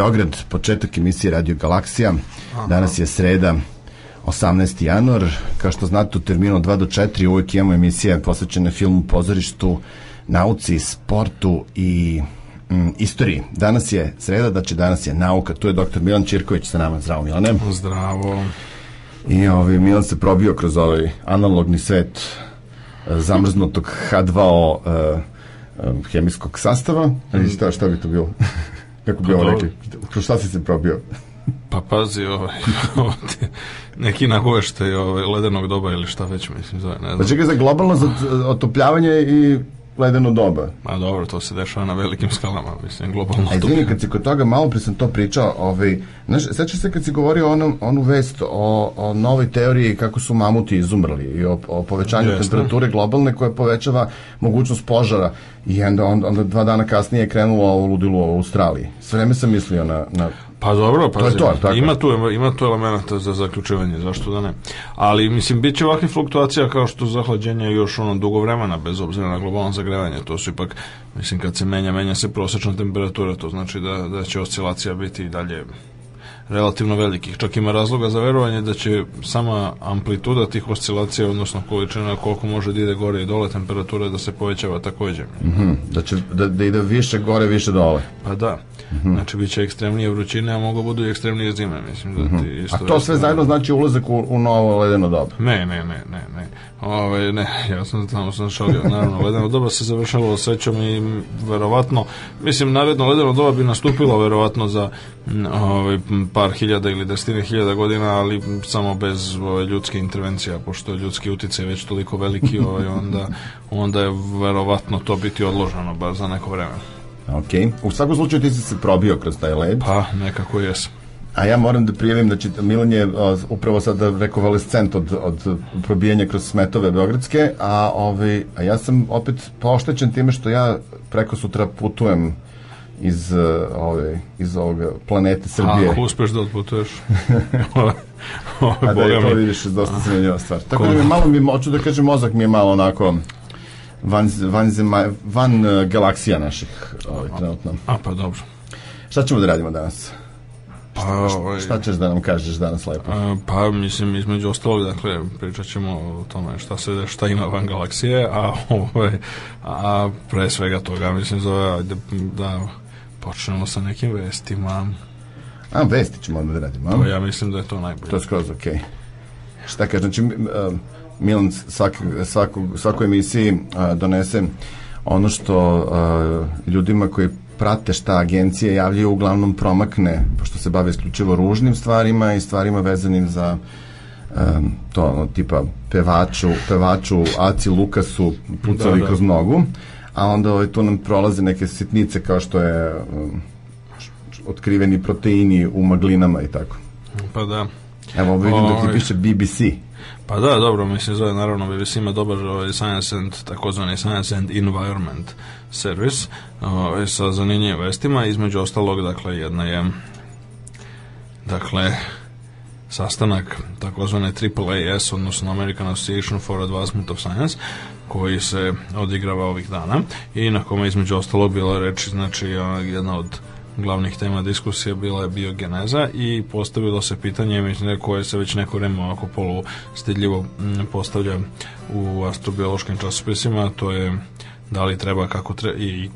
Beograd, početak emisije Radio Galaksija. Danas je sreda, 18. januar. Kao što znate, u terminu 2 do 4 uvijek imamo emisije posvećene filmu, pozorištu, nauci, sportu i mm, istoriji. Danas je sreda, znači danas je nauka. Tu je doktor Milan Čirković sa nama. Zdravo, Milane. Zdravo. I ovaj, Milan se probio kroz ovaj analogni svet e, zamrznutog H2O uh, e, e, hemijskog sastava. Mm. Šta, šta bi to bilo? kako bi pa, ovo rekli, kroz šta si se probio? Pa pazi, ovaj, ovdje, neki nagoveštaj ovaj, ledenog doba ili šta već mislim zove, ne pa znam. Pa čekaj, za globalno otopljavanje i ledeno doba. Ma dobro, to se dešava na velikim skalama, mislim, globalno. A izvini, kad si kod toga, malo pre sam to pričao, ovaj, znaš, sećaš se kad si govorio onom, onu vest o, o novoj teoriji kako su mamuti izumrli i o, o povećanju Jeste. temperature globalne koja povećava mogućnost požara i onda, onda, onda dva dana kasnije je krenulo ovo ludilo u Australiji. Sve vreme sam mislio na, na Pa dobro, pa to to, tako. ima tu ima tu elemenata za zaključivanje, zašto da ne. Ali mislim biće ovakve fluktuacija kao što zahlađenje još ono dugo vremena bez obzira na globalno zagrevanje, to su ipak mislim kad se menja, menja se prosečna temperatura, to znači da da će oscilacija biti i dalje relativno velikih. Čak ima razloga za verovanje da će sama amplituda tih oscilacija, odnosno količina koliko može da ide gore i dole temperature da se povećava takođe. Mm -hmm. da, će, da, da ide više gore, više dole. Pa da. -hmm. Znači, bit će ekstremnije vrućine, a mogu budu i ekstremnije zime, mislim. Da mhm. ti isto a to sve zajedno znači ulazak u, u novo ledeno doba? Ne, ne, ne, ne, ne. Ove, ne, ja sam tamo sam šalio, naravno, ledeno doba se završalo srećom i verovatno, mislim, naredno ledeno doba bi nastupilo verovatno za ovaj, par hiljada ili desetine hiljada godina, ali samo bez ove, ljudske intervencije, pošto je ljudski uticaj već toliko veliki, ovaj, onda, onda je verovatno to biti odloženo bar za neko vreme. Ok. U svakom slučaju ti si se probio kroz taj led. Pa, nekako jesam. A ja moram da prijavim, znači Milan je uh, upravo sada rekovalescent od, od probijanja kroz smetove Beogradske, a, ovaj, a ja sam opet poštećen time što ja preko sutra putujem iz, ove, ovaj, iz ovoga planete Srbije. A, ako uspeš da odputuješ. a da je to vidiš, dosta se menjava stvar. Tako da mi malo mi, hoću da kažem, mozak mi je malo onako van, van, zemaj, van e, galaksija naših ovaj, trenutno. A, pa dobro. Šta ćemo da radimo danas? Pa, šta, ovaj, šta ćeš da nam kažeš danas lepo? A, pa, mislim, između ostalog, dakle, pričat ćemo o tome šta se, šta ima van galaksije, a, ovaj, a pre svega toga, mislim, zove, ajde, da počnemo sa nekim vestima. A, vesti ćemo odmah da radimo, a? Pa, ja mislim da je to najbolje. To je skroz ok Šta kažem, znači, um, Milan svak, svakog, svakoj emisiji a, donese ono što a, ljudima koji prate šta agencije javljaju uglavnom promakne, pošto se bave isključivo ružnim stvarima i stvarima vezanim za um, to ono, tipa pevaču, pevaču Aci Lukasu pucali da, da. kroz nogu, a onda ovaj, tu nam prolaze neke sitnice kao što je um, otkriveni proteini u maglinama i tako. Pa da. Evo, vidim da ovaj. ti piše BBC. Pa da, dobro, mislim zove naravno BBC ima dobar ovaj, science and, takozvani science and environment service ovaj, sa zanimljivim vestima, između ostalog, dakle, jedna je dakle, sastanak takozvane AAAS, odnosno American Association for Advancement of Science, koji se odigrava ovih dana i na kome između ostalog bila reči, znači, jedna od glavnih tema diskusije bila je biogeneza i postavilo se pitanje mislim da koje se već neko vreme ovako polu stidljivo mm, postavlja u astrobiološkim časopisima to je da li treba kako treba i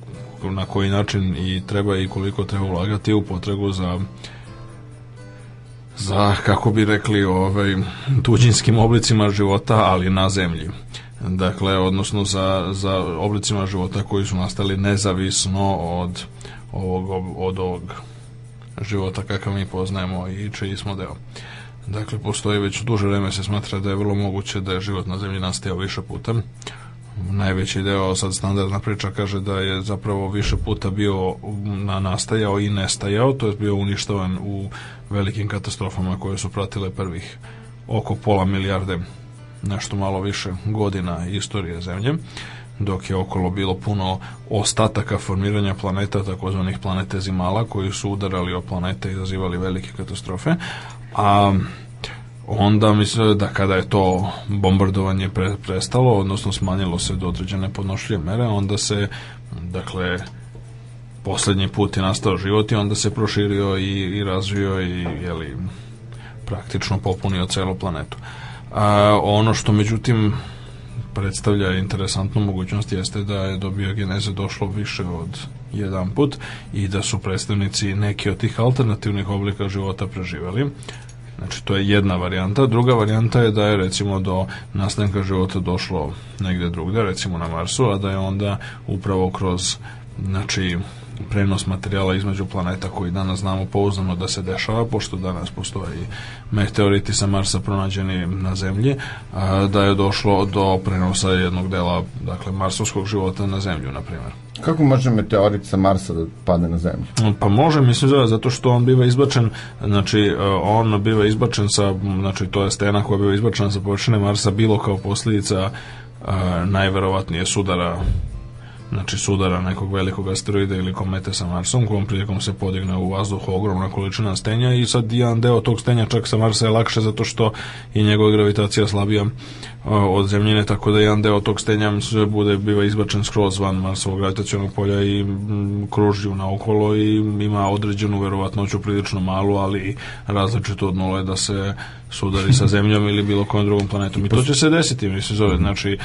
na koji način i treba i koliko treba ulagati u potragu za za, kako bi rekli, ovaj, tuđinskim oblicima života, ali na zemlji. Dakle, odnosno za, za oblicima života koji su nastali nezavisno od ovog, od ovog života kakav mi poznajemo i čiji smo deo. Dakle, postoji već duže vreme se smatra da je vrlo moguće da je život na zemlji nastajao više puta. Najveći deo, sad standardna priča kaže da je zapravo više puta bio na nastajao i nestajao, to je bio uništavan u velikim katastrofama koje su pratile prvih oko pola milijarde, nešto malo više godina istorije zemlje dok je okolo bilo puno ostataka formiranja planeta, takozvanih planetezimala, koji su udarali o planete i izazivali velike katastrofe. A onda mislim da kada je to bombardovanje pre, prestalo, odnosno smanjilo se do određene podnošljive mere, onda se, dakle, poslednji put je nastao život i onda se proširio i, i razvio i, jeli, praktično popunio celu planetu. A, ono što međutim predstavlja interesantnu mogućnost jeste da je do biogeneze došlo više od jedan put i da su predstavnici neki od tih alternativnih oblika života preživeli. Znači, to je jedna varijanta. Druga varijanta je da je, recimo, do nastanka života došlo negde drugde, recimo na Marsu, a da je onda upravo kroz, znači, prenos materijala između planeta koji danas znamo pouzdano da se dešava, pošto danas postoji meteoriti sa Marsa pronađeni na Zemlji, da je došlo do prenosa jednog dela dakle, marsovskog života na Zemlju, na primjer. Kako može meteorit sa Marsa da padne na Zemlju? Pa može, mislim, zove, zato što on biva izbačen, znači, on biva izbačen sa, znači, to je stena koja biva izbačena sa površine Marsa, bilo kao posljedica najverovatnije sudara znači sudara nekog velikog asteroida ili komete sa Marsom, kojom prilikom se podigne u vazduh ogromna količina stenja i sad jedan deo tog stenja čak sa Marsa je lakše zato što je njegova gravitacija slabija od zemljine, tako da jedan deo tog stenja mislim da bude biva izbačen skroz van Marsovog gravitacijonog polja i m, mm, kruži naokolo i ima određenu verovatnoću prilično malu, ali različito od nule da se sudari sa zemljom ili bilo kojom drugom planetom. I to će se desiti, mislim, zove. Mhm. Znači,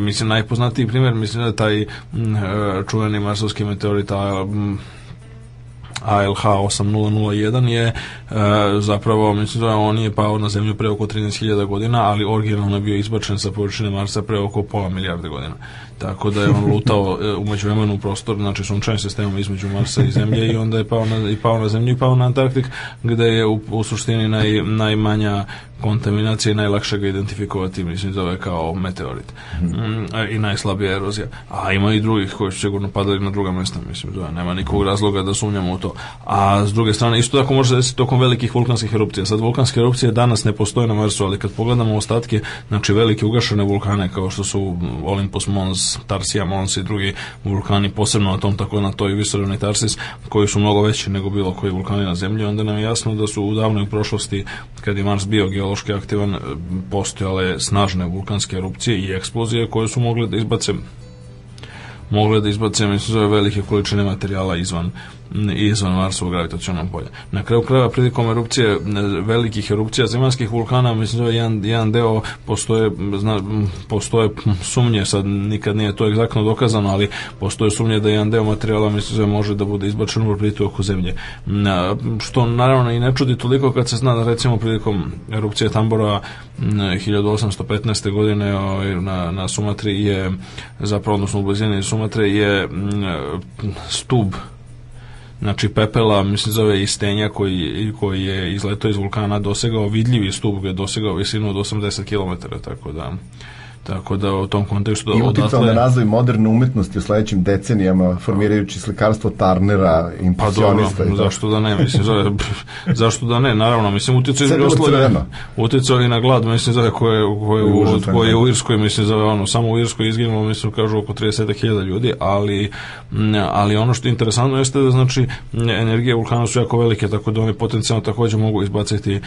mislim, najpoznatiji primjer, mislim da je taj m, e, čuveni marsovski meteorit, a m, ALH 8001 je e, zapravo, mislim da on je pao na zemlju pre oko 13.000 godina, ali originalno je bio izbačen sa površine Marsa pre oko pola milijarde godina. Tako da je on lutao e, umeđu vremenu prostor, znači sunčanim sistemom između Marsa i Zemlje i onda je pao na, i pao na Zemlju i pao na Antarktik, gde je u, u suštini naj, najmanja kontaminacija i najlakše ga identifikovati, mislim, zove kao meteorit. Mm, e, I najslabija erozija. A ima i drugih koji su sigurno padali na druga mesta, mislim, zove. Nema nikog razloga da sumnjamo u to. A s druge strane, isto tako može desiti tokom velikih vulkanskih erupcija. Sad, vulkanske erupcije danas ne postoje na Marsu, ali kad pogledamo ostatke, znači velike ugašene vulkane kao što su Olympus Mons, Tarsis, Tarsija Mons i drugi vulkani, posebno na tom tako na toj visoravni Tarsis, koji su mnogo veći nego bilo koji vulkani na Zemlji, onda nam je jasno da su u davnoj prošlosti, kad je Mars bio geološki aktivan, e, postojale snažne vulkanske erupcije i eksplozije koje su mogle da izbace mogle da izbace mislim, velike količine materijala izvan izvan Marsovog gravitacionog polja. Na kraju krajeva prilikom erupcije, e, velikih erupcija zemaljskih vulkana, mislim da je jedan, jedan deo postoje, zna, postoje sumnje, sad nikad nije to egzaktno dokazano, ali postoje sumnje da jedan deo materijala mislim da može da bude izbačen u orbitu oko zemlje. Što naravno i ne čudi toliko kad se zna da recimo prilikom erupcije Tambora 1815. godine ovaj, na, na Sumatri je zapravo odnosno u blizini Sumatre je stub znači pepela, mislim zove i stenja koji, koji je izletao iz vulkana dosegao vidljivi stup, ga je dosegao visinu od 80 km, tako da Tako da u tom kontekstu I odatle... na razvoj moderne umetnosti u sledećim decenijama, formirajući slikarstvo Tarnera, impresionista pa dobro, i zašto da ne, mislim, zove, zašto da ne, naravno, mislim, uticao između oslove, uticao i na glad, mislim, za koje, koje, u, da. koje je u Irskoj, mislim, za ono, samo u Irskoj izginulo, mislim, kažu oko 30.000 ljudi, ali, ali ono što je interesantno jeste da, znači, energije vulkana su jako velike, tako da oni potencijalno takođe mogu izbaciti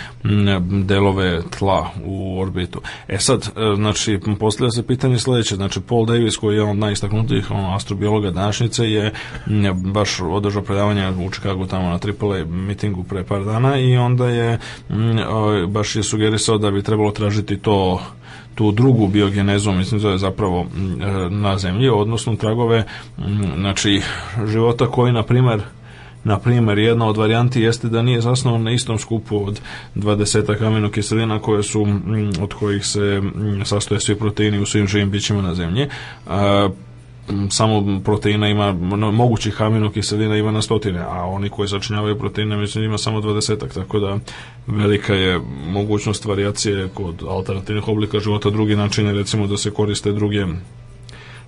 delove tla u orbitu. E sad, e, znači, postavlja se pitanje sledeće, znači Paul Davis koji je on najistaknutijih on, astrobiologa današnjice je baš održao predavanje u Čikagu tamo na AAA mitingu pre par dana i onda je baš je sugerisao da bi trebalo tražiti to tu drugu biogenezu, mislim da zapravo e, na zemlji, odnosno tragove znači života koji na primer Na primjer, jedna od varijanti jeste da nije zasnovan na istom skupu od 20 aminokiselina koje su, mm, od kojih se mm, sastoje svi proteini u svim živim bićima na zemlji. A, mm, samo proteina ima, mogućih aminokiselina ima na stotine, a oni koji začinjavaju proteine, mislim, ima samo dvadesetak, tako da velika je mogućnost varijacije kod alternativnih oblika života. Drugi način je, recimo, da se koriste druge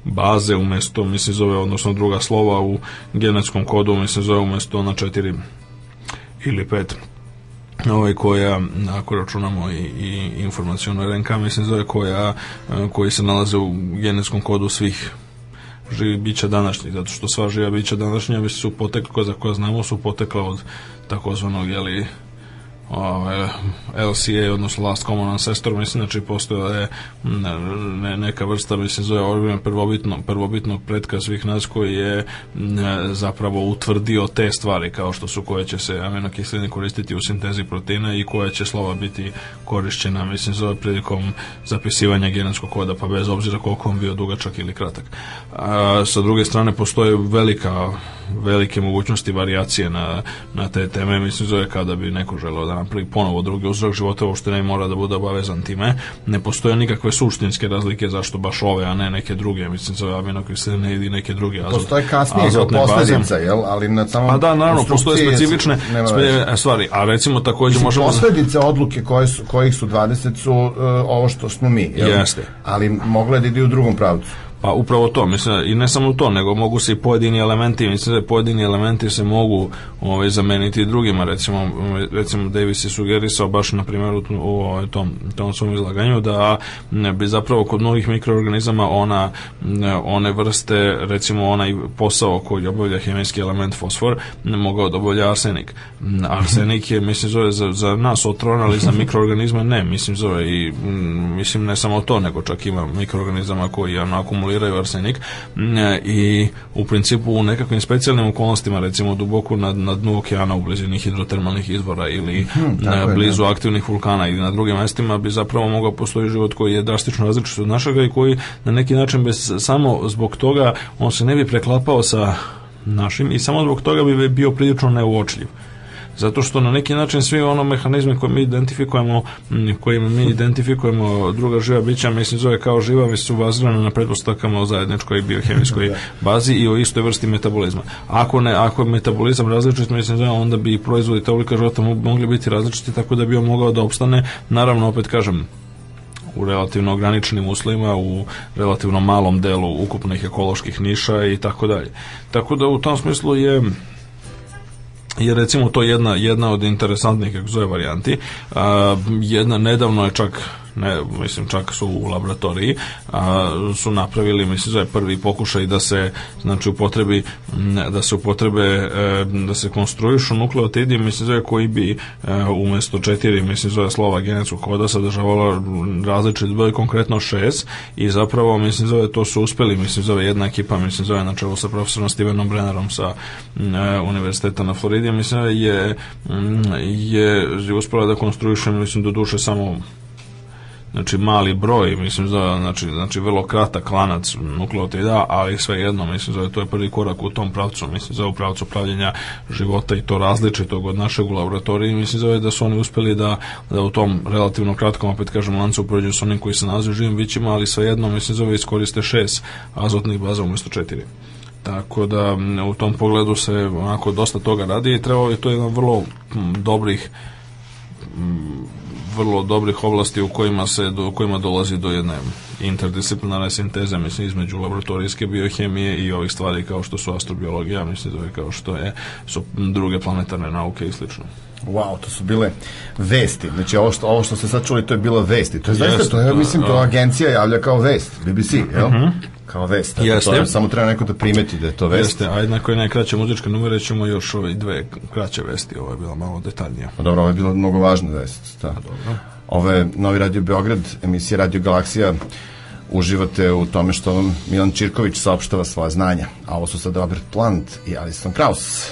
baze umesto, mislim, zove, odnosno druga slova u genetskom kodu, mislim, zove umesto na četiri ili pet ovaj koja ako računamo i, i informacionu RNK mislim zove koja e, koji se nalaze u genetskom kodu svih živih bića današnjih zato što sva živa bića današnja su potekla za koja znamo su potekla od takozvanog jeli ove, ovaj, LCA, odnosno Last Common Ancestor, mislim, znači postoje je ne, neka vrsta, mislim, zove organ prvobitno, prvobitnog pretka svih nas koji je ne, zapravo utvrdio te stvari kao što su koje će se aminokiseline koristiti u sintezi proteina i koje će slova biti korišćena, mislim, zove prilikom zapisivanja genetskog koda, pa bez obzira koliko on bio dugačak ili kratak. A, sa druge strane, postoje velika velike mogućnosti varijacije na, na te teme, mislim, zove kada bi neko želeo da napravi ponovo drugi uzrok života, uopšte ne mora da bude obavezan time. Ne postoje nikakve suštinske razlike zašto baš ove, a ne neke druge, mislim za aminokiseline ili neke druge azot. Postoje kasnije kao posledica, jel? Ali na samom pa da, naravno, postoje specifične spe, e, stvari, a recimo takođe mislim, možemo... Posledice odluke koje su, kojih su 20 su uh, ovo što smo mi, jel? Jeste. Ali mogle da ide u drugom pravcu. Pa upravo to, mislim, i ne samo to, nego mogu se i pojedini elementi, mislim da pojedini elementi se mogu ovaj, zameniti drugima. Recimo, recimo Davis je sugerisao baš na primjeru u ovaj, tom, tom svom izlaganju da bi zapravo kod mnogih mikroorganizama ona, one vrste, recimo onaj posao koji obavlja hemijski element fosfor, mogao da obavlja arsenik. Arsenik je, mislim, zove za, za nas otron, ali za mikroorganizme ne, mislim, zove i mm, mislim, ne samo to, nego čak ima mikroorganizama koji ono, akumuliraju arsenik i u principu u nekakvim specijalnim okolnostima, recimo duboko na na dnu okeana u blizini hidrotermalnih izvora ili hmm, na, blizu je, da. aktivnih vulkana ili na drugim mestima bi zapravo mogao postoji život koji je drastično različit od našega i koji na neki način bez, samo zbog toga on se ne bi preklapao sa našim i samo zbog toga bi bio prilično neuočljiv zato što na neki način svi ono mehanizme koje mi identifikujemo kojim mi identifikujemo druga živa bića mislim zove kao živa su bazirane na pretpostavkama o zajedničkoj biohemijskoj da. bazi i o istoj vrsti metabolizma ako ne ako je metabolizam različit mislim zove onda bi proizvodi te oblika života mogli biti različiti tako da bi on mogao da opstane naravno opet kažem u relativno ograničenim uslovima u relativno malom delu ukupnih ekoloških niša i tako dalje. Tako da u tom smislu je je recimo to jedna, jedna od interesantnih, kako zove, varijanti. jedna nedavno je čak ne, mislim čak su u laboratoriji, a, su napravili, mislim da je prvi pokušaj da se, znači upotrebi, da se upotrebe, e, da se konstruišu nukleotidi, mislim da koji bi e, umesto četiri, mislim da slova genetskog koda sadržavala različit broj, konkretno šest i zapravo, mislim da to su uspeli, mislim da jedna ekipa, mislim da na čelu sa profesorom Stevenom Brennerom sa e, Univerziteta na Floridi, mislim da je, je, je uspela da konstruiše, mislim, do duše samo znači mali broj, mislim zove, znači, znači vrlo kratak lanac nukleotida, ali svejedno, mislim zove, to je prvi korak u tom pravcu, mislim zove, u pravcu pravljenja života i to različitog od našeg u laboratoriji, mislim zove da su oni uspeli da, da u tom relativno kratkom, opet kažem, lancu upoređuju sa onim koji se nalazi u živim bićima, ali svejedno, mislim zove, iskoriste šest azotnih baza umjesto četiri. Tako da u tom pogledu se onako dosta toga radi i trebao je to jedan vrlo m, dobrih m, vrlo dobrih oblasti u kojima se do, kojima dolazi do jedne interdisciplinarne sinteze mislim između laboratorijske biohemije i ovih stvari kao što su astrobiologija mislim da kao što je su druge planetarne nauke i slično. Wow, to su bile vesti. Znači, ovo što, ovo što ste sad čuli, to je bila vesti. To je zaista, to je, da. mislim, to da. agencija javlja kao vest, BBC, jel? Uh kao vest. Jeste. je, samo treba neko da primeti da je to vest. Jeste, a jednako je najkraća muzička numera, ćemo još ove dve kraće vesti, ovo je bila malo detaljnija. Pa dobro, ovo je bila mnogo važna vest. Da. Pa dobro. dobro. je Novi Radio Beograd, emisija Radio Galaksija, uživate u tome što vam Milan Čirković saopštava svoja znanja. A ovo su sad Robert Plant i Alison Krauss.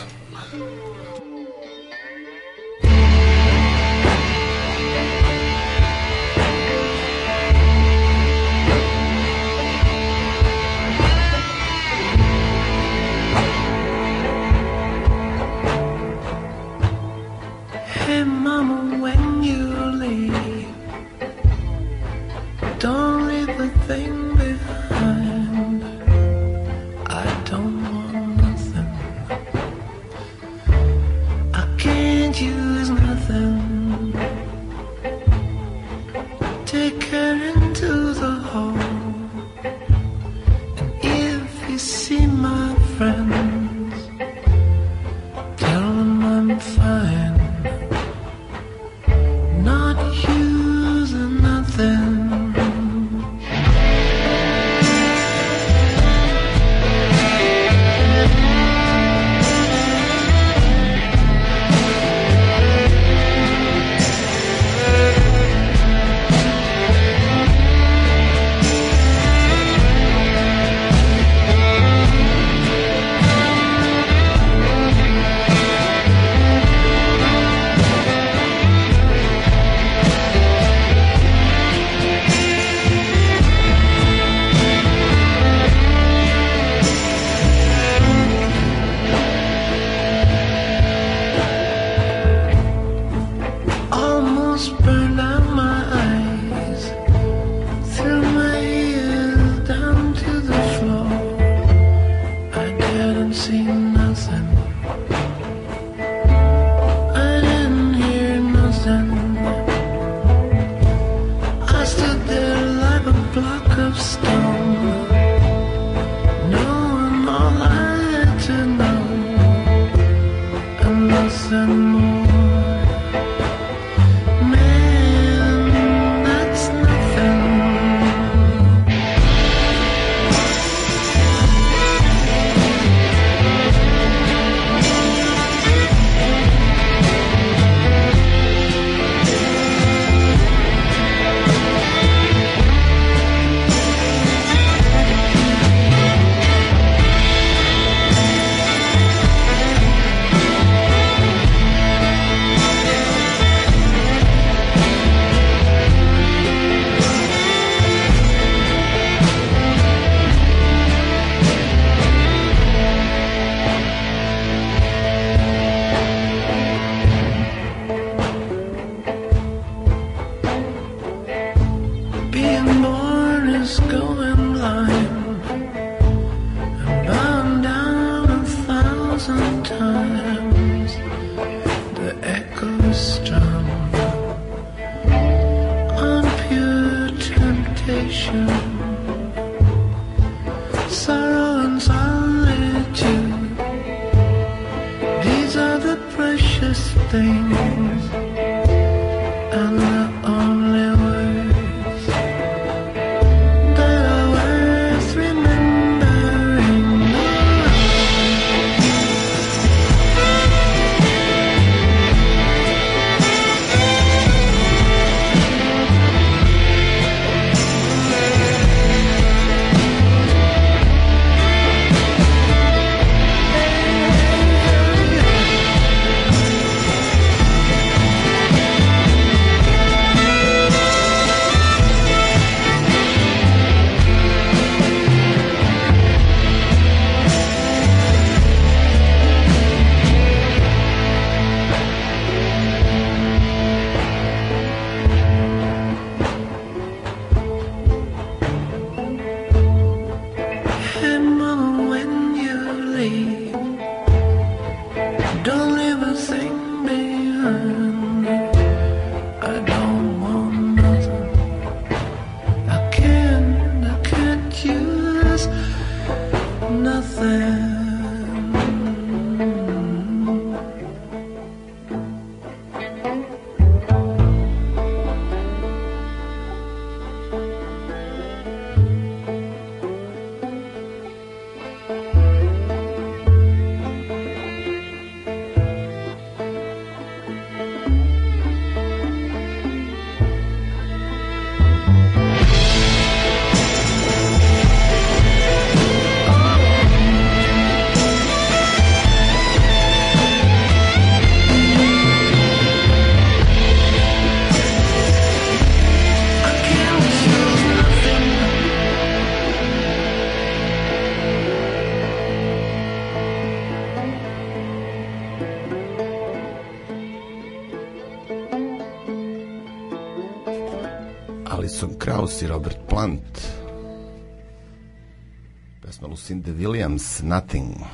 nothing.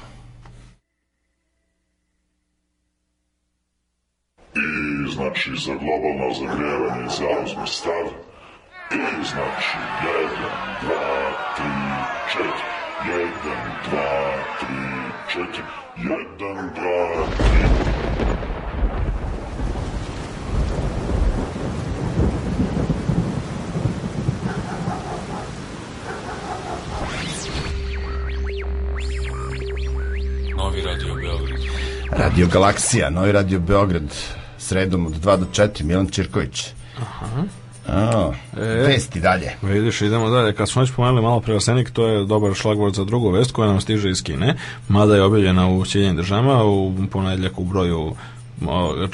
Radio Galaksija, Novi Radio Beograd, sredom od 2 do 4, Milan Čirković. Aha. A, e, vesti dalje. Pa vidiš, idemo dalje. Kad smo već pomenuli malo pre Arsenik, to je dobar šlagvord za drugu vest koja nam stiže iz Kine, mada je objavljena u Sjedinjenim državama u ponedjeljak u broju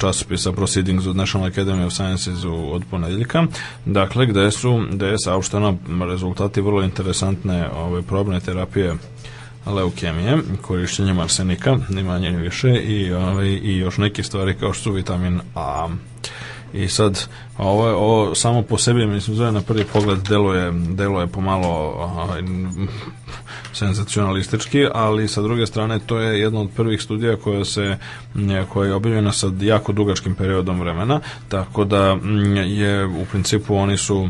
časopisa Proceedings od National Academy of Sciences u, od ponedjeljka, dakle gde su gde je saopšteno rezultati vrlo interesantne ove probne terapije leukemije, korišćenjem arsenika, ni manje ni više, i, ovaj, i još neke stvari kao što su vitamin A. I sad, ovo, ovo samo po sebi, mislim, zove na prvi pogled deluje, deluje pomalo ovaj, senzacionalistički, ali sa druge strane to je jedna od prvih studija koja se koja je objavljena sa jako dugačkim periodom vremena, tako da mm, je u principu oni su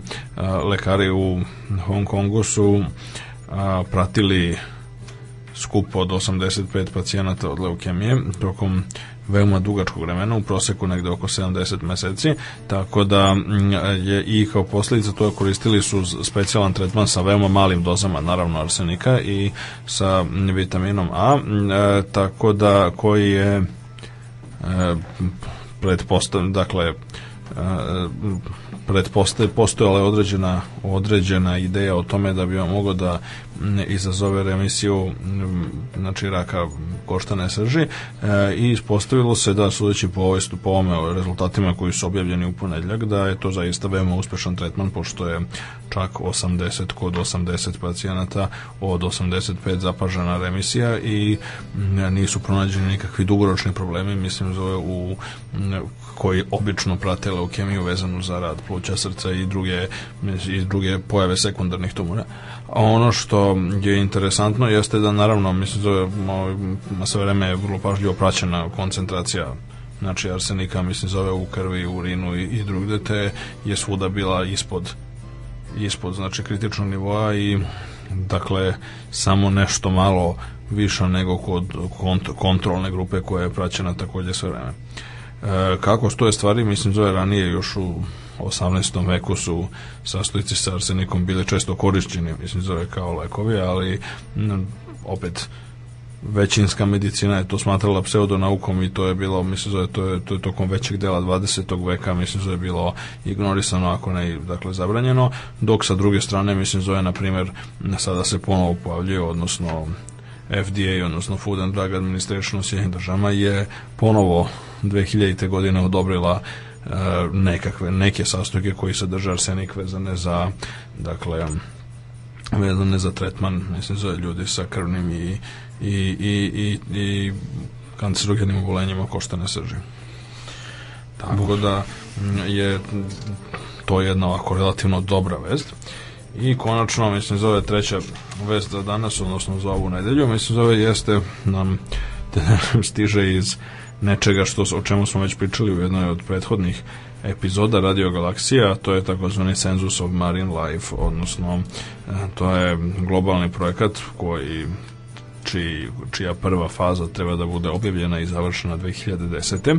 lekari u Hong Kongu su a, pratili skup od 85 pacijenata od leukemije tokom veoma dugačkog vremena, u proseku negde oko 70 meseci, tako da mm, je i kao posledica toga koristili su specijalan tretman sa veoma malim dozama, naravno arsenika i sa vitaminom A, mm, e, tako da koji je e, pretpostavljen, dakle e, pretpostaje postojala određena određena ideja o tome da bi on mogao da izazove remisiju znači raka koštane srži e, i ispostavilo se da sudeći po ovoj po ovome rezultatima koji su objavljeni u ponedjeljak da je to zaista veoma uspešan tretman pošto je čak 80 kod 80 pacijenata od 85 zapažena remisija i nisu pronađeni nikakvi dugoročni problemi mislim zove u koji obično prate leukemiju vezanu za rad pluća, srca i druge, i druge pojave sekundarnih tumora. A ono što je interesantno jeste da naravno, mislim, da sve vreme je vrlo pažljivo praćena koncentracija znači arsenika, mislim, zove u krvi, urinu i, i drugde, te je svuda bila ispod ispod, znači, kritičnog nivoa i dakle, samo nešto malo više nego kod kont kontrolne grupe koja je praćena takođe sve vreme. E, kako stoje stvari, mislim zove ranije još u 18. veku su sastojci sa arsenikom bili često korišćeni, mislim zove kao lekovi, ali m, opet većinska medicina je to smatrala pseudonaukom i to je bilo, mislim zove, to je, to je tokom većeg dela 20. veka, mislim zove, bilo ignorisano, ako ne, dakle, zabranjeno, dok sa druge strane, mislim zove, na primer, sada se ponovo pojavljuje, odnosno FDA, odnosno Food and Drug Administration u Sjednjih državama je ponovo 2000. godine odobrila e, nekakve, neke sastojke koji sadrže arsenik vezane za dakle vezane za tretman mislim zove ljudi sa krvnim i, i, i, i, i kancerogenim obolenjima koštane srži tako da je to jedna ovako relativno dobra vest i konačno mislim zove treća vest za danas odnosno za ovu nedelju mislim zove jeste nam stiže iz nečega što, o čemu smo već pričali u jednoj od prethodnih epizoda Radio Galaksija, to je takozvani Census of Marine Life, odnosno e, to je globalni projekat koji čiji, čija prva faza treba da bude objavljena i završena 2010.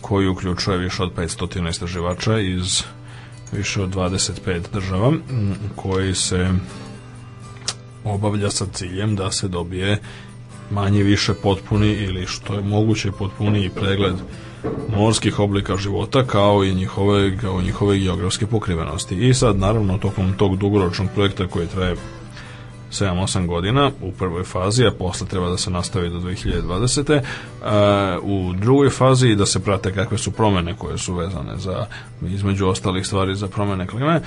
koji uključuje više od 500 istraživača iz više od 25 država koji se obavlja sa ciljem da se dobije manje više potpuni ili što je moguće potpuniji pregled morskih oblika života kao i njihove, kao njihove geografske pokrivenosti. I sad naravno tokom tog dugoročnog projekta koji traje 7-8 godina u prvoj fazi, a posle treba da se nastavi do 2020. E, u drugoj fazi da se prate kakve su promene koje su vezane za između ostalih stvari za promene klime. E,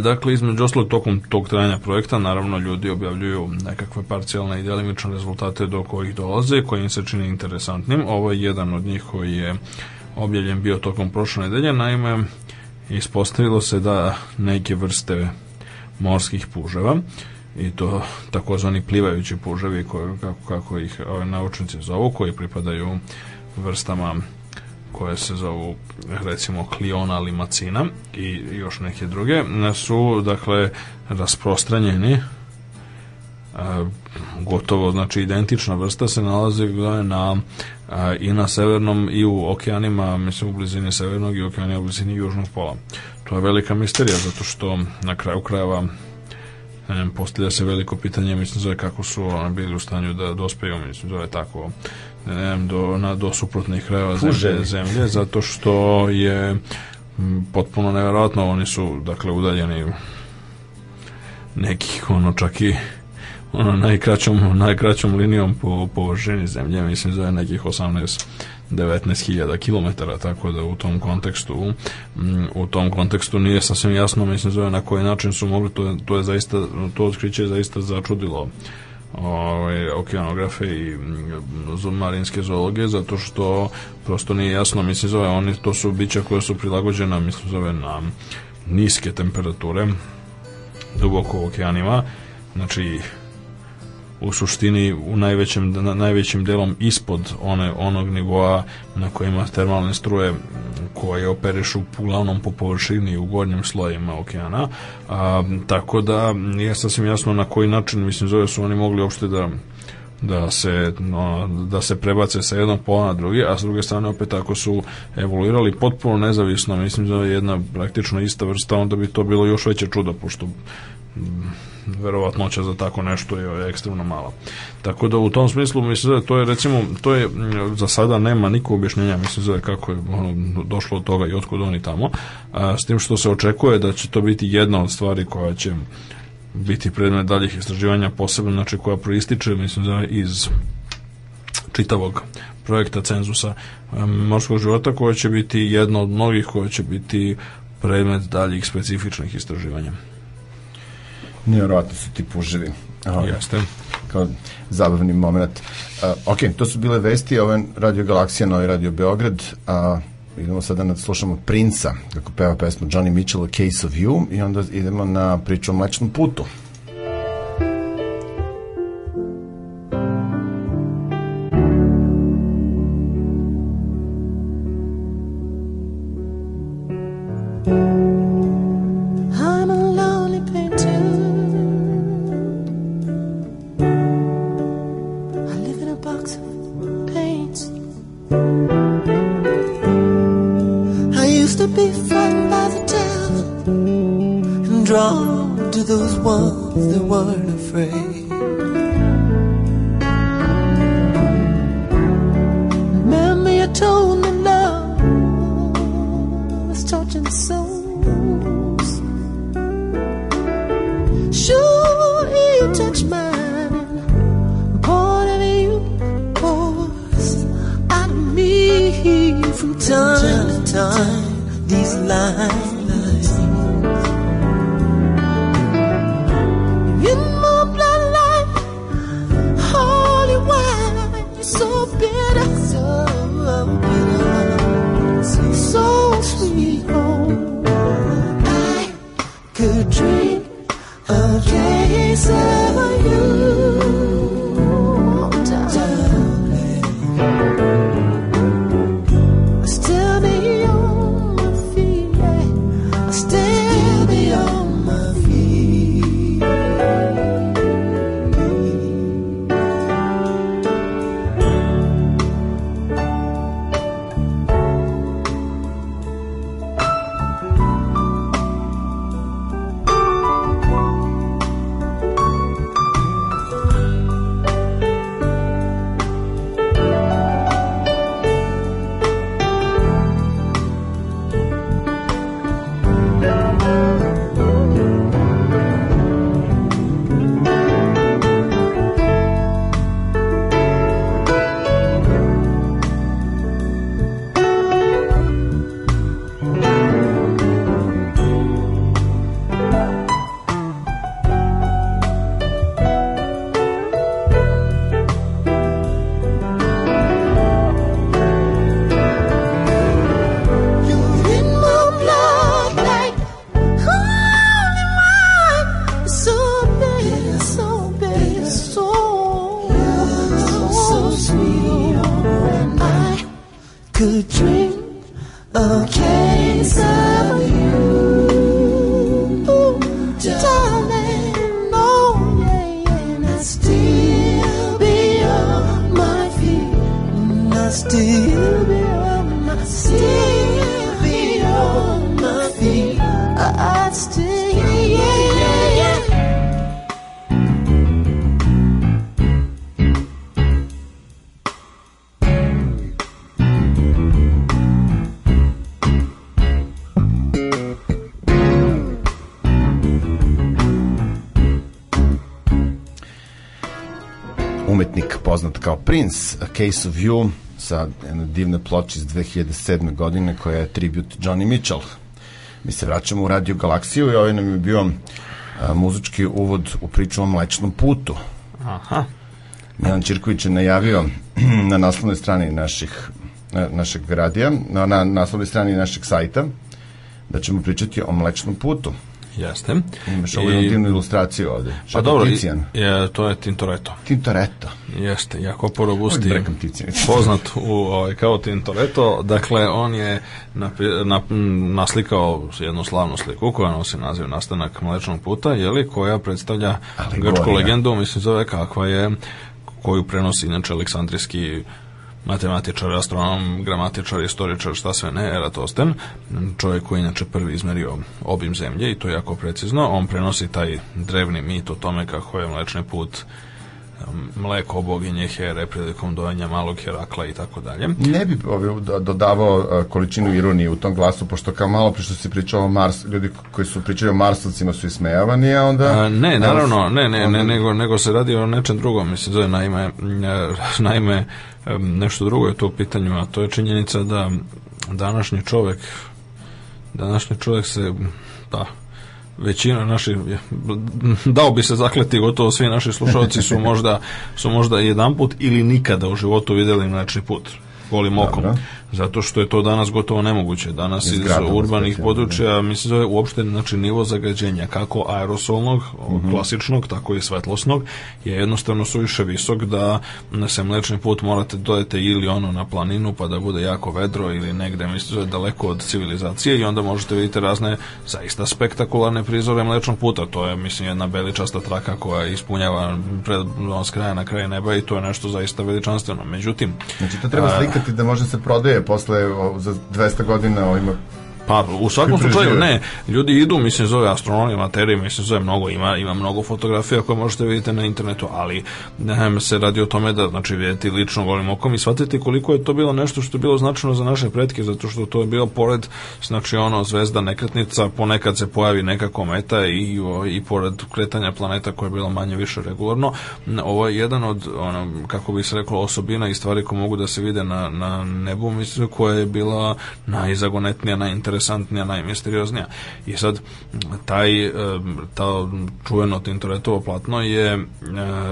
dakle, između ostalog tokom tog trajanja projekta naravno ljudi objavljuju nekakve parcijalne i delimične rezultate do kojih dolaze koji im se čini interesantnim. Ovo je jedan od njih koji je objavljen bio tokom prošle nedelje. Naime, ispostavilo se da neke vrste morskih puževa i to takozvani plivajući puževi koji, kako, kako ih ove naučnici zovu koji pripadaju vrstama koje se zovu recimo kliona limacina i još neke druge su dakle rasprostranjeni e, gotovo znači identična vrsta se nalazi da, na e, i na severnom i u okeanima mislim u blizini severnog i okeana u blizini južnog pola to je velika misterija zato što na kraju krajeva postavlja se veliko pitanje, mislim, zove kako su oni bili u stanju da dospeju, mislim, zove tako, ne, do, na, do suprotnih krajeva zemlje, zemlje, zato što je potpuno nevjerojatno, oni su, dakle, udaljeni nekih, ono, čak i ono, najkraćom, najkraćom linijom po površini zemlje, mislim, zove nekih 18 19.000 km, tako da u tom kontekstu mm, u tom kontekstu nije sasvim jasno, mislim, zove na koji način su mogli, to je, to je zaista, to otkriće je zaista začudilo ovaj, okeanografe i mm, marinske zoologe zato što prosto nije jasno mislim zove oni to su bića koja su prilagođena mislim zove na niske temperature duboko u okeanima znači u suštini u najvećem, na, najvećim delom ispod one, onog nivoa na kojima termalne struje koje operišu uglavnom po površini u gornjim slojima okeana a, tako da nije sasvim jasno na koji način mislim zove su oni mogli uopšte da da se, no, da se prebace sa jednog pola na drugi, a s druge strane opet ako su evoluirali potpuno nezavisno, mislim da je jedna praktično ista vrsta, onda bi to bilo još veće čudo, pošto mm, verovatnoća za tako nešto je ekstremno mala. Tako da u tom smislu mislim da to je recimo to je mm, za sada nema niko objašnjenja mislim da kako je ono, došlo od toga i otkud oni tamo a, s tim što se očekuje da će to biti jedna od stvari koja će biti predmet daljih istraživanja posebno znači koja proističe mislim da iz čitavog projekta cenzusa morskog života koja će biti jedna od mnogih koja će biti predmet daljih specifičnih istraživanja. Nevjerojatno su ti puževi. Jeste. Kao zabavni moment. Uh, ok, to su bile vesti, ovo je Radio Galaksija, Novi Radio Beograd. A, idemo sada da slušamo Princa, kako peva pesmu Johnny Mitchell, A Case of You, i onda idemo na priču o mlečnom putu. Prince, A Case of You, sa jedne divne ploče iz 2007. godine koja je tribut Johnny Mitchell. Mi se vraćamo u Radio Galaksiju i ovaj nam je bio a, muzički uvod u priču o mlečnom putu. Aha. Milan Čirković je najavio na naslovnoj strani naših, na, našeg radija, na, na naslovnoj strani našeg sajta, da ćemo pričati o mlečnom putu. Jeste. Imaš ovu I, divnu ilustraciju ovde. Pa dobro, Ticijan. Je, to je Tintoretto. Tintoretto. Jeste, Jakopo Robusti. Rekam Ticijan. Poznat u, ovaj, kao Tintoretto. Dakle, on je napi, na, naslikao jednu slavnu sliku koja nosi naziv Nastanak mlečnog puta, jeli, koja predstavlja Alegorija. grčku legendu, mislim zove kakva je koju prenosi inače aleksandrijski matematičar, astronom, gramatičar, istoričar, šta sve ne, Eratosten, čovjek koji inače prvi izmerio obim zemlje i to jako precizno, on prenosi taj drevni mit o tome kako je mlečni put mleko boginje Here prilikom dojenja malog Herakla i tako dalje. Ne bi dodavao e, količinu ironije u tom glasu, pošto kao malo pre što si pričao o Mars, ljudi koji su pričali o Marsovcima su ismejavani, a onda... A, e, ne, naravno, ne, ne, onda... ne nego, nego se radi o nečem drugom, mislim, zove naime, e, naime Nešto drugo je to u pitanju, a to je činjenica da današnji čovek današnji čovek se pa većina naših dao bi se zakleti gotovo svi naši slušalci su možda su možda jedanput ili nikada u životu videli mlečni put golim okom. Dobro zato što je to danas gotovo nemoguće. Danas iz, iz urbanih područja, da. mislim zove uopšte znači nivo zagađenja kako aerosolnog, mm -hmm. klasičnog, tako i svetlosnog je jednostavno suviše visok da na se mlečni put morate dodajete ili ono na planinu pa da bude jako vedro ili negde mislim zove daleko od civilizacije i onda možete vidjeti razne zaista spektakularne prizore mlečnog puta. To je mislim jedna beličasta traka koja ispunjava pred s kraja na kraj neba i to je nešto zaista veličanstveno. Međutim, znači to treba slikati da može se prodaje je posle za 200 godina ima ovaj, Pa u svakom slučaju ne, ljudi idu, mislim zove astronomija materija, mislim zove mnogo ima, ima mnogo fotografija koje možete vidjeti na internetu, ali ne se radi o tome da znači vidjeti lično golim okom i shvatiti koliko je to bilo nešto što je bilo značajno za naše pretke, zato što to je bilo pored znači ono zvezda nekretnica, ponekad se pojavi neka kometa i, i pored kretanja planeta koje je bilo manje više regularno, ovo je jedan od ono, kako bi se reklo osobina i stvari koje mogu da se vide na, na nebu, mislim koja je bila najzagonetnija na internetu najinteresantnija, najmisterioznija. I sad, taj, e, ta čuveno Tintoretovo platno je, e,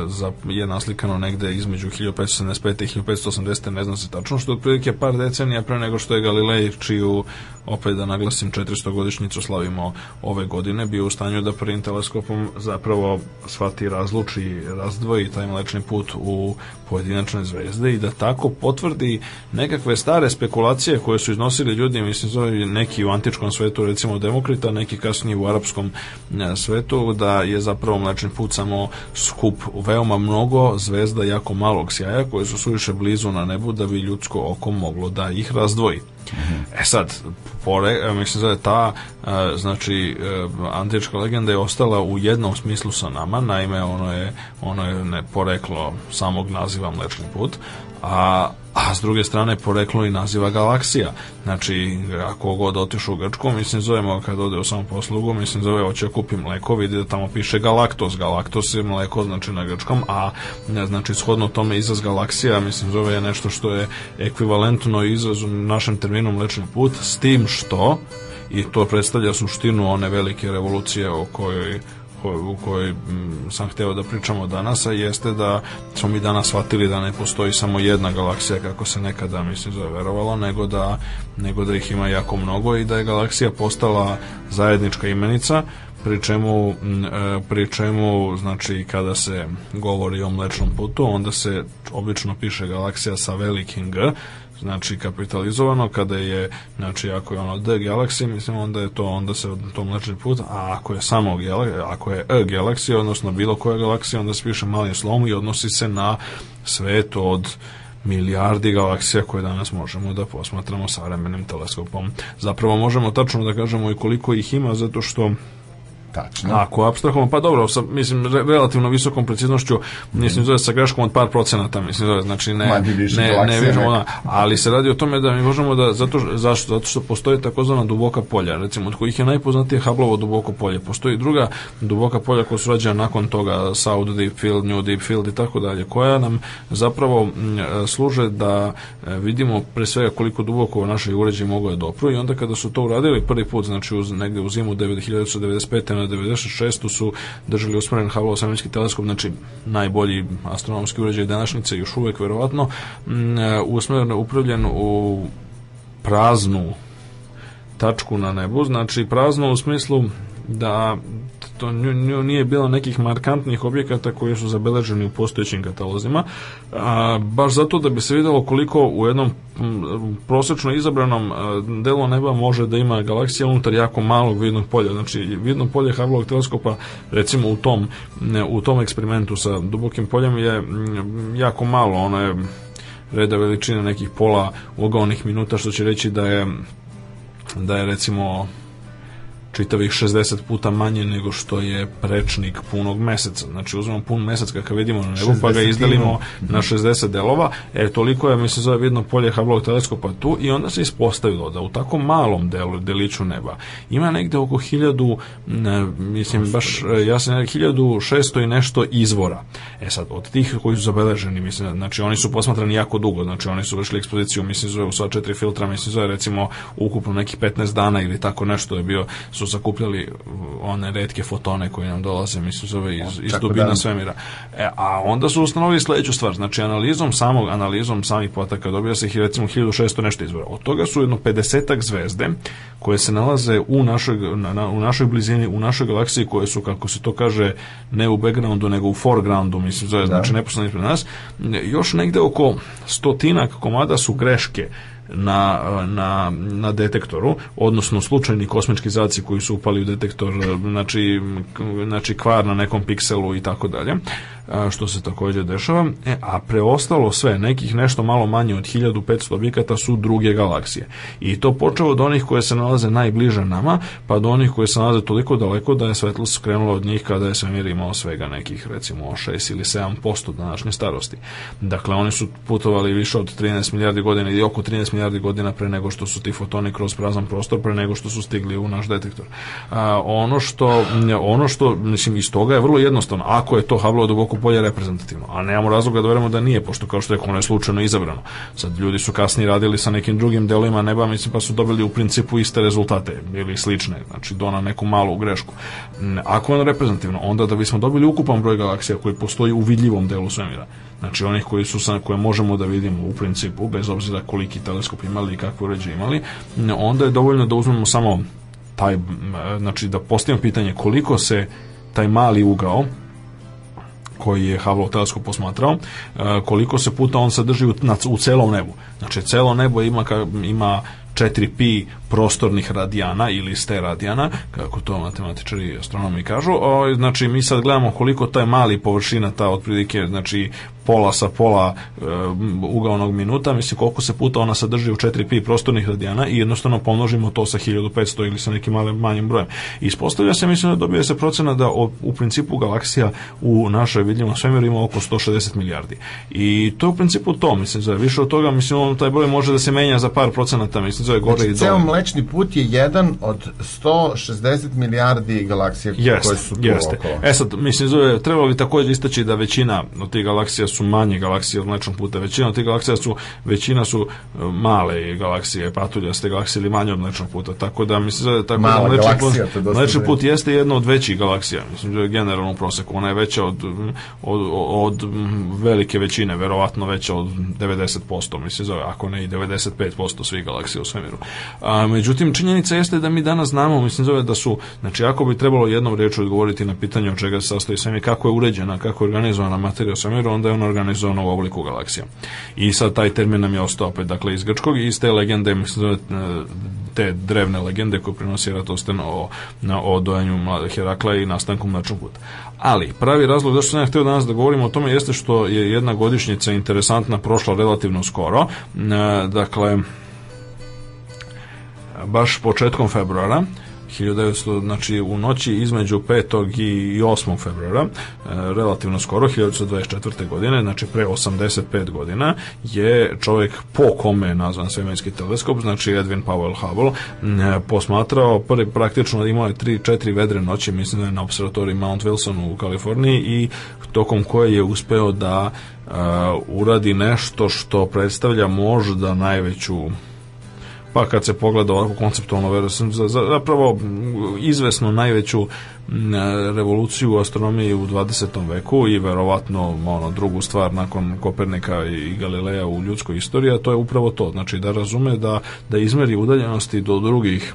za, je naslikano negde između 1575. i 1580. ne znam se tačno, što je otprilike par decenija pre nego što je Galilej čiju opet da naglasim 400 godišnjicu slavimo ove godine, bio u stanju da prvim teleskopom zapravo shvati razluči, razdvoji taj mlečni put u pojedinačne zvezde i da tako potvrdi nekakve stare spekulacije koje su iznosili ljudi, mislim zove neki u antičkom svetu, recimo Demokrita, neki kasnije u arapskom e, svetu, da je zapravo mlečni put samo skup veoma mnogo zvezda jako malog sjaja koje su suviše blizu na nebu da bi ljudsko oko moglo da ih razdvoji. E sad, pore, mislim da je ta e, znači e, antička legenda je ostala u jednom smislu sa nama, naime ono je ono je ne poreklo samog naziva Mlečni put, a a s druge strane poreklo i naziva galaksija. Znači, ako god otišu u Grčku, mislim zovemo kad ode u samoposlugu, mislim zove hoće kupim mleko, vidi da tamo piše galaktos. Galaktos je mleko znači na grčkom, a ne, znači shodno tome izraz galaksija, mislim zove je nešto što je ekvivalentno izrazu našem terminu mlečni put, s tim što i to predstavlja suštinu one velike revolucije o kojoj u kojoj mm, sam hteo da pričamo danas, a jeste da smo mi danas shvatili da ne postoji samo jedna galaksija kako se nekada mislim zaverovalo, nego da, nego da ih ima jako mnogo i da je galaksija postala zajednička imenica pri čemu, mm, e, pri čemu znači kada se govori o mlečnom putu onda se obično piše galaksija sa velikim G znači kapitalizovano kada je znači ako je ono D Galaxy mislim onda je to onda se od to mlečni put a ako je samo ako je E Galaxy odnosno bilo koja galaksija onda se piše mali slom i odnosi se na svet od milijardi galaksija koje danas možemo da posmatramo savremenim teleskopom. Zapravo možemo tačno da kažemo i koliko ih ima zato što Tačno. Ako abstrahujemo, pa dobro, sa, mislim, re, relativno visokom preciznošću, mislim, zove sa greškom od par procenata, mislim, zove, znači ne, ne, ne, ne vidimo, ona, ali se radi o tome da mi možemo da, zato, zašto? Zato što postoje takozvana duboka polja, recimo, od kojih je najpoznatije Hablovo duboko polje. Postoji druga duboka polja koja su rađena nakon toga, South Deep Field, New Deep Field i tako dalje, koja nam zapravo služe da e, vidimo pre svega koliko duboko naši uređaj mogu da dopru i onda kada su to uradili prvi put, znači uz, negde u zimu 1995. 96. su držali usmeren Hubble osamirski teleskop, znači najbolji astronomski uređaj današnjice još uvek verovatno mm, e, usmeren upravljen u praznu tačku na nebu, znači prazno u smislu da to nije bilo nekih markantnih objekata koji su zabeleženi u postojećim katalozima, a, baš zato da bi se videlo koliko u jednom prosečno izabranom delu neba može da ima galaksija unutar jako malog vidnog polja. Znači, vidno polje Hubbleovog teleskopa, recimo u tom, u tom eksperimentu sa dubokim poljem je jako malo, ono je reda veličine nekih pola ugaonih minuta, što će reći da je da je recimo čitavih 60 puta manje nego što je prečnik punog meseca. Znači uzmemo pun mesec kakav vidimo na nebu pa ga izdelimo mhm. na 60 delova, jer toliko je mi se zove vidno polje Hubbleovog teleskopa tu i onda se ispostavilo da u tako malom delu deliću neba ima negde oko 1000 ne, mislim baš e, ja se 1600 i nešto izvora. E sad od tih koji su zabeleženi mislim znači oni su posmatrani jako dugo, znači oni su vršili ekspoziciju mislim zove u sva četiri filtra mislim zove recimo ukupno nekih 15 dana ili tako nešto je bio su su zakupljali uh, one redke fotone koji nam dolaze, mislim, ove iz, iz dubina da. svemira. E, a onda su ustanovili sledeću stvar, znači analizom samog, analizom samih potaka dobija se recimo 1600 nešto izvora. Od toga su jedno 50 zvezde koje se nalaze u našoj, na, na, u našoj blizini, u našoj galaksiji koje su, kako se to kaže, ne u backgroundu, nego u foregroundu, mislim, zove, da. znači neposledno ispred nas. Još negde oko stotinak komada su greške na, na, na detektoru, odnosno slučajni kosmički zaci koji su upali u detektor, e, znači, znači kvar na nekom pikselu i tako dalje što se takođe dešava, e, a preostalo sve, nekih nešto malo manje od 1500 objekata su druge galaksije. I to počeo od onih koje se nalaze najbliže nama, pa do onih koje se nalaze toliko daleko da je svetlost skrenula od njih kada je svemir imao svega nekih recimo 6 ili 7% današnje starosti. Dakle, oni su putovali više od 13 milijardi godina ili oko 13 milijardi godina pre nego što su ti fotoni kroz prazan prostor, pre nego što su stigli u naš detektor. A, ono što, ono što, mislim, iz toga je vrlo jednostavno. Ako je to Hubble duboko daleko polje reprezentativno. A nemamo razloga da verujemo da nije, pošto kao što je ono je slučajno izabrano. Sad ljudi su kasnije radili sa nekim drugim delima neba, mislim pa su dobili u principu iste rezultate ili slične, znači dona neku malu grešku. Ako je ono reprezentativno, onda da bismo dobili ukupan broj galaksija koji postoji u vidljivom delu svemira, znači onih koji su sa, koje možemo da vidimo u principu, bez obzira koliki teleskop imali i kakve uređaje imali, onda je dovoljno da uzmemo samo taj, znači da postavimo pitanje koliko se taj mali ugao koji je Havlov teleskop posmatrao, e, koliko se puta on sadrži u, u celom nebu. Znači, celo nebo ima, ima 4pi prostornih radijana ili ste radijana, kako to matematičari i astronomi kažu. O, znači, mi sad gledamo koliko taj mali površina, ta otprilike, znači, pola sa pola e, ugaonog minuta, mislim koliko se puta ona sadrži u 4pi prostornih radijana i jednostavno pomnožimo to sa 1500 ili sa nekim malim manjim brojem. Ispostavlja se, mislim da dobije se procena da o, u principu galaksija u našoj vidljivom svemiru ima oko 160 milijardi. I to je u principu to, mislim, za više od toga, mislim, on, taj broj može da se menja za par procenata, mislim, za gore znači, i dole. Mlečni put je jedan od 160 milijardi galaksija jest, koje su tu jeste. okolo. E sad, mislim, zove, trebalo bi također istaći da većina od tih galaksija su manje galaksije od Mlečnog puta. Većina od tih galaksija su, većina su e, male galaksije, patuljaste galaksije ili manje od Mlečnog puta. Tako da, mislim, zove, tako da Mala da Mlečni put, Mlečni put jeste jedna od većih galaksija, mislim, generalno u proseku. Ona je veća od, od, od, od velike većine, verovatno veća od 90%, mislim, zove, ako ne i 95% svih galaksija u svemiru. A, međutim, činjenica jeste da mi danas znamo, mislim zove da su, znači ako bi trebalo jednom riječu odgovoriti na pitanje od čega se sastoji svemir, kako je uređena, kako je organizovana materija svemiru, onda je ona organizovana u obliku galaksija. I sad taj termin nam je ostao opet, dakle, iz grčkog i iz te legende, mislim zove, e, te drevne legende koje prinosi Eratostan o, na, o dojanju Herakla i nastanku mlačnog puta. Ali, pravi razlog zašto sam ja htio danas da govorimo o tome jeste što je jedna godišnjica interesantna prošla relativno skoro. E, dakle, baš početkom februara 1900, znači u noći između 5. i 8. februara, e, relativno skoro, 1924. godine, znači pre 85 godina, je čovjek po kome je nazvan svemenski teleskop, znači Edwin Powell Hubble, e, posmatrao prvi praktično imao je 3-4 vedre noći, mislim da je na observatoriji Mount Wilson u Kaliforniji i tokom koje je uspeo da uh, uradi nešto što predstavlja možda najveću pa kad se pogleda onako konceptualno, verujem sam za, za, zapravo izvesno najveću revoluciju u astronomiji u 20. veku i verovatno ono, drugu stvar nakon Kopernika i Galileja u ljudskoj istoriji, a to je upravo to, znači da razume da, da izmeri udaljenosti do drugih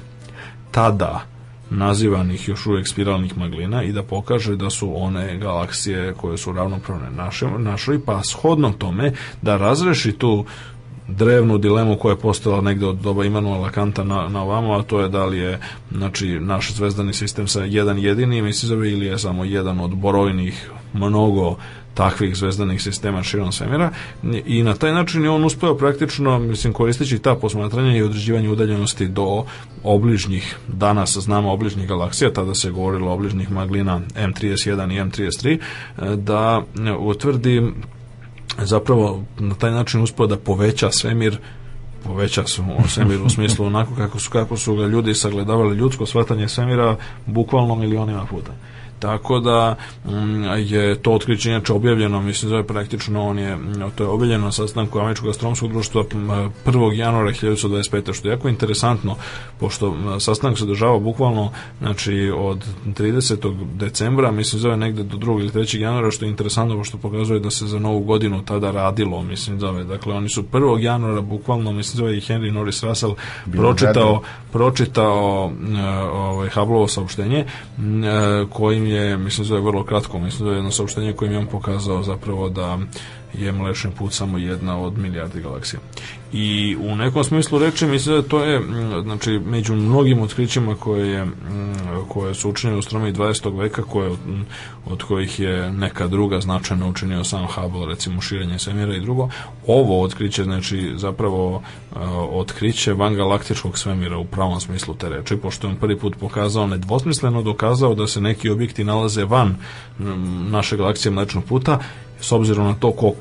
tada nazivanih još uvek spiralnih maglina i da pokaže da su one galaksije koje su ravnopravne našoj, našoj pa shodno tome da razreši tu drevnu dilemu koja je postojala negde od doba Immanuela Kanta na, na ovamo, a to je da li je znači, naš zvezdani sistem sa jedan jedinim istizove ili je samo jedan od brojnih mnogo takvih zvezdanih sistema širom svemira i na taj način je on uspeo praktično, mislim, koristeći ta posmatranja i određivanje udaljenosti do obližnjih, danas znamo obližnjih galaksija, tada se govorilo obližnjih maglina M31 i M33, da utvrdi zapravo na taj način uspio da poveća svemir poveća su svemir u smislu onako kako su, kako su ga ljudi sagledavali ljudsko shvatanje svemira bukvalno milionima puta. Tako da mm, je to otkriće inače objavljeno, mislim da je praktično on je, mm, to je objavljeno na sastanku Američkog astronomskog društva 1. Mm, januara 1925. što je jako interesantno, pošto sastanak se održava bukvalno znači, od 30. decembra, mislim da je negde do 2. ili 3. januara, što je interesantno, pošto pokazuje da se za novu godinu tada radilo, mislim da je, dakle oni su 1. januara bukvalno, mislim da je i Henry Norris Russell Bilo pročitao, radio. pročitao e, ovaj, Hubbleovo saopštenje e, kojim je, mislim da je vrlo kratko, mislim da je jedno saopštenje kojim je on pokazao zapravo da je Mlečni put samo jedna od milijardi galaksija i u nekom smislu reče mislim da to je mm, znači među mnogim otkrićima koje je mm, koje su učinjene u strome 20. veka koje mm, od kojih je neka druga značajno učinio sam Hubble recimo širenje svemira i drugo ovo otkriće znači zapravo e, otkriće van galaktičkog svemira u pravom smislu te reči pošto je on prvi put pokazao nedvosmisleno dokazao da se neki objekti nalaze van naše galaksije mlečnog puta s obzirom na to kog,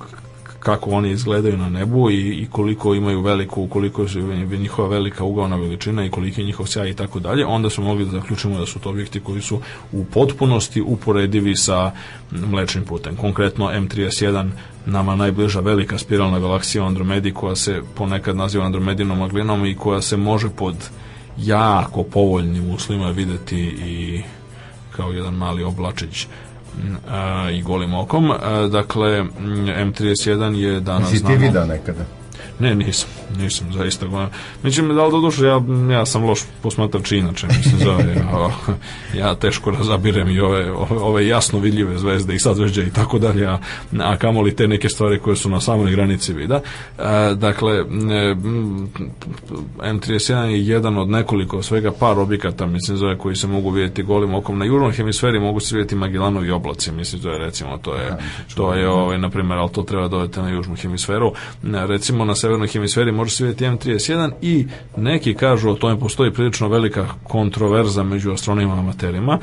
kako oni izgledaju na nebu i, i koliko imaju veliku, koliko je njihova velika ugaona veličina i koliki je njihov sjaj i tako dalje, onda smo mogli da zaključimo da su to objekti koji su u potpunosti uporedivi sa mlečnim putem. Konkretno M31 nama najbliža velika spiralna galaksija Andromedi koja se ponekad naziva Andromedinom maglinom i koja se može pod jako povoljnim uslovima videti i kao jedan mali oblačić a, i golim okom. Dakle, M31 je danas... Jesi ti video nekada? Ne, nisam, nisam zaista. Međutim, da li doduše, ja, ja sam loš posmatrač inače, mislim, za, Ja, ja teško razabirem i ove, ove, ove, jasno vidljive zvezde i sadveđe i tako dalje, a, a kamoli te neke stvari koje su na samoj granici vida. E, dakle, e, M31 je jedan od nekoliko, svega par objekata, mislim, zove, koji se mogu vidjeti golim okom. Na južnoj hemisferi mogu se vidjeti Magellanovi oblaci, mislim, zove, recimo, to je, to je, da. ove, ovaj, na primjer, ali to treba dodati na južnu hemisferu. E, recimo, na severnoj hemisferi može se vidjeti M31 i neki kažu o tome postoji prilično velika kontroverza među astronomima amaterima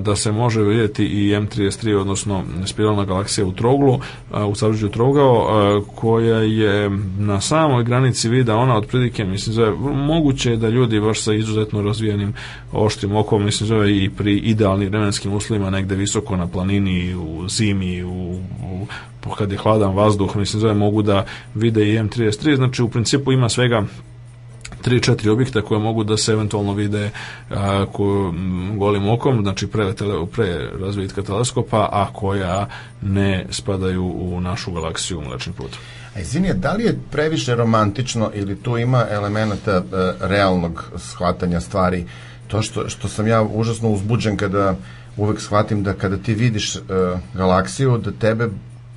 da se može vidjeti i M33 odnosno spiralna galaksija u Troglu u sabređu Trogao koja je na samoj granici vida ona otprilike mislim zove moguće je da ljudi baš sa izuzetno razvijenim oštrim okom mislim zove i pri idealnim vremenskim uslovima negde visoko na planini u zimi u, u kad je hladan vazduh, mislim zove, mogu da vide i M33, znači u principu ima svega 3-4 objekta koje mogu da se eventualno vide a, ko, golim okom, znači pre, tele, pre razvitka teleskopa, a koja ne spadaju u našu galaksiju Mlečni put. A izvini, da li je previše romantično ili tu ima elemenata e, realnog shvatanja stvari? To što, što sam ja užasno uzbuđen kada uvek shvatim da kada ti vidiš e, galaksiju, da tebe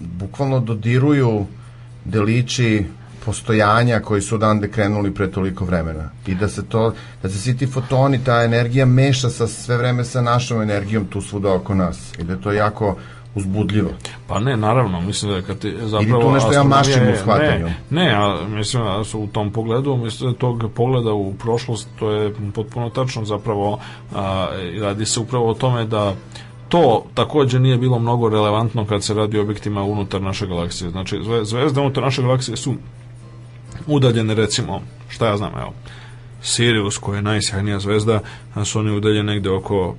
bukvalno dodiruju delići postojanja koji su odande krenuli pre toliko vremena i da se to da se svi ti fotoni ta energija meša sa sve vreme sa našom energijom tu svuda oko nas i da je to jako uzbudljivo. Pa ne, naravno, mislim da je kad zapravo... Ili tu nešto ja mašim u shvatanju. Ne, ne a, mislim da su u tom pogledu, mislim da tog pogleda u prošlost, to je potpuno tačno zapravo, a, radi se upravo o tome da to takođe nije bilo mnogo relevantno kad se radi o objektima unutar naše galaksije. Znači, zvezde unutar naše galaksije su udaljene, recimo, šta ja znam, evo, Sirius, koja je najsjajnija zvezda, su oni udaljeni negde oko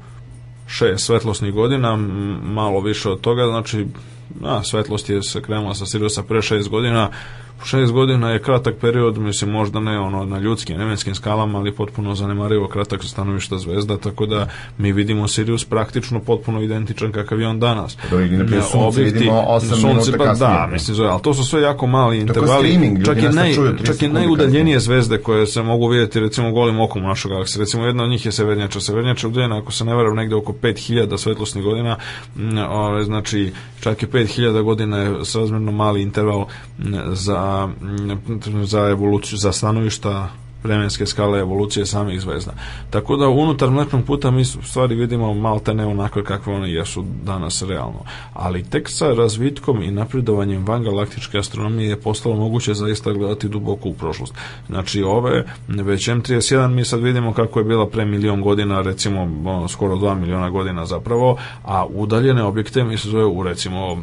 šest svetlosnih godina, malo više od toga, znači, a, svetlost je se krenula sa Siriusa pre šest godina, šest godina je kratak period, mislim možda ne ono na ljudskim, nemenskim skalama, ali potpuno zanemarivo kratak stanovišta zvezda, tako da mi vidimo Sirius praktično potpuno identičan kakav je on danas. Dobro, ili na vidimo 8 sunce, pa, Da, pa da mislim, zove, ali to su sve jako mali intervali, čak i, naj, čak i najudaljenije zvezde koje se mogu vidjeti recimo golim okom u našoj galaksiji. Recimo jedna od njih je Severnjača. Severnjača je udaljena, ako se ne varam, negde oko 5000 svetlosnih godina, mm, ove, znači čak i 5000 godina je srazmjerno mali interval mm, za za, evoluciju, za stanovišta vremenske skale evolucije samih zvezda. Tako da unutar mlečnog puta mi stvari vidimo malte ne onako kakve one jesu danas realno. Ali tek sa razvitkom i napredovanjem van galaktičke astronomije je postalo moguće zaista gledati duboko u prošlost. Znači ove, već M31 mi sad vidimo kako je bila pre milion godina, recimo skoro 2 miliona godina zapravo, a udaljene objekte mi se zove u recimo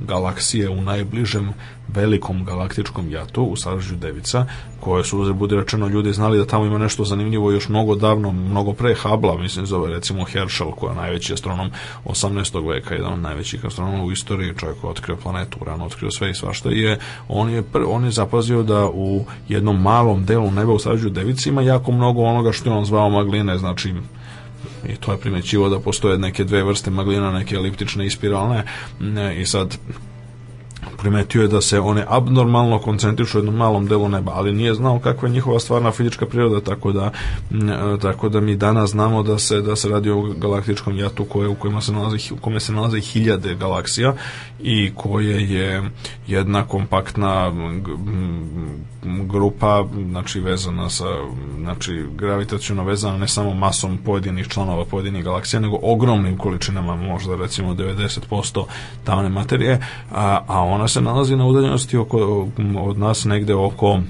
galaksije u najbližem velikom galaktičkom jatu u Saražju Devica, koje su, uzre da budi rečeno, ljudi znali da tamo ima nešto zanimljivo još mnogo davno, mnogo pre Habla, mislim, zove recimo Herschel, koja je najveći astronom 18. veka, jedan od najvećih astronoma u istoriji, čovjek koji otkrio planetu, rano otkrio sve i svašta, je, on, je, on je zapazio da u jednom malom delu neba u Saražju Devica ima jako mnogo onoga što je on zvao magline, znači i to je primećivo da postoje neke dve vrste maglina, neke eliptične i spiralne i sad Primetio je da se one abnormalno koncentrišu u jednom malom delu neba, ali nije znao kakva je njihova stvarna fizička priroda, tako da, e, tako da mi danas znamo da se, da se radi o galaktičkom jatu koje, u, kojima se nalazi, u kome se nalaze hiljade galaksija i koje je jedna kompaktna grupa znači vezana sa znači gravitaciono vezana ne samo masom pojedinih članova pojedinih galaksija nego ogromnim količinama možda recimo 90% tamne materije a, a ona se nalazi na udaljenosti oko, od nas negde oko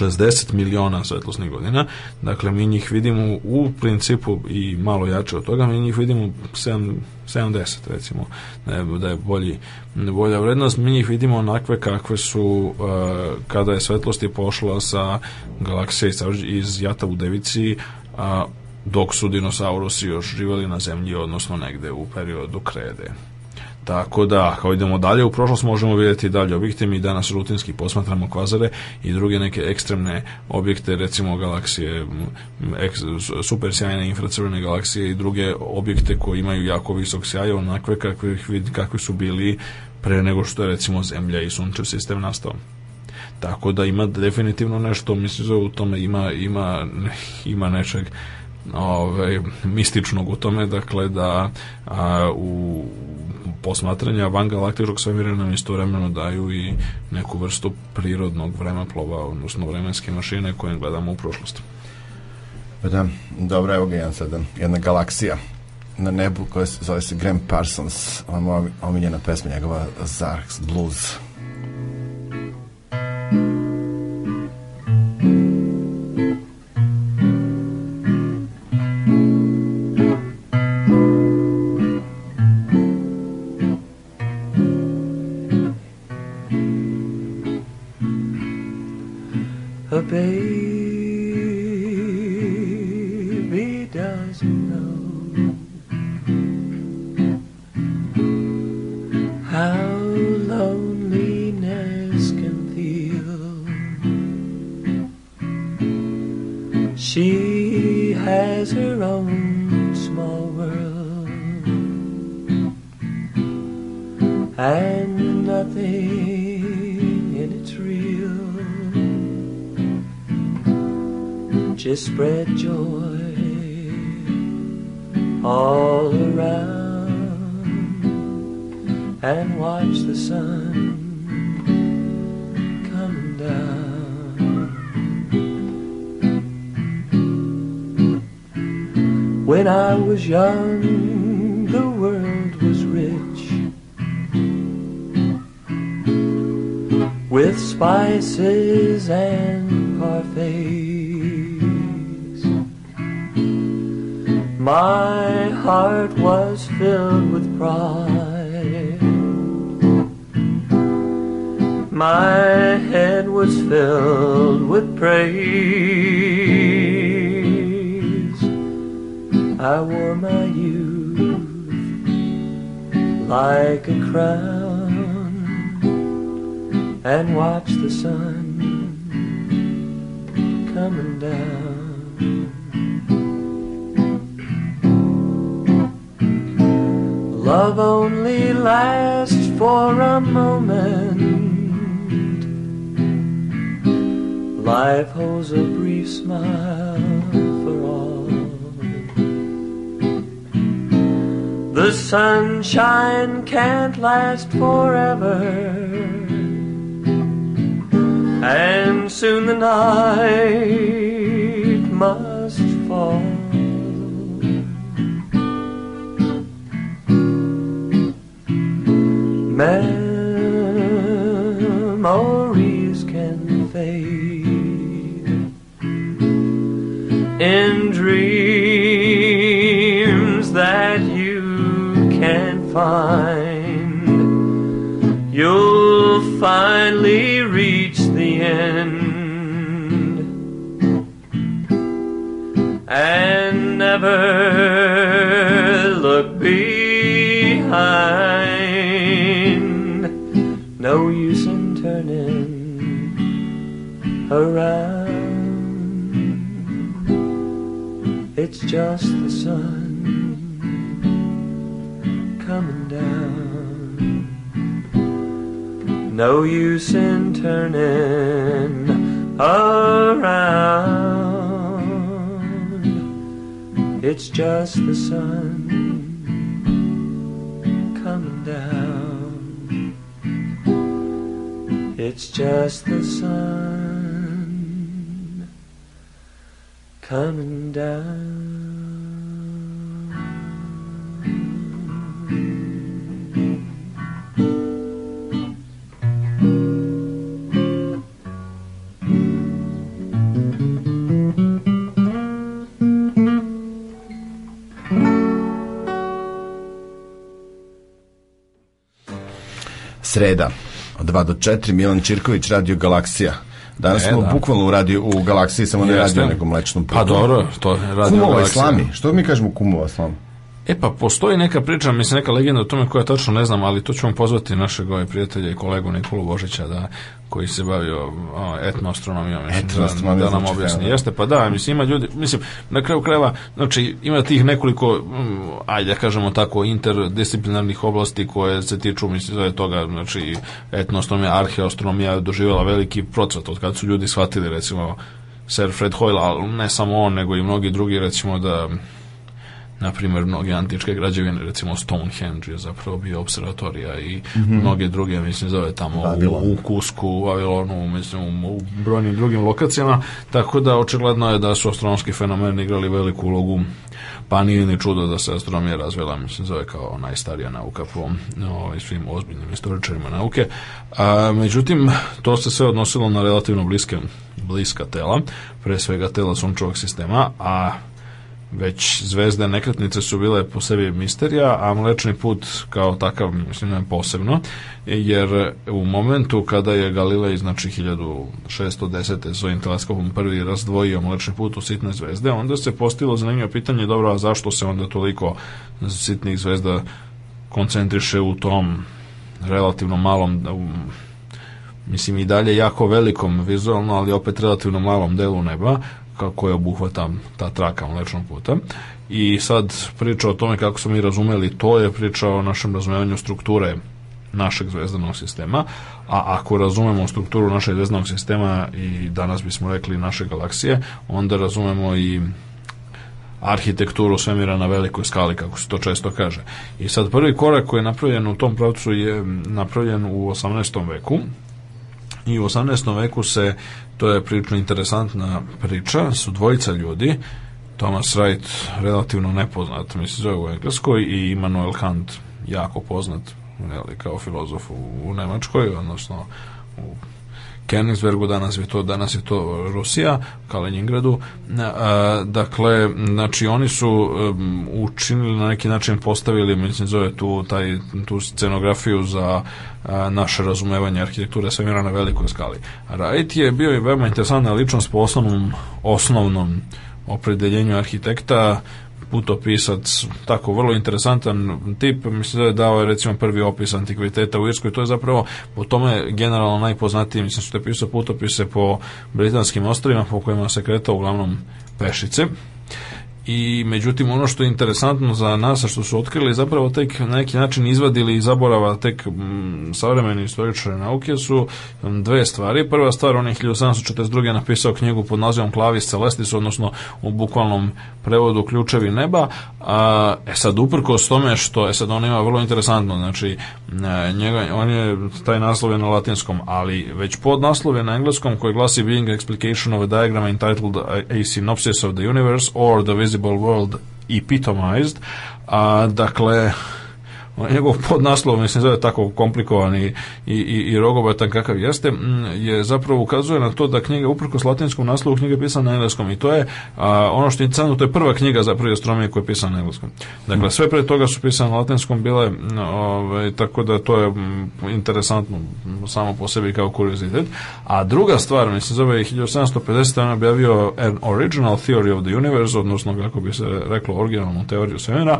60 miliona svetlosnih godina. Dakle, mi njih vidimo u principu i malo jače od toga, mi njih vidimo 7, 70 recimo, da je, da je bolji, bolja vrednost. Mi njih vidimo onakve kakve su uh, kada je svetlost je pošla sa galaksije iz Jata u Devici, a uh, dok su dinosaurusi još živali na zemlji, odnosno negde u periodu krede. Tako da, ako idemo dalje u prošlost, možemo vidjeti dalje objekte. Mi danas rutinski posmatramo kvazare i druge neke ekstremne objekte, recimo galaksije, eks, super sjajne infracrvene galaksije i druge objekte koji imaju jako visok sjaj, onakve kakvih, kakvi su bili pre nego što je recimo Zemlja i Sunčev sistem nastao. Tako da ima definitivno nešto, mislim da u tome ima, ima, ima nečeg ove, ovaj, mističnog u tome, dakle da a, u posmatranja van galaktičkog svemira nam istovremeno daju i neku vrstu prirodnog vremeplova, odnosno vremenske mašine koje gledamo u prošlost. Pa da, dobro, evo ga jedan sada, jedna galaksija na nebu koja se zove se Graham Parsons, on moja omiljena pesma njegova Zarks Blues. can't last forever. And soon the night must fall. Man you'll finally reach the end and never look behind. No use in turning around. It's just No use in turning around. It's just the sun coming down. It's just the sun coming down. sreda od 2 do 4, Milan Čirković, Radio Galaksija. Danas ne, smo da. bukvalno u radio u galaksiji, samo ne Jeste. radio nekom mlečnom putu. Pa dobro, to je radio Kumova slami. Što mi kažemo kumova slami? E pa, postoji neka priča, mislim neka legenda o tome koja tačno ne znam, ali to ćemo pozvati našeg ovaj prijatelja i kolegu Nikolu Božića da, koji se bavio da- etnoastronomijom, da, da nam objasni. Jeste, pa da, mislim, ima ljudi, mislim, na kraju krajeva, znači, ima tih nekoliko, mm, ajde, da kažemo tako, interdisciplinarnih oblasti koje se tiču, mislim, toga, znači, etnoastronomija, arheoastronomija doživjela veliki procvat od kad su ljudi shvatili, recimo, Sir Fred Hoyle, ali ne samo on, nego i mnogi drugi, recimo, da na primjer mnoge antičke građevine recimo Stonehenge je zapravo bio observatorija i mm -hmm. mnoge druge mislim zove tamo Babilon. u, Kusku u Babilonu mislim u brojnim drugim lokacijama tako da očigledno je da su astronomski fenomeni igrali veliku ulogu pa nije ni čudo da se astronomija razvila mislim zove kao najstarija nauka po no, svim ozbiljnim istoričarima nauke A, međutim to se sve odnosilo na relativno bliske bliska tela pre svega tela sunčevog sistema a već zvezde nekretnice su bile po sebi misterija, a mlečni put kao takav, mislim, posebno, jer u momentu kada je Galilej, znači 1610. svojim teleskopom prvi razdvojio mlečni put u sitne zvezde, onda se postilo zanimljivo pitanje, dobro, a zašto se onda toliko sitnih zvezda koncentriše u tom relativno malom mislim i dalje jako velikom vizualno, ali opet relativno malom delu neba, kako je obuhvata ta traka mlečnog puta. I sad priča o tome kako smo mi razumeli, to je priča o našem razumevanju strukture našeg zvezdanog sistema, a ako razumemo strukturu našeg zvezdanog sistema i danas bismo rekli naše galaksije, onda razumemo i arhitekturu svemira na velikoj skali, kako se to često kaže. I sad prvi korak koji je napravljen u tom pravcu je napravljen u 18. veku i u 18. veku se To je prilično interesantna priča, su dvojica ljudi, Thomas Wright relativno nepoznat, mislim, zove u Engleskoj i Immanuel Kant jako poznat jeli, kao filozof u, u Nemačkoj, odnosno u Königsbergu, danas je to, danas je to Rusija, Kaliningradu. E, dakle, znači oni su učinili na neki način postavili, mislim zove tu, taj, tu scenografiju za e, naše razumevanje arhitekture svemira na velikoj skali. Wright je bio i veoma interesantna ličnost po osnovnom, osnovnom opredeljenju arhitekta putopisac, tako vrlo interesantan tip, mislim da je dao recimo prvi opis antikviteta u Irskoj, to je zapravo po tome generalno najpoznatiji, mislim što je pisao putopise po britanskim ostrovima po kojima se kretao uglavnom pešice i međutim ono što je interesantno za NASA što su otkrili zapravo tek na neki način izvadili i zaborava tek m, mm, savremeni istoričari nauke su mm, dve stvari. Prva stvar, on je 1742. napisao knjigu pod nazivom Clavis Celestis, odnosno u bukvalnom prevodu Ključevi neba. A, e sad, uprkos tome što, e sad on ima vrlo interesantno, znači e, njega, on je, taj naslov je na latinskom, ali već pod naslov je na engleskom koji glasi Being Explication of a Diagram entitled A Synopsis of the Universe or the Visible Invisible World i Pitomized, a dakle njegov podnaslov, mislim, zove tako komplikovan i, i, i rogobatan kakav jeste, je zapravo ukazuje na to da knjiga, uprkos latinskom naslovu, knjiga je pisana na engleskom i to je a, ono što je interesantno, to je prva knjiga za astronomiju koja je pisana na engleskom. Dakle, sve pre toga su pisane na latinskom bile, ove, ovaj, tako da to je interesantno samo po sebi kao kuriozitet. A druga stvar, mislim, zove 1750. on objavio An Original Theory of the Universe, odnosno, kako bi se reklo, originalnu teoriju svemira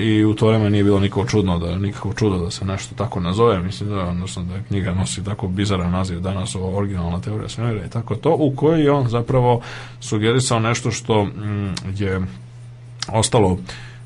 i u to vreme nije bilo niko nikako čudno da nikako čudo da se nešto tako nazove, mislim da odnosno da knjiga nosi tako bizaran naziv danas o originalna teorija svemira i tako to u kojoj je on zapravo sugerisao nešto što mm, je ostalo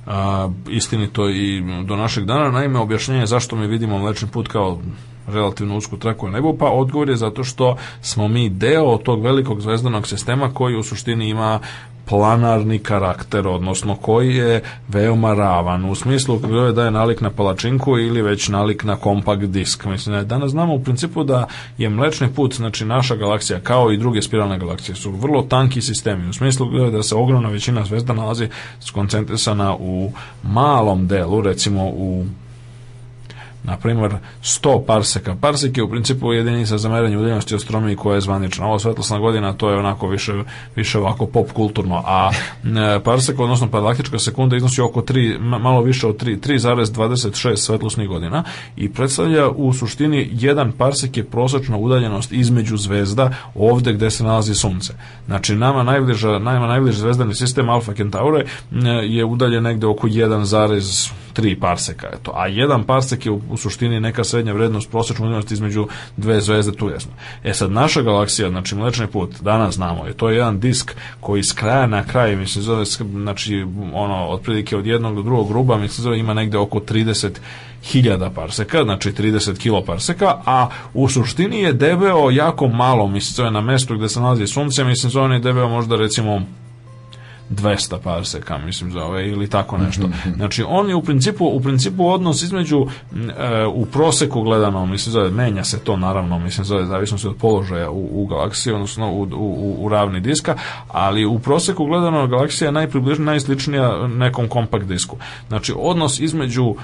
a, istinito i do našeg dana, naime objašnjenje zašto mi vidimo mlečni put kao relativno usku traku nebu, pa odgovor je zato što smo mi deo tog velikog zvezdanog sistema koji u suštini ima planarni karakter, odnosno koji je veoma ravan, u smislu da je nalik na palačinku ili već nalik na kompakt disk. Mislim, da danas znamo u principu da je mlečni put, znači naša galaksija kao i druge spiralne galaksije su vrlo tanki sistemi, u smislu da se ogromna većina zvezda nalazi skoncentrisana u malom delu, recimo u na primer 100 parseka. Parsek je u principu jedinica za merenje udaljenosti astronomije koja je zvanična. Ovo svetlosna godina to je onako više više ovako pop kulturno, a e, parsek odnosno paralaktička sekunda iznosi oko 3 malo više od 3 3,26 svetlosnih godina i predstavlja u suštini jedan parsek je prosečna udaljenost između zvezda ovde gde se nalazi sunce. Znači nama najbliža nama najbliži zvezdani sistem Alfa Centauri e, je udaljen negde oko 1,3 parseka, eto. A jedan parsek je u u suštini neka srednja vrednost prosečne udaljenosti između dve zvezde tu jesmo. E sad, naša galaksija, znači Mlečni put, danas znamo, je to je jedan disk koji s kraja na kraj, mislim, zove, znači, ono, otprilike od jednog do drugog ruba, mislim, zove, ima negde oko 30 hiljada parseka, znači 30 kiloparseka, a u suštini je debeo jako malo, mislim, zove, na mestu gde se nalazi sunce, mislim, zove, on je debeo možda, recimo, 200 parseka, mislim zove, ili tako mhm, nešto. Mhm. Znači, on je u principu, u principu odnos između, e, u proseku gledano, mislim zove, menja se to naravno, mislim zove, zavisno se od položaja u, u galaksiji, odnosno u, u, u ravni diska, ali u proseku gledano galaksija je najpribližnija, najsličnija nekom kompakt disku. Znači, odnos između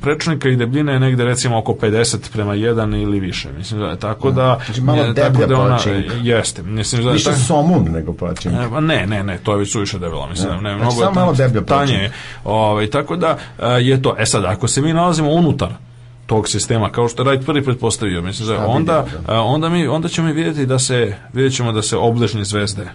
prečnika i debljine je negde recimo oko 50 prema 1 ili više, mislim zove, tako da... da znači, malo e, deblja da ona, e, Jeste, mislim zove... Više somun nego plaćenje. Pa ne, ne, ne, to je već suviše debela, mislim, ne, da. ne znači, mnogo je malo tanje. Ovaj tako da eh, je to. E sad ako se mi nalazimo unutar tog sistema kao što je Wright prvi pretpostavio, mislim da onda da. Eh, onda mi onda ćemo mi vidjeti da se vidjet ćemo da se obležne zvezde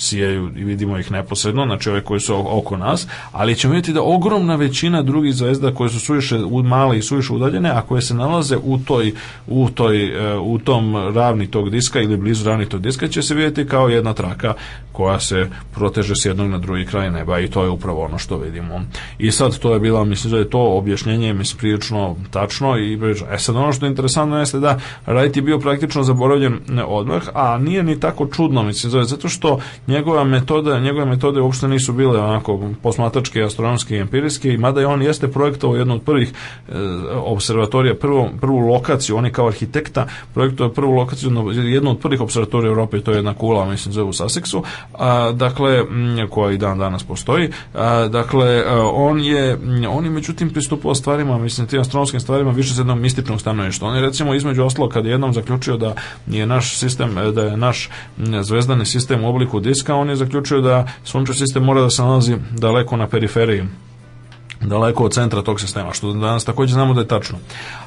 sijaju i vidimo ih neposredno, znači ove koje su oko nas, ali ćemo vidjeti da ogromna većina drugih zvezda koje su suviše male i suviše udaljene, a koje se nalaze u toj, u toj e, u tom ravni tog diska ili blizu ravni tog diska će se vidjeti kao jedna traka koja se proteže s jednog na drugi kraj neba i to je upravo ono što vidimo. I sad to je bila, mislim da je to objašnjenje mislim prilično tačno i e sad ono što je interesantno jeste da Wright je bio praktično zaboravljen odmah, a nije ni tako čudno mislim da je, zato što njegova metoda, njegove metode uopšte nisu bile onako posmatačke, astronomske i empirijske, mada je on jeste projektovao jednu od prvih e, observatorija, prvo, prvu lokaciju, on je kao arhitekta projektovao prvu lokaciju, jednu od prvih observatorija u Europi, to je jedna kula, mislim, zove u Sussexu, a, dakle, koja i dan danas postoji, a, dakle, a, on je, on je međutim pristupao stvarima, mislim, tim astronomskim stvarima više s jednom mističnom stanovišta. On je recimo između oslo kad je jednom zaključio da je naš sistem, da je naš zvezdani sistem u obliku diska pritiska, on je zaključio da sunčev sistem mora da se nalazi daleko na periferiji daleko od centra tog sistema, što danas također znamo da je tačno.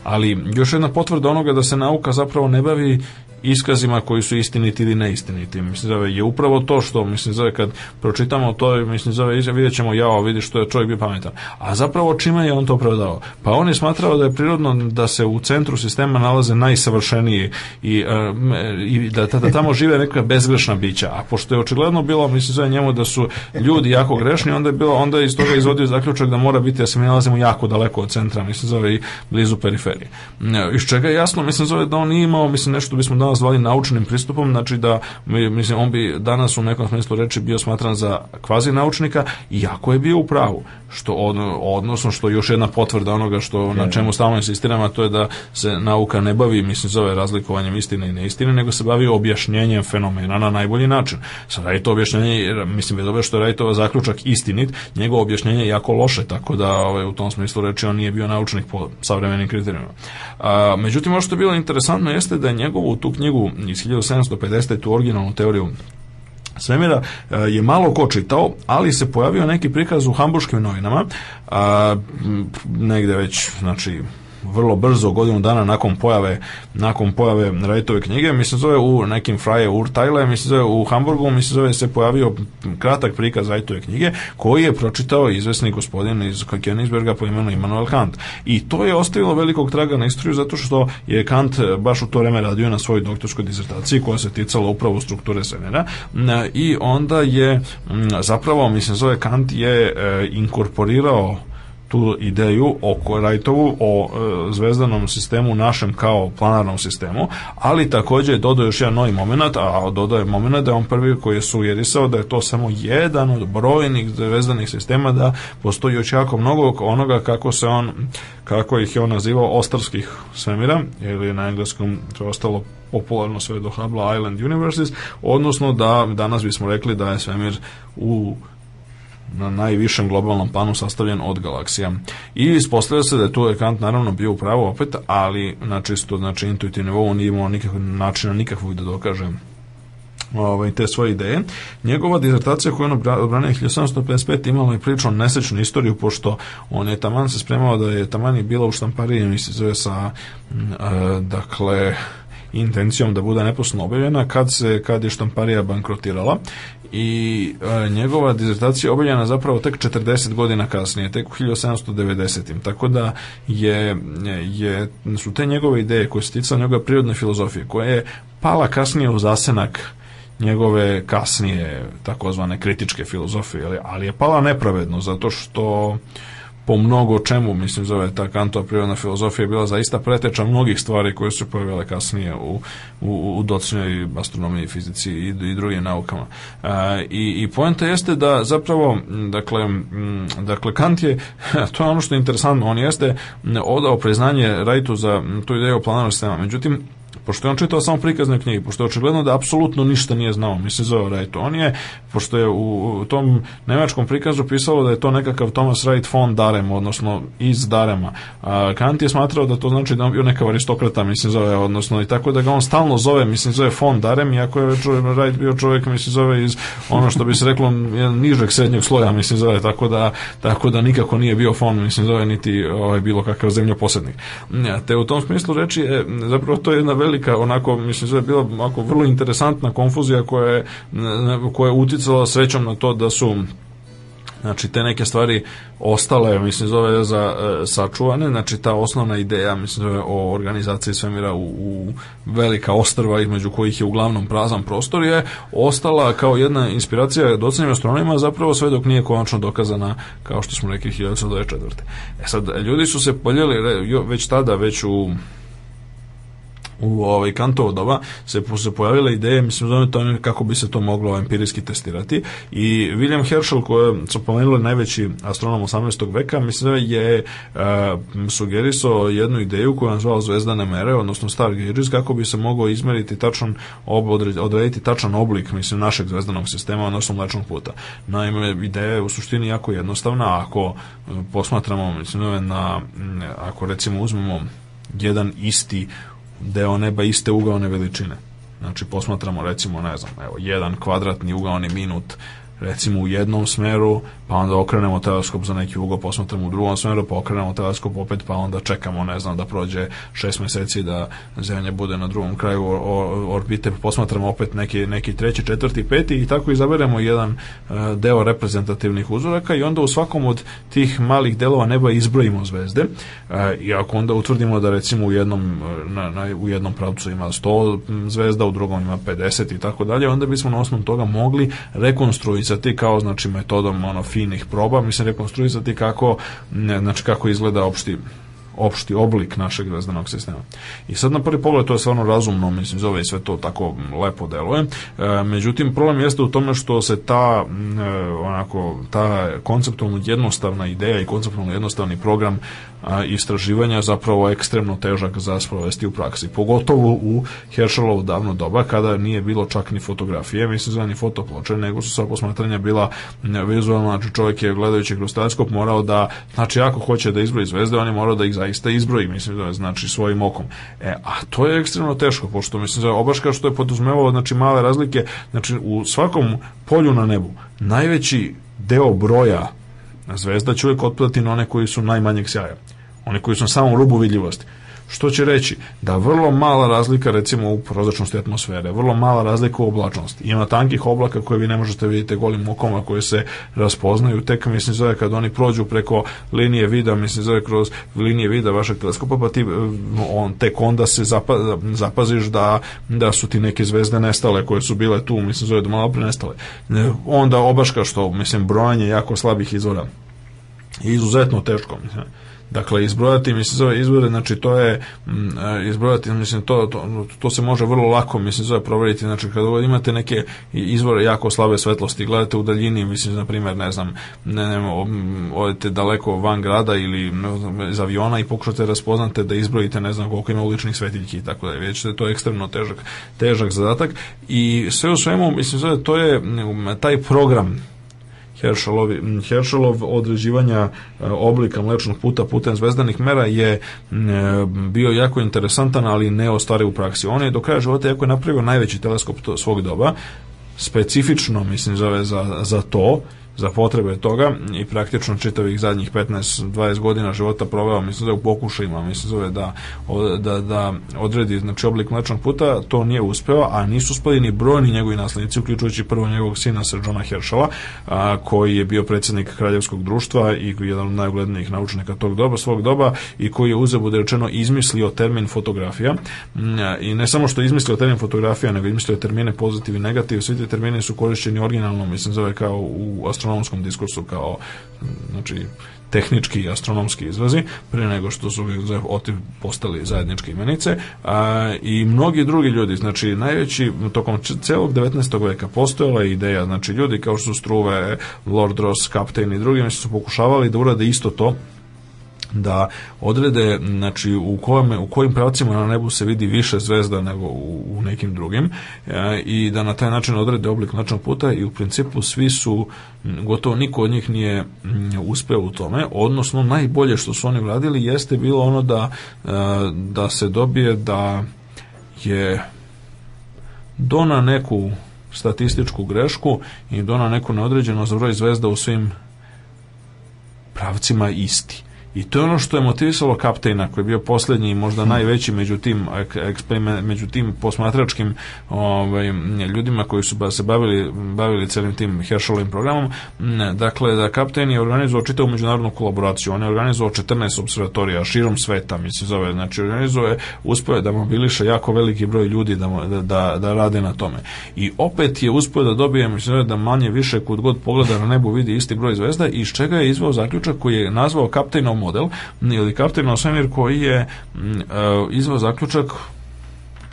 Ali još jedna potvrda onoga da se nauka zapravo ne bavi iskazima koji su istiniti ili neistiniti. Mislim, zove, je upravo to što, mislim, zove, kad pročitamo to, mislim, zove, vidjet ćemo, jao, vidi što je čovjek bio pametan. A zapravo čime je on to predao? Pa on je smatrao da je prirodno da se u centru sistema nalaze najsavršeniji i, e, i da, da, da, tamo žive neka bezgrešna bića. A pošto je očigledno bilo, mislim, zove njemu da su ljudi jako grešni, onda je bilo, onda je iz toga izvodio zaključak da mora biti da se mi nalazimo jako daleko od centra, mislim, zove i blizu periferije. E, iz čega je jasno, mislim, zove da on nije imao, mislim, nešto bismo danas danas zvali naučnim pristupom, znači da mislim on bi danas u nekom smislu reči bio smatran za kvazi naučnika, iako je bio u pravu, što od, odnosno što još jedna potvrda onoga što na čemu stalno insistiram, a to je da se nauka ne bavi, mislim zove razlikovanjem istine i neistine, nego se bavi objašnjenjem fenomena na najbolji način. Sada je to objašnjenje, mislim bez obzira što je Rajtova zaključak istinit, njegovo objašnjenje je jako loše, tako da ovaj, u tom smislu reči on nije bio naučnik po savremenim kriterijima. A, međutim, ono što je bilo interesantno jeste da je u tu knjigu iz 1750. tu originalnu teoriju svemira e, je malo ko čitao, ali se pojavio neki prikaz u hamburškim novinama, a, negde već, znači, vrlo brzo, godinu dana nakon pojave, nakon pojave Reitove knjige, mislim zove u nekim Fraje Urtajle, mislim zove u Hamburgu, mislim zove se pojavio kratak prikaz Reitove knjige koji je pročitao izvesni gospodin iz Königsberga po imenu Immanuel Kant. I to je ostavilo velikog traga na istoriju zato što je Kant baš u to vreme radio na svojoj doktorskoj disertaciji koja se ticala upravo strukture senera e, i onda je zapravo, mislim zove Kant je e, inkorporirao tu ideju o Rajtovu, o e, zvezdanom sistemu, našem kao planarnom sistemu, ali takođe je dodao još jedan novi moment, a dodao je moment da je on prvi koji je sujerisao da je to samo jedan od brojnih zvezdanih sistema, da postoji još jako mnogo onoga kako se on, kako ih je on nazivao ostarskih svemira, ili na engleskom to je ostalo popularno sve do Hubble Island Universes, odnosno da danas bismo rekli da je svemir u na najvišem globalnom planu sastavljen od galaksija. I ispostavlja se da je tu Kant naravno bio u pravu opet, ali na čisto znači, intuitivni nivou nije imao nikakvog načina nikakvog da dokaže ovaj, te svoje ideje. Njegova dizertacija koju on obranio 1755 imala je prilično nesečnu istoriju, pošto on je taman se spremao da je taman je bila u štampariji, mi se zove sa, e, dakle, intencijom da bude neposno objavljena kad se kad je štamparija bankrotirala i a, e, njegova dizertacija je obavljena zapravo tek 40 godina kasnije, tek u 1790. Tako da je, je, su te njegove ideje koje se ticale njegove prirodne filozofije, koja je pala kasnije u zasenak njegove kasnije takozvane kritičke filozofije, ali, ali je pala nepravedno zato što po mnogo čemu, mislim, zove ta Kantova prirodna filozofija bila zaista preteča mnogih stvari koje su pojavile kasnije u, u, u docenjoj astronomiji, fizici i, i drugim naukama. E, I i poenta jeste da zapravo, dakle, m, dakle Kant je, to je ono što je interesantno, on jeste odao priznanje Rajtu za tu ideju o planarnog sistema. Međutim, pošto je on čitao samo prikazne knjige, pošto je očigledno da apsolutno ništa nije znao, mislim za ovaj Wright. On je, pošto je u tom nemačkom prikazu pisalo da je to nekakav Thomas Wright von Darem, odnosno iz Darema. A, Kant je smatrao da to znači da on bio nekav aristokrata, mislim zove, ovaj, odnosno i tako da ga on stalno zove, mislim zove von Darem, iako je čovjek, Wright bio čovjek, mislim zove iz ono što bi se reklo nižeg srednjeg sloja, mislim zove, tako da, tako da nikako nije bio von, mislim zove, niti ovaj, bilo kakav zemljoposednik. Te u tom smislu reči, je, zapravo to je jedna velika, onako, mislim, da je bila onako, vrlo interesantna konfuzija koja je, koja je uticala srećom na to da su znači te neke stvari ostale, mislim zove za e, sačuvane, znači ta osnovna ideja mislim zove o organizaciji svemira u, u velika ostrva između kojih je uglavnom prazan prostor je ostala kao jedna inspiracija docenim astronomima zapravo sve dok nije konačno dokazana kao što smo rekli 1924. E sad, ljudi su se poljeli već tada, već u u ovaj, kantovo doba se, se pojavila ideja, mislim, da to kako bi se to moglo empirijski testirati i William Herschel, koji je pomenuli najveći astronom 18. veka, mislim da je uh, sugerisao jednu ideju koju je nazvao zvezdane mere, odnosno star Stargazers, kako bi se mogao izmeriti tačan ob, odrediti tačan oblik, mislim, našeg zvezdanog sistema, odnosno mlečnog puta. Naime, ideja je u suštini jako jednostavna, ako e, posmatramo, mislim, na, ako recimo uzmemo jedan isti deo da neba iste ugaone veličine. Znači, posmatramo recimo, ne znam, evo, jedan kvadratni ugaoni minut recimo u jednom smeru, pa onda okrenemo teleskop za neki ugo, posmatramo u drugom smeru, pa okrenemo teleskop opet, pa onda čekamo, ne znam, da prođe šest meseci da Zemlja bude na drugom kraju orbite, pa posmatramo opet neki, neki treći, četvrti, peti i tako izaberemo jedan e, deo reprezentativnih uzoraka i onda u svakom od tih malih delova neba izbrojimo zvezde e, i ako onda utvrdimo da recimo u jednom, e, na, na, u jednom pravcu ima 100 zvezda, u drugom ima 50 i tako dalje, onda bismo na osnovu toga mogli rekonstruisati rekonstruisati kao znači metodom ono finih proba, mislim rekonstruisati kako ne, znači kako izgleda opšti opšti oblik našeg zvezdanog sistema. I sad na prvi pogled to je stvarno razumno, mislim, zove i sve to tako lepo deluje. E, međutim, problem jeste u tome što se ta e, onako, ta konceptualno jednostavna ideja i konceptualno jednostavni program istraživanja zapravo ekstremno težak za sprovesti u praksi. Pogotovo u Herschelovu davno doba kada nije bilo čak ni fotografije, mislim da ni fotoploče, nego su sva posmatranja bila vizualna, znači čovjek je gledajući kroz teleskop morao da, znači ako hoće da izbroji zvezde, on je morao da ih zaista izbroji, mislim da je, znači svojim okom. E, a to je ekstremno teško, pošto mislim da obaška što je poduzmevao, znači male razlike, znači u svakom polju na nebu, najveći deo broja zvezda će uvijek otpadati na one koji su najmanjeg sjaja. Oni koji su na samom rubu vidljivosti. Što će reći? Da vrlo mala razlika recimo u prozračnosti atmosfere, vrlo mala razlika u oblačnosti. Ima tankih oblaka koje vi ne možete vidjeti golim okom, a koje se raspoznaju tek, mislim, zove kad oni prođu preko linije vida, mislim, zove kroz linije vida vašeg teleskopa, pa ti e, on, tek onda se zapaziš da, da su ti neke zvezde nestale koje su bile tu, mislim, zove da malo pre nestale. E, onda obaška što, mislim, brojanje jako slabih izvora. Izuzetno teško, mislim Dakle, izbrojati, mislim, zove izvore, znači to je, mm, e, izbrojati, mislim, to, to, to se može vrlo lako, mislim, zove proveriti, znači kada god imate neke izvore jako slabe svetlosti, gledate u daljini, mislim, na primjer, ne znam, ne, ne, odete daleko van grada ili ne znam, iz aviona i pokušate raspoznate da izbrojite, ne znam, koliko ima uličnih svetiljki i tako da vidjet ćete, to je ekstremno težak, težak zadatak i sve u svemu, mislim, zove, to je taj program Herschelov, Herschelov određivanja e, oblika mlečnog puta putem zvezdanih mera je bio jako interesantan, ali ne ostvariv u praksi. On je do kraja života jako je napravio najveći teleskop svog doba, specifično mislim zove za, za to za potrebe toga i praktično čitavih zadnjih 15-20 godina života proveo, mislim da je u pokušajima, mislim zove da, da, da odredi znači, oblik mlečnog puta, to nije uspeo, a nisu uspeli ni brojni njegovi naslednici, uključujući prvo njegovog sina Sir Johna a, koji je bio predsednik Kraljevskog društva i jedan od najuglednijih naučnika tog doba, svog doba, i koji je uzeo, bude rečeno, izmislio termin fotografija. Mm, I ne samo što je izmislio termin fotografija, nego izmislio termine pozitiv i negativ, svi te termini su korišćeni originalno, mislim zove kao u astronomskom diskursu kao znači tehnički i astronomski izrazi, pre nego što su otiv postali zajedničke imenice, a, i mnogi drugi ljudi, znači najveći, tokom celog 19. veka postojala je ideja, znači ljudi kao što su Struve, Lord Ross, Kapten i drugi, znači su pokušavali da urade isto to, da odrede znači, u, kojem u kojim pravcima na nebu se vidi više zvezda nego u, u nekim drugim e, i da na taj način odrede oblik noćnog puta i u principu svi su, gotovo niko od njih nije uspeo u tome, odnosno najbolje što su oni vladili jeste bilo ono da, e, da se dobije da je dona neku statističku grešku i dona neku neodređenost broj zvezda u svim pravcima isti. I to je ono što je motivisalo kaptena koji je bio poslednji i možda najveći među tim među tim posmatračkim ovaj, ljudima koji su se bavili bavili celim tim Herschelovim programom. Mm, dakle da kapten je organizovao čitavu međunarodnu kolaboraciju. On je organizovao 14 observatorija širom sveta, mislim zove, znači organizuje uspio da mobiliše jako veliki broj ljudi da, da, da, da rade na tome. I opet je uspio da dobije mislim zove, da manje više kod god pogleda na nebu vidi isti broj zvezda iz čega je izveo zaključak koji je nazvao kaptenom model ili Kaptain Osamir koji je mm, e, izvao zaključak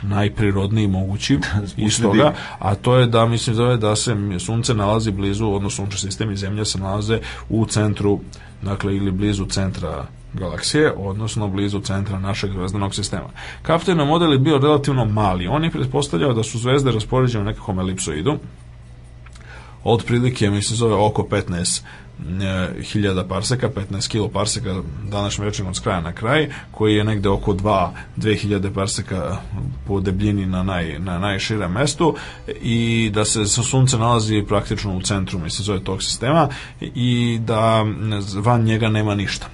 najprirodniji mogući da, iz toga, a to je da mislim zove da se sunce nalazi blizu, odnosno sunčev sistem i zemlja se nalaze u centru, dakle ili blizu centra galaksije, odnosno blizu centra našeg zvezdanog sistema. Kaptenov model je bio relativno mali. On je pretpostavljao da su zvezde raspoređene u nekakvom elipsoidu, otprilike, mislim, zove oko 15 1000 e, parseka, 15 kilo parseka današnjom rečem od kraja na kraj, koji je negde oko 2 2000 parseka po debljini na, naj, na najšire mestu i da se sa sunce nalazi praktično u centru, mislim, zove tog sistema i da van njega nema ništa.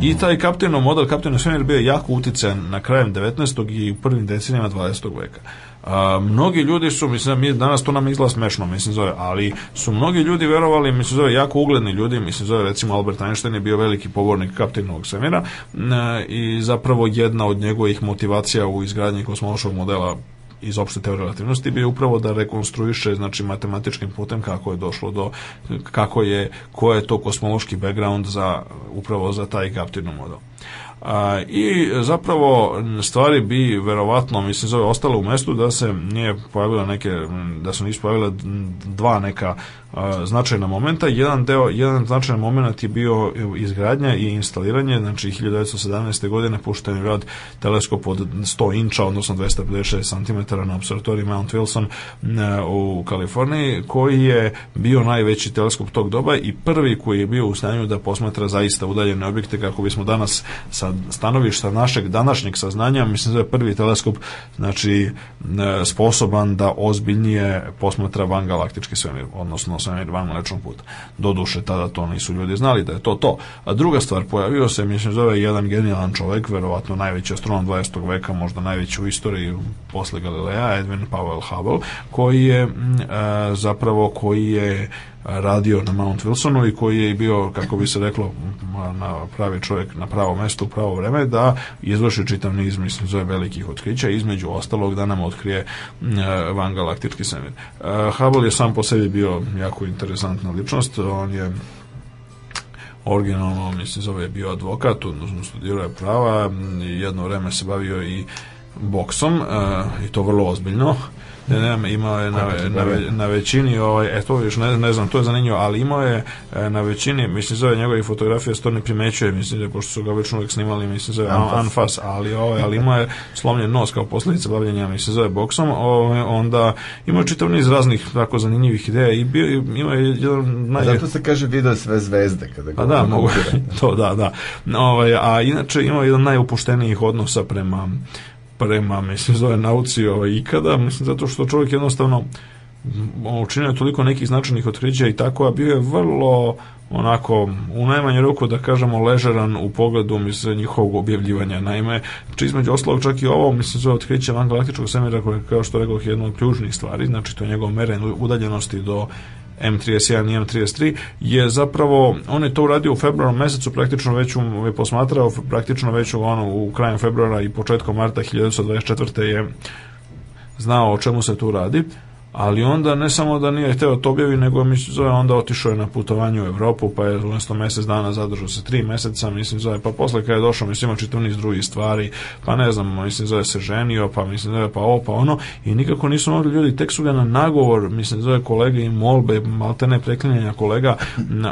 I mhm. taj kapteno model, kaptenov svemir bio jako uticajan na krajem 19. i u prvim decenijama 20. veka. A, mnogi ljudi su, mislim, mi, danas to nam izgleda smešno, mislim, zove, ali su mnogi ljudi verovali, mislim, zove, jako ugledni ljudi, mislim, zove, recimo Albert Einstein je bio veliki pobornik kaptivnog svemira e, i zapravo jedna od njegovih motivacija u izgradnji kosmološkog modela iz opšte teorije relativnosti bi upravo da rekonstruiše znači matematičkim putem kako je došlo do kako je ko je to kosmološki background za upravo za taj kaptivni model i zapravo stvari bi verovatno mislim zove ostale u mestu da se nije pojavila neke da su nisu pojavila dva neka značajna momenta. Jedan deo, jedan značajan moment je bio izgradnja i instaliranje, znači 1917. godine pušten je rad teleskop od 100 inča, odnosno 256 cm na observatoriji Mount Wilson e, u Kaliforniji, koji je bio najveći teleskop tog doba i prvi koji je bio u stanju da posmatra zaista udaljene objekte kako bismo danas sa stanovišta našeg današnjeg saznanja, mislim da je prvi teleskop znači e, sposoban da ozbiljnije posmatra van galaktički svemir, odnosno funkcioniranju van mlečnog puta. Doduše, tada to nisu ljudi znali da je to to. A druga stvar, pojavio se, mislim, zove jedan genijalan čovek, verovatno najveći astronom 20. veka, možda najveći u istoriji posle Galileja, Edwin Powell Hubble, koji je mm, e, zapravo koji je radio na Mount Wilsonu i koji je bio, kako bi se reklo, na pravi čovjek na pravo mesto u pravo vreme da izvrši čitav niz, mislim, zove velikih otkrića, između ostalog da nam otkrije e, van galaktički semir. E, Hubble je sam po sebi bio jako interesantna ličnost, on je originalno, mislim, zove je bio advokat, odnosno studirao je prava, jedno vreme se bavio i boksom, e, i to vrlo ozbiljno, ne, ne, imao je na, na, na većini, ovaj, e, to još ne, ne znam, to je zanimljivo, ali imao je e, na većini, mislim, zove njegove fotografije, se to ne primećuje, mislim, da pošto su ga već uvijek snimali, mislim, zove Anfas, ali, ovaj, ali imao je slomljen nos kao posledica bavljenja, mislim, zove boksom, ovaj, onda imao je čitav niz raznih tako zanimljivih ideja i bio, imao je jedan naj... Zato se kaže video sve zvezde kada pa ga... A da, mogu, to da, da. Ovaj, a inače imao je jedan najupuštenijih odnosa prema prema, mislim, zove nauci ovaj, ikada, mislim, zato što čovjek jednostavno učinio toliko nekih značajnih otkrića i tako, a bio je vrlo onako, u najmanju ruku da kažemo ležeran u pogledu mislim, njihovog objavljivanja. Naime, či između ostalog čak i ovo, mislim, zove otkriće van galaktičkog semira koje, kao što rekao, je jedna od ključnih stvari, znači to je njegov meren udaljenosti do M31 i M33 je zapravo, on je to uradio u februaru mesecu, praktično već um, je posmatrao praktično već u, ono, u krajem februara i početkom marta 1924. je znao o čemu se tu radi ali onda ne samo da nije hteo da to objavi, nego mi se zove onda otišao je na putovanje u Evropu, pa je umesto mjesec dana zadržao se tri mjeseca, mislim zove, pa posle kada je došao, mislim ima čitav niz drugih stvari, pa ne znam, mislim zove se ženio, pa mislim zove pa ovo, pa ono, i nikako nisu mogli ljudi, tek su ga na nagovor, mislim zove kolege i molbe, maltene preklinjanja kolega,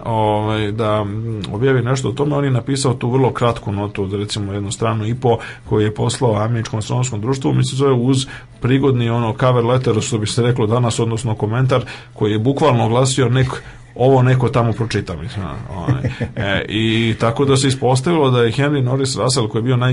ovaj, da mm, objavi nešto o tome, on je napisao tu vrlo kratku notu, da recimo jednu stranu i po, koju je poslao američkom astronomskom društvu, mislim zove uz prigodni ono cover letter, što bi se reklo danas, odnosno komentar koji je bukvalno oglasio nek ovo neko tamo pročita, mislim. One. Ovaj. E, I tako da se ispostavilo da je Henry Norris Russell, koji je bio naj,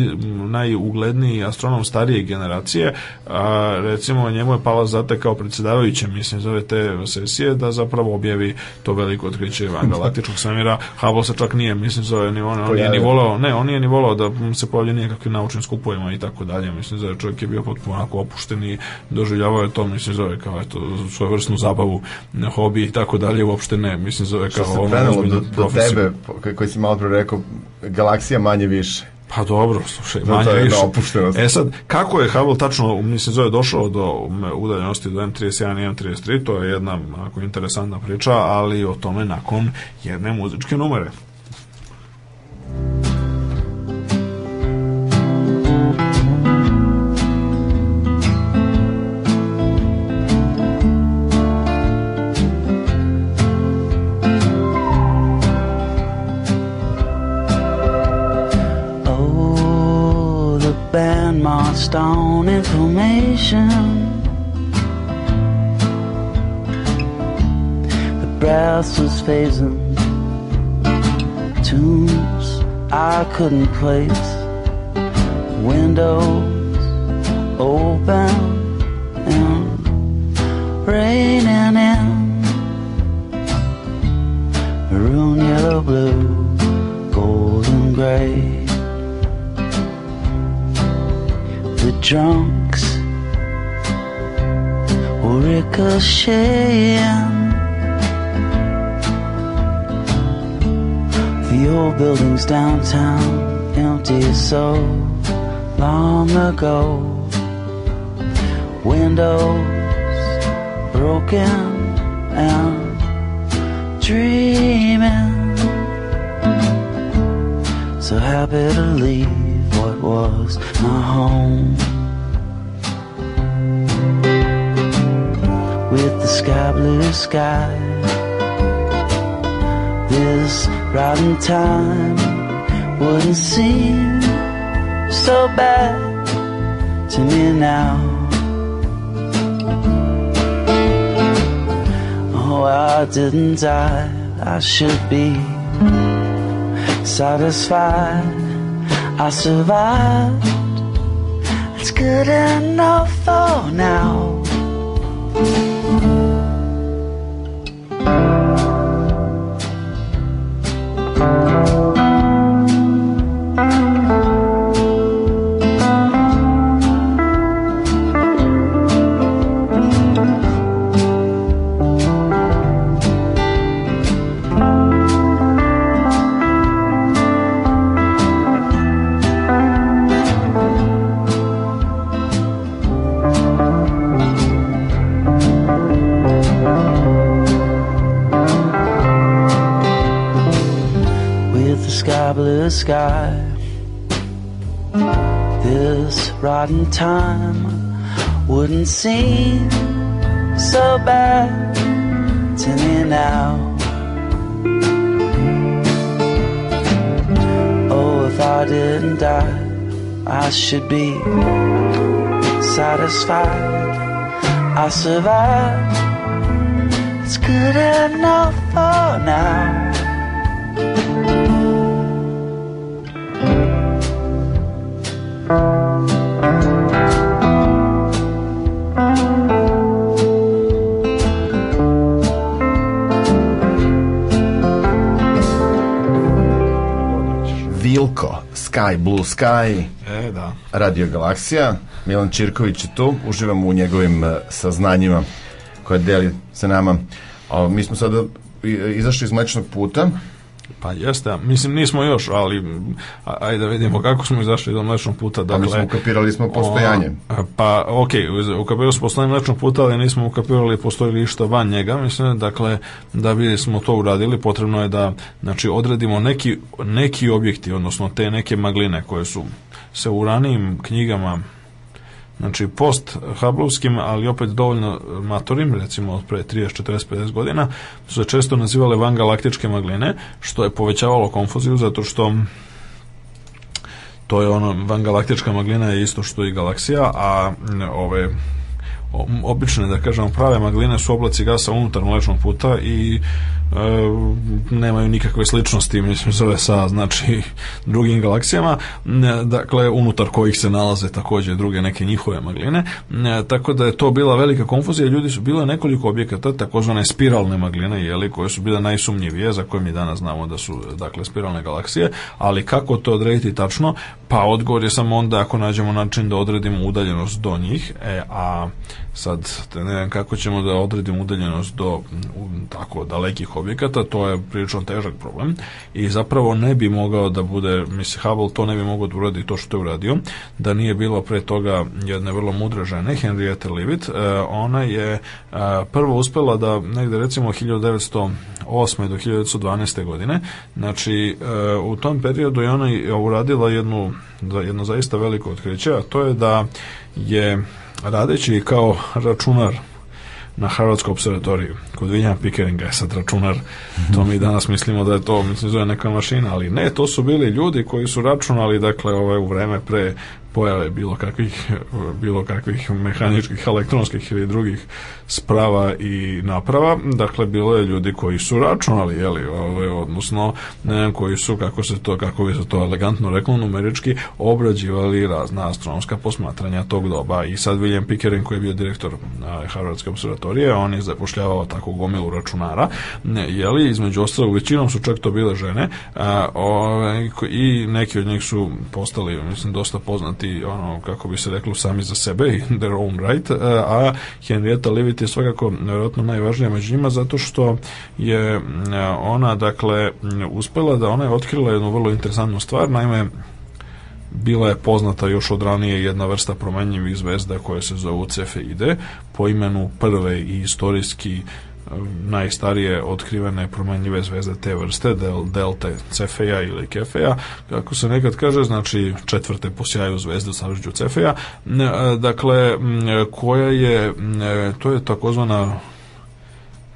najugledniji astronom starije generacije, a, recimo njemu je pala zate kao predsjedavajuće, mislim, zove te sesije, da zapravo objavi to veliko otkriće van galaktičkog samira. Hubble se čak nije, mislim, zove ni on, on nije ni volao, ne, on nije ni volao da se pojavlja nekakvim naučnim skupovima i tako dalje, mislim, zove čovjek je bio potpuno onako opušten i doživljavao je to, mislim, zove kao eto, svoju vrstnu zabavu, hobi i tako dalje, uopšte ne mislim zove kao što se ono do, do tebe, koji si malo pre rekao, galaksija manje više. Pa dobro, slušaj, manje Zato je više. Opuštenost. E sad, kako je Hubble tačno, mislim, zove došao do udaljenosti do M31 i M33, to je jedna ako, interesantna priča, ali o tome nakon jedne muzičke numere. Thank passed on information. The brass was phasing, tunes I couldn't place, windows open and raining. drunks ricocheting. The old buildings downtown empty so long ago. Windows broken and dreaming. So happy to leave what was my home. with the sky blue sky. This rotten time wouldn't seem so bad to me now. Oh, I didn't die. I should be satisfied. I survived. It's good enough for now. time wouldn't seem so bad to me now. Oh, if I didn't die, I should be satisfied. I survived. It's good enough for now. Sky, Blue Sky, e, da. Radio Galaksija. Milan Čirković je tu, uživamo u njegovim e, saznanjima koje deli sa nama. A, mi smo sada e, izašli iz mlečnog puta, Pa jeste, mislim nismo još, ali ajde da vidimo kako smo izašli do mlečnog puta. Pa dakle, pa mislim, ukapirali smo postojanje. O, pa ok, ukapirali smo postojanje mlečnog puta, ali nismo ukapirali postoji li van njega. Mislim, dakle, da bi smo to uradili, potrebno je da znači, odredimo neki, neki objekti, odnosno te neke magline koje su se u ranijim knjigama Znači, post hablovskim, ali opet dovoljno matorim, recimo od pre 30, 40, 50 godina, su se često nazivale vangalaktičke magline, što je povećavalo konfuziju zato što to je ono, vangalaktička maglina je isto što i galaksija, a ove obične, da kažem, prave magline su oblaci gasa unutar mlečnog puta i E, nemaju nikakve sličnosti mislim zove sa znači drugim galaksijama e, dakle unutar kojih se nalaze takođe druge neke njihove magline e, tako da je to bila velika konfuzija ljudi su bilo nekoliko objekata takozvane spiralne magline jeli koje su bile najsumnjivije za koje mi danas znamo da su dakle spiralne galaksije ali kako to odrediti tačno pa odgovor je samo onda ako nađemo način da odredimo udaljenost do njih e, a Sad, ne znam kako ćemo da odredimo udaljenost do tako dalekih objekata, to je prilično težak problem i zapravo ne bi mogao da bude, mislim, Hubble to ne bi mogao da uradi to što je uradio, da nije bilo pre toga jedne vrlo mudre žene, Henrietta Leavitt, e, ona je e, prvo uspela da negde recimo 1908. do 1912. godine, znači e, u tom periodu je ona uradila jednu, jedno zaista veliko otkriće, a to je da je radeći kao računar na Harvardskoj observatoriju kod William Pickeringa je sad računar to mi danas mislimo da je to mislim zove neka mašina ali ne, to su bili ljudi koji su računali dakle ovaj, u vreme pre pojave bilo kakvih, bilo kakvih mehaničkih, elektronskih ili drugih sprava i naprava. Dakle, bilo je ljudi koji su računali, jeli, ovaj, odnosno ne, koji su, kako, se to, kako bi se to elegantno reklo, numerički obrađivali razna astronomska posmatranja tog doba. I sad William Pickering, koji je bio direktor Harvardske observatorije, on je zapošljavao takvu gomilu računara, ne, jeli, između ostalog, većinom su čak to bile žene a, ove, ovaj, i neki od njih su postali, mislim, dosta poznati biti, ono, kako bi se reklo, sami za sebe i their own right, e, a Henrietta Leavitt je svakako vjerojatno najvažnija među njima zato što je e, ona, dakle, uspela da ona je otkrila jednu vrlo interesantnu stvar, naime, bila je poznata još od ranije jedna vrsta promenjivih zvezda koja se zove Cefeide po imenu prve i istorijski najstarije otkrivene promenljive zvezde te vrste, del, delta Cefeja ili Kefeja, kako se nekad kaže, znači četvrte po sjaju zvezde u savrđu Cefeja, e, dakle, koja je, e, to je takozvana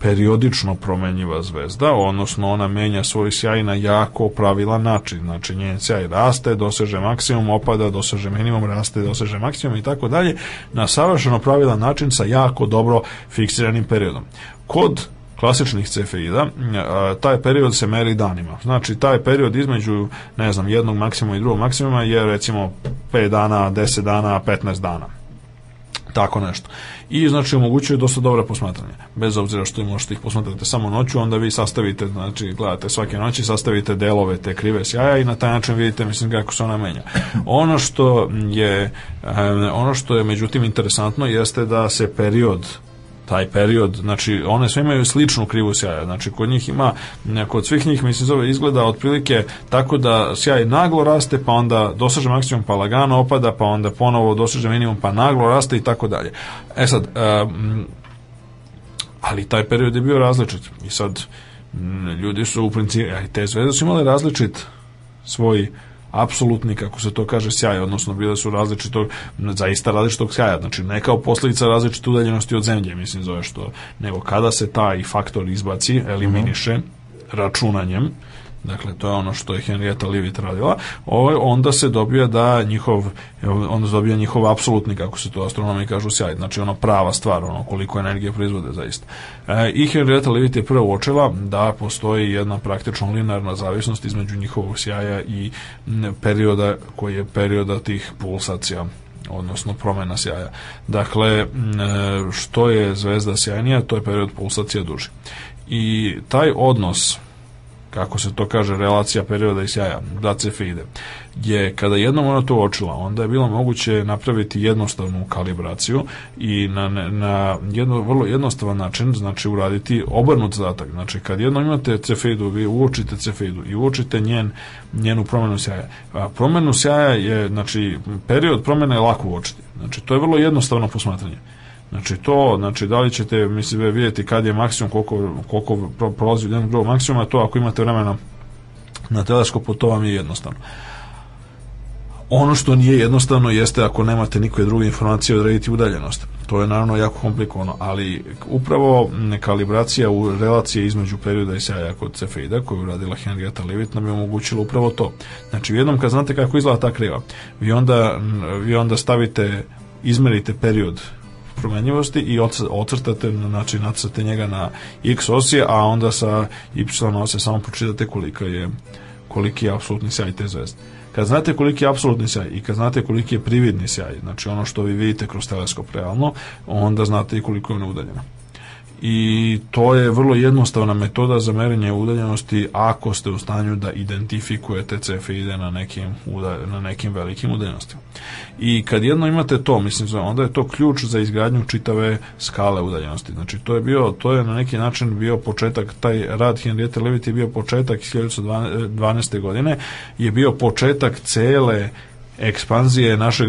periodično promenjiva zvezda, odnosno ona menja svoj sjaj na jako pravilan način. Znači njen sjaj raste, doseže maksimum, opada, doseže minimum, raste, doseže maksimum i tako dalje, na savršeno pravilan način sa jako dobro fiksiranim periodom. Kod klasičnih cefeida, taj period se meri danima. Znači, taj period između, ne znam, jednog maksimuma i drugog maksimuma je, recimo, 5 dana, 10 dana, 15 dana. Tako nešto. I, znači, omogućuje dosta dobro posmatranje. Bez obzira što možete ih posmatrate samo noću, onda vi sastavite, znači, gledate svake noći, sastavite delove te krive sjaja i na taj način vidite, mislim, kako se ona menja. Ono što je, ono što je, međutim, interesantno jeste da se period taj period, znači one sve imaju sličnu krivu sjaja, znači kod njih ima, kod svih njih mislim zove izgleda otprilike tako da sjaj naglo raste, pa onda doseže maksimum, pa lagano opada, pa onda ponovo doseže minimum, pa naglo raste i tako dalje. E sad, um, ali taj period je bio različit i sad ljudi su u principu, e, te zvezde su imale različit svoj apsolutni, kako se to kaže, sjaj, odnosno bile su različitog, zaista različitog sjaja, znači ne kao posljedica različite udaljenosti od zemlje, mislim zove što, nego kada se taj faktor izbaci, eliminiše, mhm. računanjem, dakle to je ono što je Henrietta Leavitt radila, ovaj, onda se dobija da njihov, onda se dobija njihov apsolutni, kako se to astronomi kažu, sjaj, znači ono prava stvar, ono koliko energije proizvode zaista. E, I Henrietta Leavitt je prvo uočila da postoji jedna praktično linearna zavisnost između njihovog sjaja i perioda koji je perioda tih pulsacija odnosno promena sjaja. Dakle, e, što je zvezda sjajnija, to je period pulsacija duži. I taj odnos kako se to kaže, relacija perioda i sjaja, da se je kada jednom ona to očila, onda je bilo moguće napraviti jednostavnu kalibraciju i na, na jedno, vrlo jednostavan način, znači uraditi obrnut zadatak. Znači, kad jednom imate cefeidu, vi uočite cefeidu i uočite njen, njenu promenu sjaja. A promenu sjaja je, znači, period promene je lako uočiti. Znači, to je vrlo jednostavno posmatranje. Znači to, znači da li ćete, mislim, da vidjeti kad je maksimum, koliko, koliko prolazi jedan drugog maksimuma, to ako imate vremena na teleskopu, to vam je jednostavno. Ono što nije jednostavno jeste ako nemate nikakve druge informacije odrediti udaljenost. To je naravno jako komplikovano, ali upravo kalibracija u relacije između perioda i sjaja kod cefeida koju je radila Henrietta Leavitt nam je omogućila upravo to. Znači jednom kad znate kako izgleda ta kriva, vi onda, vi onda stavite, izmerite period promenjivosti i ocrtate na način nacrtate njega na x osi, a onda sa y osi samo pročitate kolika je koliki je apsolutni sjaj te zvezde. Kad znate koliki je apsolutni sjaj i kad znate koliki je prividni sjaj, znači ono što vi vidite kroz teleskop realno, onda znate i koliko je ona udaljena i to je vrlo jednostavna metoda za merenje udaljenosti ako ste u stanju da identifikujete cefide na nekim, na nekim velikim udaljenostima. I kad jedno imate to, mislim, onda je to ključ za izgradnju čitave skale udaljenosti. Znači, to je bio, to je na neki način bio početak, taj rad Henriette Levitt je bio početak 1912. godine, je bio početak cele ekspanzije našeg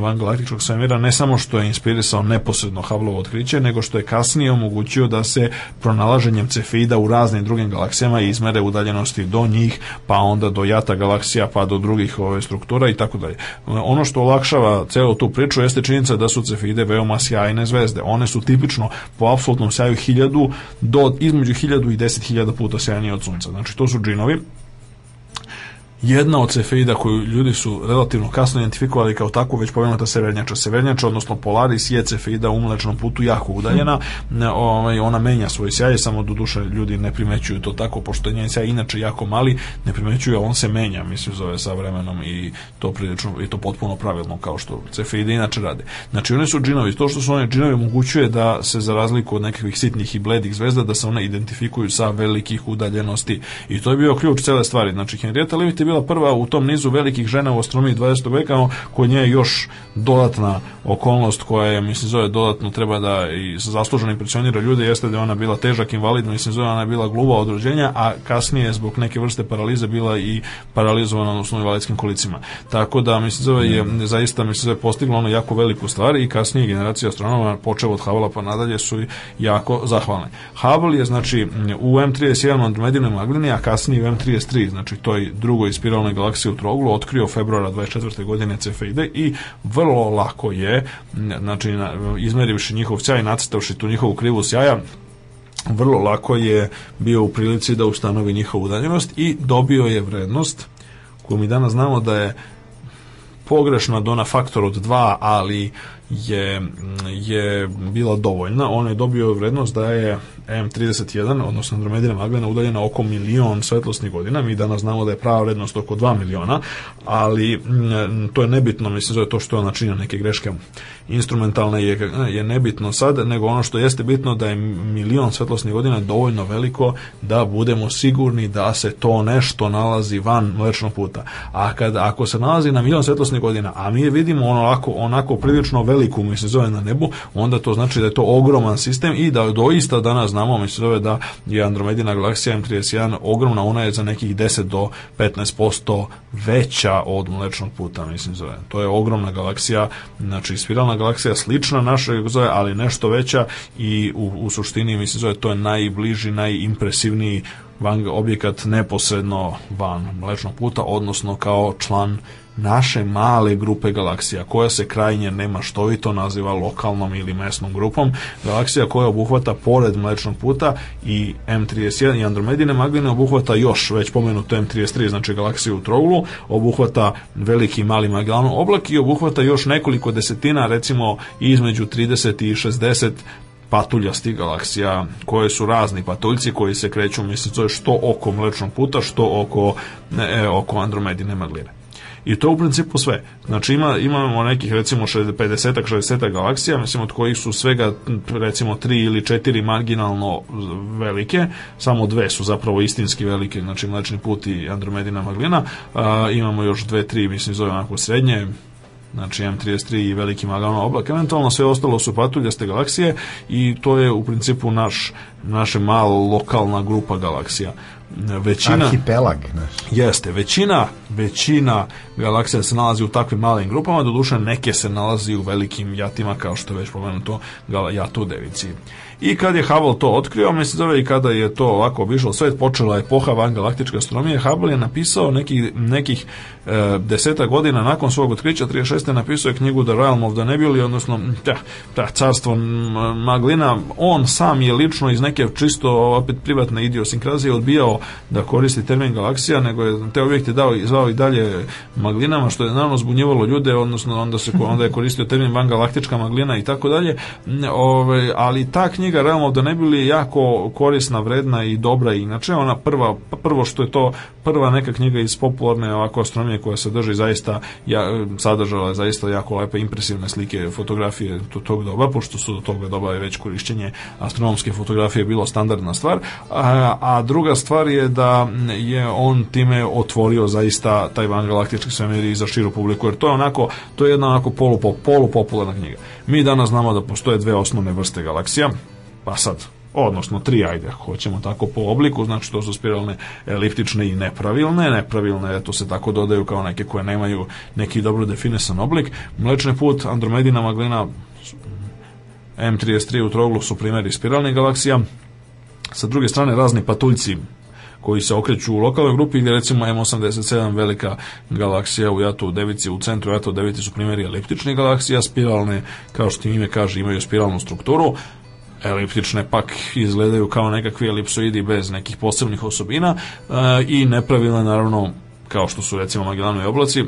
van galaktičkog svemira ne samo što je inspirisao neposredno Hubbleovo otkriće, nego što je kasnije omogućio da se pronalaženjem cefida u raznim drugim galaksijama izmere udaljenosti do njih, pa onda do jata galaksija, pa do drugih ove struktura i tako dalje. Ono što olakšava celo tu priču jeste činjenica da su cefide veoma sjajne zvezde. One su tipično po apsolutnom sjaju hiljadu do između hiljadu i deset hiljada puta sjajnije od sunca. Znači to su džinovi jedna od cefeida koju ljudi su relativno kasno identifikovali kao takvu već pomenuta severnjača. Severnjača, odnosno Polaris je cefeida u mlečnom putu jako udaljena. Ovaj, ona menja svoj sjaj, samo do duše ljudi ne primećuju to tako, pošto je njen sjaj inače jako mali, ne primećuju, a on se menja, mislim, zove sa vremenom i to prilično, i to potpuno pravilno, kao što cefeide inače rade. Znači, one su džinovi. To što su one džinovi omogućuje da se, za razliku od nekakvih sitnih i bledih zvezda, da se one identifikuju sa velikih udaljenosti. I to je bio ključ cele stvari. Znači, Henrietta Leavitt bila prva u tom nizu velikih žena u astronomiji 20. veka, kod nje je još dodatna okolnost koja je, mislim, zove dodatno treba da i zasluženo impresionira ljude, jeste da ona bila težak invalid, mislim, zove ona je bila gluva od rođenja, a kasnije zbog neke vrste paralize bila i paralizovana, odnosno invalidskim kolicima. Tako da, mislim, zove je mm. zaista, mislim, zove postigla ono jako veliku stvar i kasnije generacija astronoma, počeo od Havla pa nadalje, su jako zahvalne. Hubble je, znači, u M31 Andromedinoj maglini, a kasnije u M33, znači toj drugoj spiralne galaksije u Troglu otkrio februara 24. godine Cefeide i vrlo lako je znači izmerivši njihov sjaj nacrtavši tu njihovu krivu sjaja vrlo lako je bio u prilici da ustanovi njihovu udaljenost i dobio je vrednost koju mi danas znamo da je pogrešna do na faktor od 2, ali je, je bila dovoljna. Ona je dobio vrednost da je M31, odnosno Andromedina Magdalena, udaljena oko milion svetlosnih godina. Mi danas znamo da je prava vrednost oko 2 miliona, ali to je nebitno, mislim, je to što je ona činila neke greške instrumentalna je, je nebitno sad, nego ono što jeste bitno da je milion svetlosnih godina dovoljno veliko da budemo sigurni da se to nešto nalazi van mlečnog puta. A kad, ako se nalazi na milion svetlosnih godina, a mi je vidimo ono lako, onako prilično veliku, mi se zove na nebu, onda to znači da je to ogroman sistem i da doista danas znamo, mi se zove da je Andromedina galaksija M31 ogromna, ona je za nekih 10 do 15% veća od mlečnog puta, mislim zove. To je ogromna galaksija, znači spiralna galaksija slična našoj, zove, ali nešto veća i u, u suštini, mislim, zove, to je najbliži, najimpresivniji van, objekat neposredno van mlečnog puta, odnosno kao član naše male grupe galaksija, koja se krajnje nema što to naziva lokalnom ili mesnom grupom, galaksija koja obuhvata pored Mlečnog puta i M31 i Andromedine Magline obuhvata još već pomenuto M33, znači galaksiju u Trouglu, obuhvata veliki mali Magellanov oblak i obuhvata još nekoliko desetina, recimo između 30 i 60 patuljastih galaksija koje su razni patuljci koji se kreću mislim što oko mlečnog puta što oko, ne, e, oko Andromedine magline. I to u principu sve. Znači ima, imamo nekih recimo 50-ak, 60 galaksija, mislim od kojih su svega recimo 3 ili 4 marginalno velike, samo dve su zapravo istinski velike, znači Mlečni put i Andromedina Maglina. A, imamo još dve, tri, mislim zove onako srednje, znači M33 i veliki Magellanov oblak. Eventualno sve ostalo su patuljaste galaksije i to je u principu naš, naše malo lokalna grupa galaksija većina arhipelag, znači. Jeste, većina, većina galaksija se nalazi u takvim malim grupama, doduše neke se nalazi u velikim jatima kao što je već pomenuto jat Devici. I kad je Hubble to otkrio, mislim zove i kada je to ovako obišlo svet, počela epoha van galaktičke astronomije, Hubble je napisao nekih, nekih E, deseta godina nakon svog otkrića 36. napisao je knjigu The Realm of the Nebuli, odnosno ta, ta carstvo maglina. On sam je lično iz neke čisto opet privatne idiosinkrazije odbijao da koristi termin galaksija, nego je te objekte dao i zvao i dalje maglinama, što je naravno zbunjivalo ljude, odnosno onda, se, onda je koristio termin van galaktička maglina i tako dalje. Ove, ali ta knjiga Realm of the Nebuli je jako korisna, vredna i dobra inače. Ona prva, prvo što je to prva neka knjiga iz popularne ovako astronomije koja sadrži zaista ja, sadržala je zaista jako lepe impresivne slike fotografije do tog doba, pošto su do toga doba već korišćenje astronomske fotografije bilo standardna stvar, a, a druga stvar je da je on time otvorio zaista taj van galaktički svemir i za širu publiku, jer to je onako, to je jedna onako polupop, polupopularna knjiga. Mi danas znamo da postoje dve osnovne vrste galaksija, pa sad odnosno tri, ajde, hoćemo tako po obliku, znači to su spiralne eliptične i nepravilne, nepravilne to se tako dodaju kao neke koje nemaju neki dobro definisan oblik. Mlečni put, Andromedina, Maglina, M33 u troglu su primjeri spiralnih galaksija, sa druge strane razni patuljci koji se okreću u lokalnoj grupi gdje recimo M87 velika galaksija u Jatu u Devici, u centru Jatu u Devici su primjeri eliptičnih galaksija, spiralne, kao što ime kaže, imaju spiralnu strukturu, eliptične pak izgledaju kao nekakvi elipsoidi bez nekih posebnih osobina e, i nepravilne naravno kao što su recimo Magellanovi oblaci, e,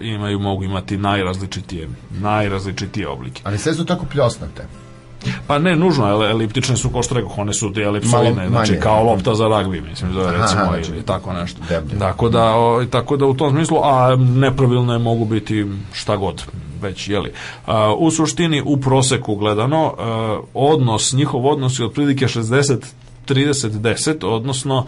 imaju, mogu imati najrazličitije, najrazličitije oblike. Ali sve su tako pljosnate. Pa ne, nužno, eliptične su, kao što rekao, one su te znači manje. kao da. lopta za ragbi, mislim, zove, recimo, Aha, znači, ili tako nešto. Deblje. Tako da, o, tako da u tom smislu, a nepravilne mogu biti šta god već, jeli. A, u suštini, u proseku gledano, a, e, odnos, njihov odnos je otprilike 60 30-10, odnosno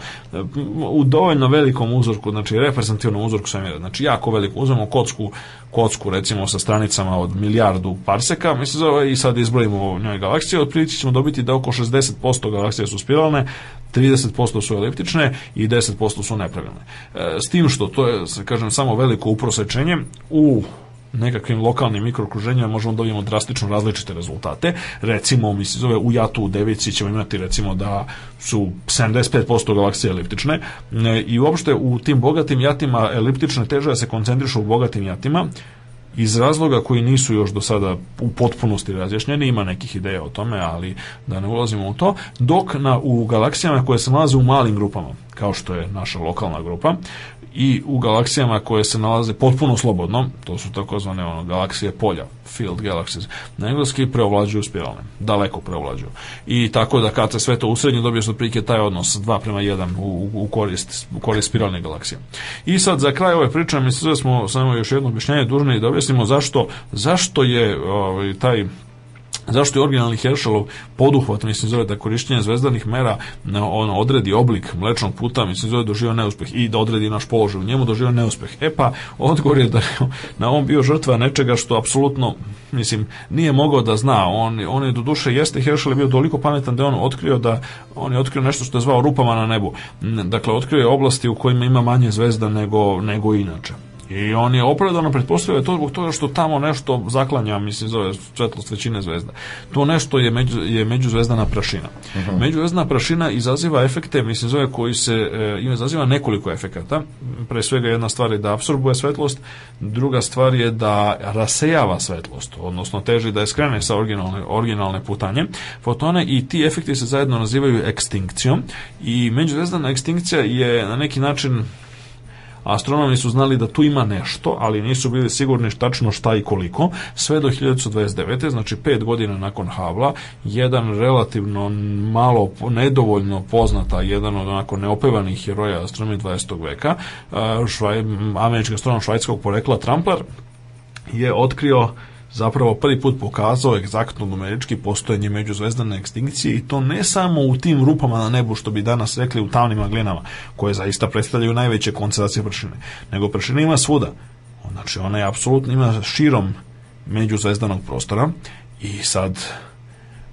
u dovoljno velikom uzorku, znači reprezentativnom uzorku svemira, znači jako veliko, uzmemo kocku, kocku recimo sa stranicama od milijardu parseka, mislim zove, i sad izbrojimo u njoj galaksije, otprilike ćemo dobiti da oko 60% galaksije su spiralne, 30% su eliptične i 10% su nepravilne. E, s tim što to je, kažem, samo veliko uprosečenje u nekakvim lokalnim mikrookruženjima možemo dobijemo da drastično različite rezultate. Recimo, mi se zove u Jatu u Devici ćemo imati recimo da su 75% galaksije eliptične e, i uopšte u tim bogatim jatima eliptične teže se koncentrišu u bogatim jatima iz razloga koji nisu još do sada u potpunosti razjašnjeni, ima nekih ideja o tome, ali da ne ulazimo u to, dok na, u galaksijama koje se nalaze u malim grupama, kao što je naša lokalna grupa, i u galaksijama koje se nalaze potpuno slobodno, to su takozvane ono, galaksije polja, field galaxies, na engleski preovlađuju spiralne, daleko preovlađuju. I tako da kad se sve to usrednje dobiješ otprilike taj odnos 2 prema 1 u, u, korist, u korist spiralne galaksije. I sad za kraj ove priče mislim da smo samo još jedno objašnjenje dužni da objasnimo zašto, zašto je ovaj, taj Zašto je originalni Herschelov poduhvat, mislim, zove da korišćenje zvezdanih mera on odredi oblik mlečnog puta, mislim, zove da doživio neuspeh i da odredi naš položaj, u njemu doživio neuspeh. E pa, odgovor je da na on bio žrtva nečega što apsolutno, mislim, nije mogao da zna. On, on je do duše, jeste Herschel bio toliko pametan da je on otkrio da, on je otkrio nešto što je zvao rupama na nebu. Dakle, otkrio je oblasti u kojima ima manje zvezda nego, nego inače. I on je opravdano pretpostavio to zbog toga što tamo nešto zaklanja, mislim, zove svetlost većine zvezda. To nešto je, među, je međuzvezdana prašina. Uh mhm. -huh. Međuzvezdana prašina izaziva efekte, mislim, zove koji se, e, izaziva nekoliko efekata. Pre svega jedna stvar je da absorbuje svetlost, druga stvar je da rasejava svetlost, odnosno teži da je skrene sa originalne, originalne putanje fotone i ti efekti se zajedno nazivaju ekstinkcijom i međuzvezdana ekstinkcija je na neki način Astronomi su znali da tu ima nešto, ali nisu bili sigurni tačno šta i koliko. Sve do 1929. znači pet godina nakon Havla, jedan relativno malo, nedovoljno poznata, jedan od onako neopevanih heroja astronomije 20. veka, švaj, američka astronom švajcarskog porekla Trampler, je otkrio zapravo prvi put pokazao egzaktno numerički postojanje međuzvezdane ekstinkcije i to ne samo u tim rupama na nebu što bi danas rekli u tamnim maglinama koje zaista predstavljaju najveće koncentracije pršine, nego pršina ima svuda. Znači ona je apsolutno ima širom međuzvezdanog prostora i sad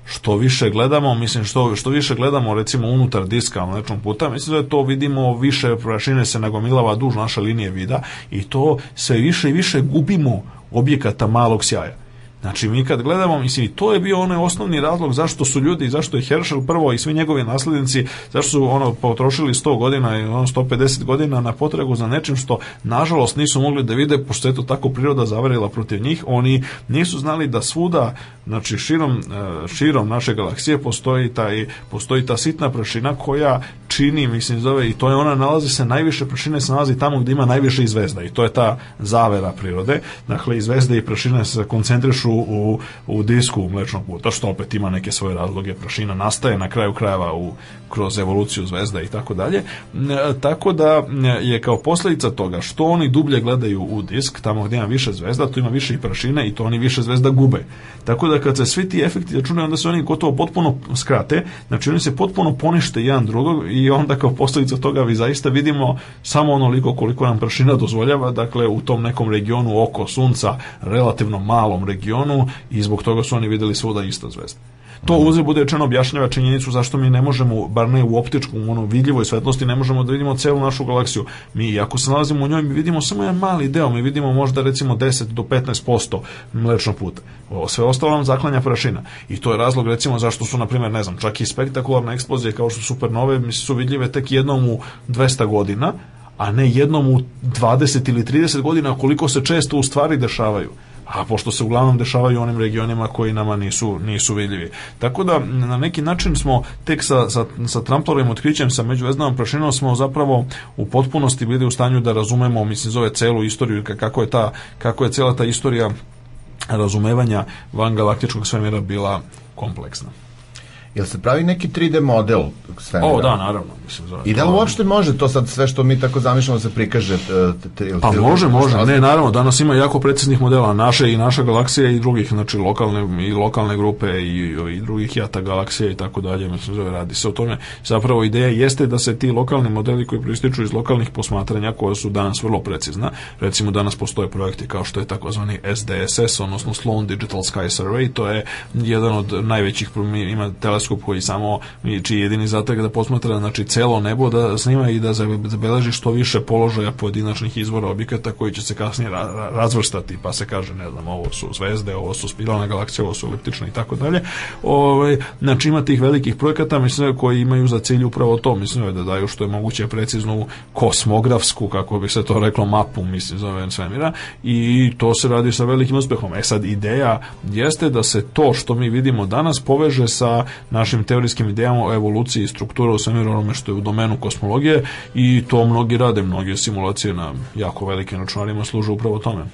što više gledamo, mislim što, što više gledamo recimo unutar diska na nečom puta, mislim da to vidimo više prašine se nagomilava duž naše linije vida i to sve više i više gubimo objekata malog sjaja. Znači, mi kad gledamo, mislim, to je bio onaj osnovni razlog zašto su ljudi, zašto je Herschel prvo i svi njegovi naslednici, zašto su ono potrošili 100 godina i ono 150 godina na potragu za nečim što, nažalost, nisu mogli da vide, pošto je to tako priroda zavarila protiv njih. Oni nisu znali da svuda Znači, širom, e, širom naše galaksije postoji, ta, i postoji ta sitna prašina koja čini, mislim, zove, i to je ona nalazi se, najviše prašine se nalazi tamo gde ima najviše i zvezda i to je ta zavera prirode. Dakle, i zvezde i prašine se koncentrišu u, u disku mlečnog puta, što opet ima neke svoje razloge. Prašina nastaje na kraju krajeva u, kroz evoluciju zvezda i tako dalje. E, tako da e, je kao posledica toga što oni dublje gledaju u disk, tamo gde ima više zvezda, tu ima više i prašine i to oni više zvezda gube. Tako da da kad se svi ti efekti računaju, onda se oni gotovo potpuno skrate, znači oni se potpuno ponište jedan drugog i onda kao posljedica toga vi zaista vidimo samo onoliko koliko nam pršina dozvoljava, dakle u tom nekom regionu oko sunca, relativno malom regionu i zbog toga su oni videli svuda ista zvezda. To uze bude rečeno objašnjava činjenicu zašto mi ne možemo, bar ne u optičkom, onom vidljivoj svetlosti, ne možemo da vidimo celu našu galaksiju. Mi, ako se nalazimo u njoj, mi vidimo samo jedan mali deo, mi vidimo možda recimo 10 do 15% mlečnog puta. O, sve ostalo nam zaklanja prašina. I to je razlog recimo zašto su, na primjer, ne znam, čak i spektakularne eksplozije kao što su supernove, mi su vidljive tek jednom u 200 godina, a ne jednom u 20 ili 30 godina koliko se često u stvari dešavaju a pošto se uglavnom dešavaju onim regionima koji nama nisu, nisu vidljivi. Tako da na neki način smo tek sa, sa, sa Trumplovim otkrićem, sa međuveznavom prašinom smo zapravo u potpunosti bili u stanju da razumemo, mislim, zove celu istoriju kako je ta, kako je cela ta istorija razumevanja van galaktičkog svemira bila kompleksna. Jel se pravi neki 3D model svemira? O, da, naravno. Mislim, zove, I da li uopšte može to sad sve što mi tako zamišljamo da se prikaže? E, pa može, može. Ne, naravno, danas ima jako preciznih modela. Naše i naša galaksija i drugih, znači lokalne, i lokalne grupe i, i drugih jata galaksija i tako dalje. Mislim, zove, radi se o tome. Zapravo ideja jeste da se ti lokalni modeli koji proističu iz lokalnih posmatranja koja su danas vrlo precizna. Recimo, danas postoje projekti kao što je takozvani SDSS, odnosno Sloan Digital Sky Survey. To je jedan od najvećih, ima teles teleskop koji samo čiji jedini zatek da posmatra znači celo nebo da snima i da zabeleži što više položaja pojedinačnih izvora objekata koji će se kasnije ra razvrstati pa se kaže ne znam ovo su zvezde ovo su spiralne galaksije ovo su eliptične i tako dalje ovaj znači ima tih velikih projekata mislim koji imaju za cilj upravo to mislim da daju što je moguće preciznu kosmografsku kako bi se to reklo mapu mislim zove svemira i to se radi sa velikim uspehom e sad ideja jeste da se to što mi vidimo danas poveže sa našim teorijskim idejama o evoluciji i struktura u svemiru onome što je u domenu kosmologije i to mnogi rade, mnoge simulacije na jako velikim računarima služe upravo tome.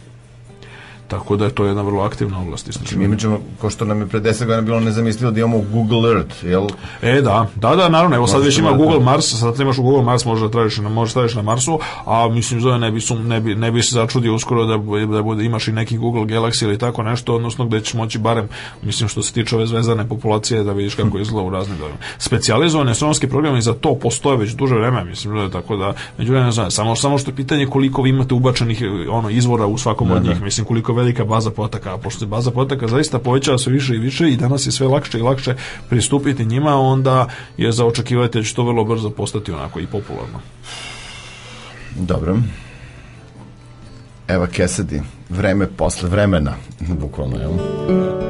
Tako da je to jedna vrlo aktivna oblast Znači, mi ćemo, ko što nam je pre 10 godina bilo nezamislivo da imamo Google Earth, jel? E, da, da, da, naravno, evo sad već ima Google Mars, sad imaš u Google Mars, možeš da tražiš na, možda tražiš na Marsu, a mislim, zove, ne bi, su, ne bi, ne bi se začudio uskoro da, da bude, imaš i neki Google Galaxy ili tako nešto, odnosno gde ćeš moći barem, mislim, što se tiče ove zvezdane populacije, da vidiš kako izgleda u raznim dobima. Specijalizovani astronomski programi za to postoje već duže vreme, mislim, da, tako da, međutim, ne znam, samo, samo što je pitanje koliko vi imate ubačenih ono, izvora u svakom od da, da. njih, mislim, koliko velika baza potaka, a pošto je baza potaka zaista povećava sve više i više i danas je sve lakše i lakše pristupiti njima, onda je za očekivati da će to vrlo brzo postati onako i popularno. Dobro. Eva Kesedi, vreme posle vremena, bukvalno, jel?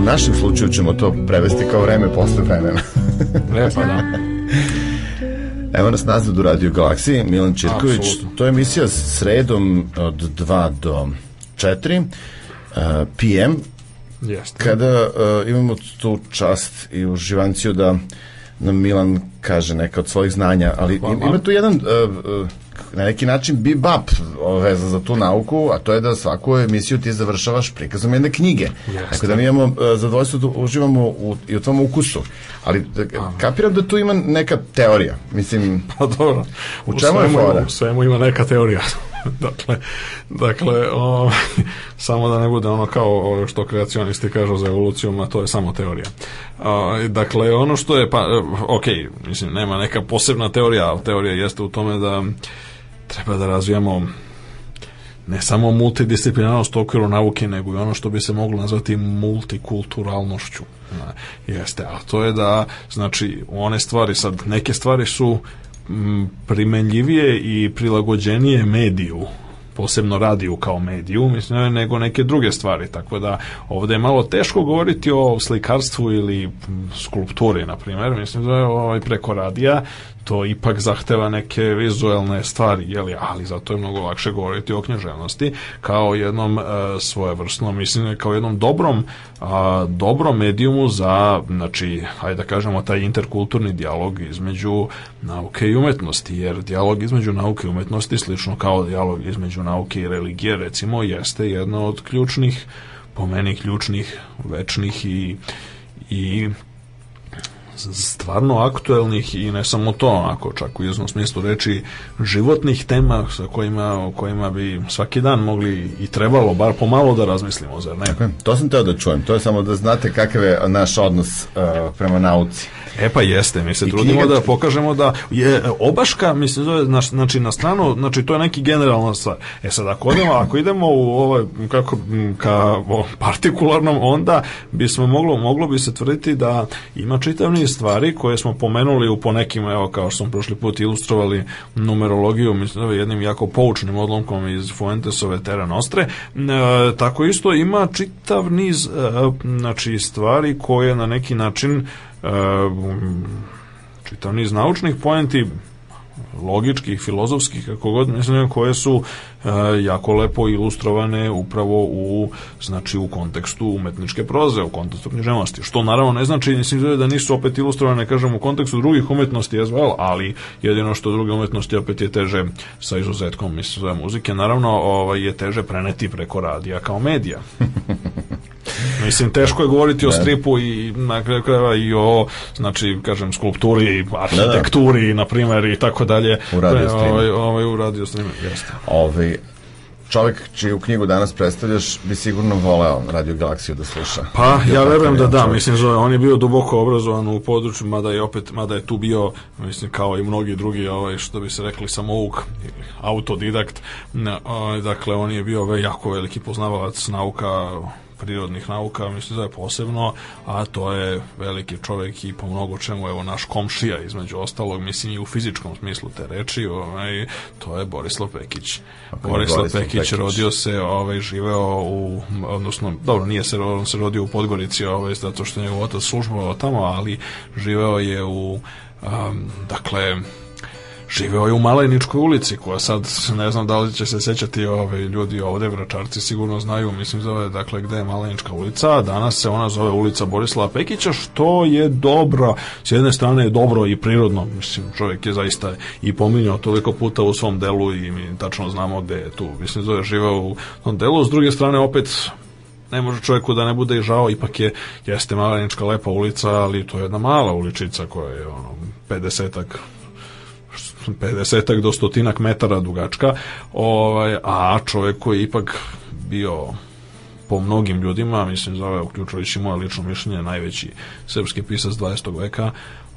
u našem slučaju ćemo to prevesti kao vreme posle vremena. e, pa da. Evo nas nazad u Radio Galaksiji, Milan Čirković. Absolutno. To je emisija sredom od 2 do 4 uh, PM. Jeste. Kada uh, imamo tu čast i uživanciju da nam Milan kaže neka od svojih znanja, ali Hvala. ima tu jedan uh, uh, na neki način bibap veza za tu nauku, a to je da svaku emisiju ti završavaš prikazom jedne knjige. Jeste. Tako da mi imamo e, zadovoljstvo da uživamo u, i u tvom ukusu. Ali e, Aha. kapiram da tu ima neka teorija. Mislim, pa dobro. U čemu je fora? U svemu ima neka teorija. dakle, dakle o, samo da ne bude ono kao što kreacionisti kažu za evolucijom, a to je samo teorija. O, dakle, ono što je, pa, e, ok, mislim, nema neka posebna teorija, ali teorija jeste u tome da treba da razvijamo ne samo multidisciplinarnost u okviru nauke, nego i ono što bi se moglo nazvati multikulturalnošću. Jeste, a to je da, znači, one stvari sad, neke stvari su m, primenljivije i prilagođenije mediju, posebno radiju kao mediju, mislim, nego neke druge stvari, tako da ovdje je malo teško govoriti o slikarstvu ili skulpturi, na primjer, mislim da je ovaj preko radija to ipak zahteva neke vizuelne stvari, jeli, ali zato je mnogo lakše govoriti o književnosti kao jednom e, svojevrsnom, mislim, kao jednom dobrom, a, dobrom medijumu za, znači, hajde da kažemo, taj interkulturni dijalog između nauke i umetnosti, jer dijalog između nauke i umetnosti, slično kao dijalog između nauke i religije, recimo, jeste jedna od ključnih, po meni ključnih, večnih i, i stvarno aktuelnih i ne samo to, onako, čak u iznom smislu reči, životnih tema sa kojima, o kojima bi svaki dan mogli i trebalo, bar pomalo da razmislimo, zar ne? Tako To sam teo da čujem, to je samo da znate kakav je naš odnos uh, prema nauci. E pa jeste, mi se I trudimo knjiga... da pokažemo da je e, obaška, mislim, zove, na, znači na stranu, znači to je neki generalna stvar. E sad, ako, odemo, ako idemo u ovaj, kako, ka o, partikularnom, onda bismo moglo, moglo bi se tvrditi da ima čitav niz stvari koje smo pomenuli u ponekim, evo kao što smo prošli put ilustrovali numerologiju mislim, jednim jako poučnim odlomkom iz Fuentesove Terra Nostre, e, tako isto ima čitav niz e, znači, stvari koje na neki način e, čitav niz naučnih poenti logičkih, filozofskih, kako god, mislim, koje su e, jako lepo ilustrovane upravo u, znači, u kontekstu umetničke proze, u kontekstu književnosti. Što naravno ne znači, mislim, da nisu opet ilustrovane, kažem, u kontekstu drugih umetnosti as well, ali jedino što druge umetnosti opet je teže sa izuzetkom, mislim, muzike, naravno, ovaj, je teže preneti preko radija kao medija. Mislim, teško je govoriti o da. stripu i na kraju krajeva i o, znači, kažem, skulpturi, da, da. arhitekturi, da, na primjer, i tako dalje. U radio e, streamu. Ovaj, ovaj, u radio streamu, jeste. Ovi, ovaj, čovjek čiju knjigu danas predstavljaš bi sigurno voleo Radio Galaksiju da sluša. Pa, ja verujem da da, mislim, zove, on je bio duboko obrazovan u području, mada je opet, mada je tu bio, mislim, kao i mnogi drugi, ovaj, što bi se rekli, samouk, autodidakt, ovaj, dakle, on je bio jako veliki poznavalac nauka, prirodnih nauka, mislim da je posebno, a to je veliki čovek i po mnogo čemu, evo, naš komšija, između ostalog, mislim i u fizičkom smislu te reči, ovaj, to je Borislav Pekić. Okay, Borislav, Borislav Pekić, Pekić, rodio se, ovaj, živeo u, odnosno, dobro, nije se, on se rodio u Podgorici, ovaj, zato što je njegov otac službovao tamo, ali živeo je u, um, dakle, živeo ovaj je u Maleničkoj ulici, koja sad, ne znam da li će se sećati ove ljudi ovde, vračarci sigurno znaju, mislim zove, dakle, gde je Malenička ulica, danas se ona zove ulica Borislava Pekića, što je dobro, s jedne strane je dobro i prirodno, mislim, čovjek je zaista i pominjao toliko puta u svom delu i mi tačno znamo gde je tu, mislim zove, živeo u tom delu, s druge strane opet ne može čovjeku da ne bude i žao, ipak je, jeste Malenička lepa ulica, ali to je jedna mala uličica koja je ono, 50 50 do stotinak metara dugačka, ovaj, a čovjek koji je ipak bio po mnogim ljudima, mislim, zove, uključujući moje lično mišljenje, najveći srpski pisac 20. veka,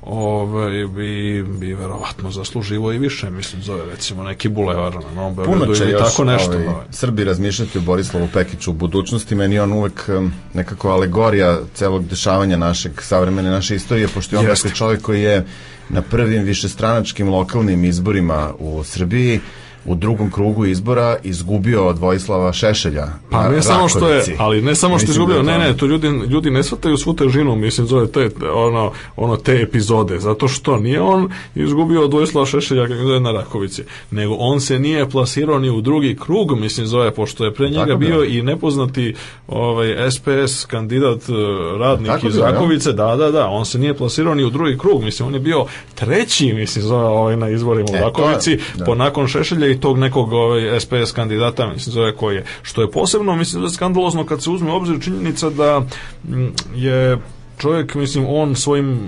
ovaj, bi, bi verovatno zasluživo i više, mislim, zove recimo neki bulevar na Novom Beogradu ili tako nešto. Ovaj, ovaj. Srbi razmišljati o Borislavu Pekiću u budućnosti, meni on uvek nekako alegorija celog dešavanja našeg, savremene naše istorije, pošto je on dakle čovjek koji je na prvim višestranačkim lokalnim izborima u Srbiji u drugom krugu izbora izgubio od Vojislava Šešelja. Pa ne samo što je, ali ne samo što je da izgubio, ne, ne, to ljudi, ljudi ne shvataju svu težinu, mislim, zove te, ono, ono, te epizode, zato što nije on izgubio od Vojislava Šešelja zove, na Rakovici, nego on se nije plasirao ni u drugi krug, mislim, zove, pošto je pre njega Tako da. bio i nepoznati ovaj, SPS kandidat eh, radnik Tako iz da, Rakovice, ja. da, da, da, on se nije plasirao ni u drugi krug, mislim, on je bio treći, mislim, zove, ovaj, na izborima e, u Rakovici, je, da. po nakon Šešelja i tog nekog ovaj, SPS kandidata, mislim, zove koji Što je posebno, mislim, da je skandalozno kad se uzme u obzir činjenica da mm, je čovjek, mislim, on svojim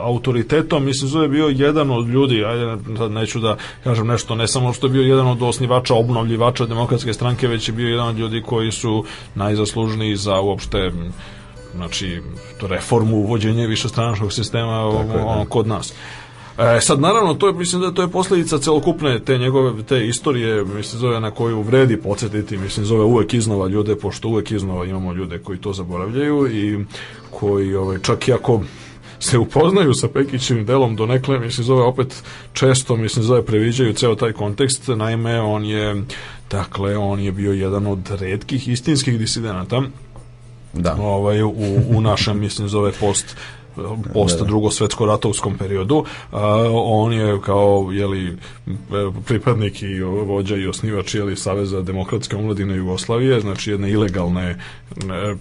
autoritetom, mislim, zove bio jedan od ljudi, ajde, sad neću da kažem nešto, ne samo što je bio jedan od osnivača, obnovljivača demokratske stranke, već je bio jedan od ljudi koji su najzaslužniji za uopšte mm, znači reformu uvođenje višestranačkog sistema on, da. kod nas. E, sad naravno to je mislim da to je posledica celokupne te njegove te istorije mislim zove na koju vredi podsjetiti mislim zove uvek iznova ljude pošto uvek iznova imamo ljude koji to zaboravljaju i koji ovaj čak i ako se upoznaju sa Pekićim delom donekle, mislim zove opet često, mislim zove previđaju ceo taj kontekst, naime on je dakle, on je bio jedan od redkih istinskih disidenata da. ovaj, u, u našem, mislim, zove post posto da, da. drugo svetsko ratovskom periodu a, on je kao jeli pripadnik i vođa i osnivač jeli Saveza demokratske omladine Jugoslavije znači jedne ilegalne ne,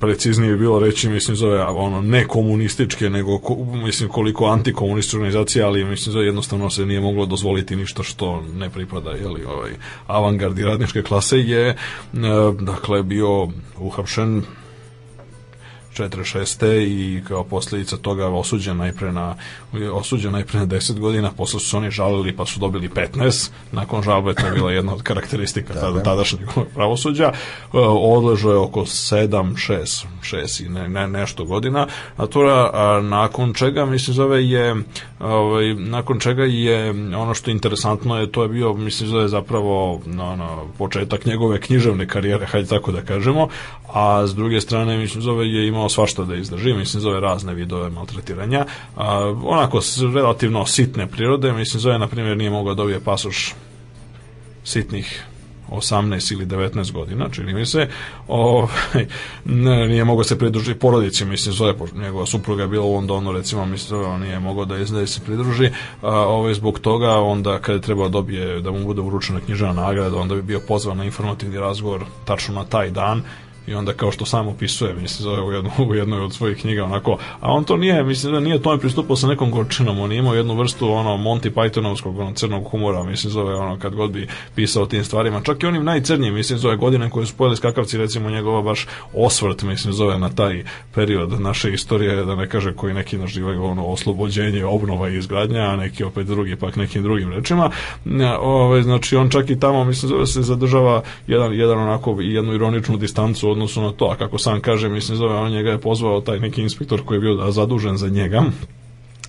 preciznije bi bilo reći mislim zove ono ne komunističke nego ko, mislim koliko antikomunističke organizacije ali mislim zove jednostavno se nije moglo dozvoliti ništa što ne pripada je li ovaj avangardi radničke klase je ne, dakle bio uhapšen 46. i kao posljedica toga osuđen najpre na je osuđen najpre na 10 godina, posle su oni žalili pa su dobili 15, nakon žalbe to je bila jedna od karakteristika tada, tadašnjeg pravosuđa, e, odležo je oko 7, 6, 6 i ne, ne, nešto godina, natura, a nakon čega, mislim, zove je, ovaj, nakon čega je, ono što je interesantno je, to je bio, mislim, zove zapravo no, no, početak njegove književne karijere, hajde tako da kažemo, a s druge strane, mislim, zove je imao svašta da izdrži, mislim, zove razne vidove maltretiranja, a, ona onako relativno sitne prirode, mislim Zoe na primjer nije mogao da dobije pasoš sitnih 18 ili 19 godina, čini mi se, o, nije mogao se pridružiti porodici, mislim, zove, njegova supruga je bila u Londonu, recimo, mislim, on nije mogao da izdaje da se pridruži, a, ovo, ovaj, zbog toga, onda kada je trebao da dobije, da mu bude uručena knjižena nagrada, onda bi bio pozvan na informativni razgovor tačno na taj dan i onda kao što sam opisuje, mislim, zove u, jednu, u jednoj od svojih knjiga, onako, a on to nije, mislim, da nije tome pristupao sa nekom gorčinom, on je imao jednu vrstu, ono, Monty Pythonovskog, ono, crnog humora, mislim, zove, ono, kad god bi pisao o tim stvarima, čak i onim najcrnjim, mislim, zove, godine koje su pojeli skakavci, recimo, njegova baš osvrt, mislim, zove, na taj period naše istorije, da ne kaže koji neki naživaju, ono, oslobođenje, obnova i izgradnja, a neki opet drugi, pak nekim drugim rečima, e, ove, ovaj, znači, on čak i tamo, mislim, zove, se zadržava jedan, jedan onako, jednu ironičnu distancu odnosu na to, a kako sam kaže, mislim, zove, on njega je pozvao taj neki inspektor koji je bio da, zadužen za njega,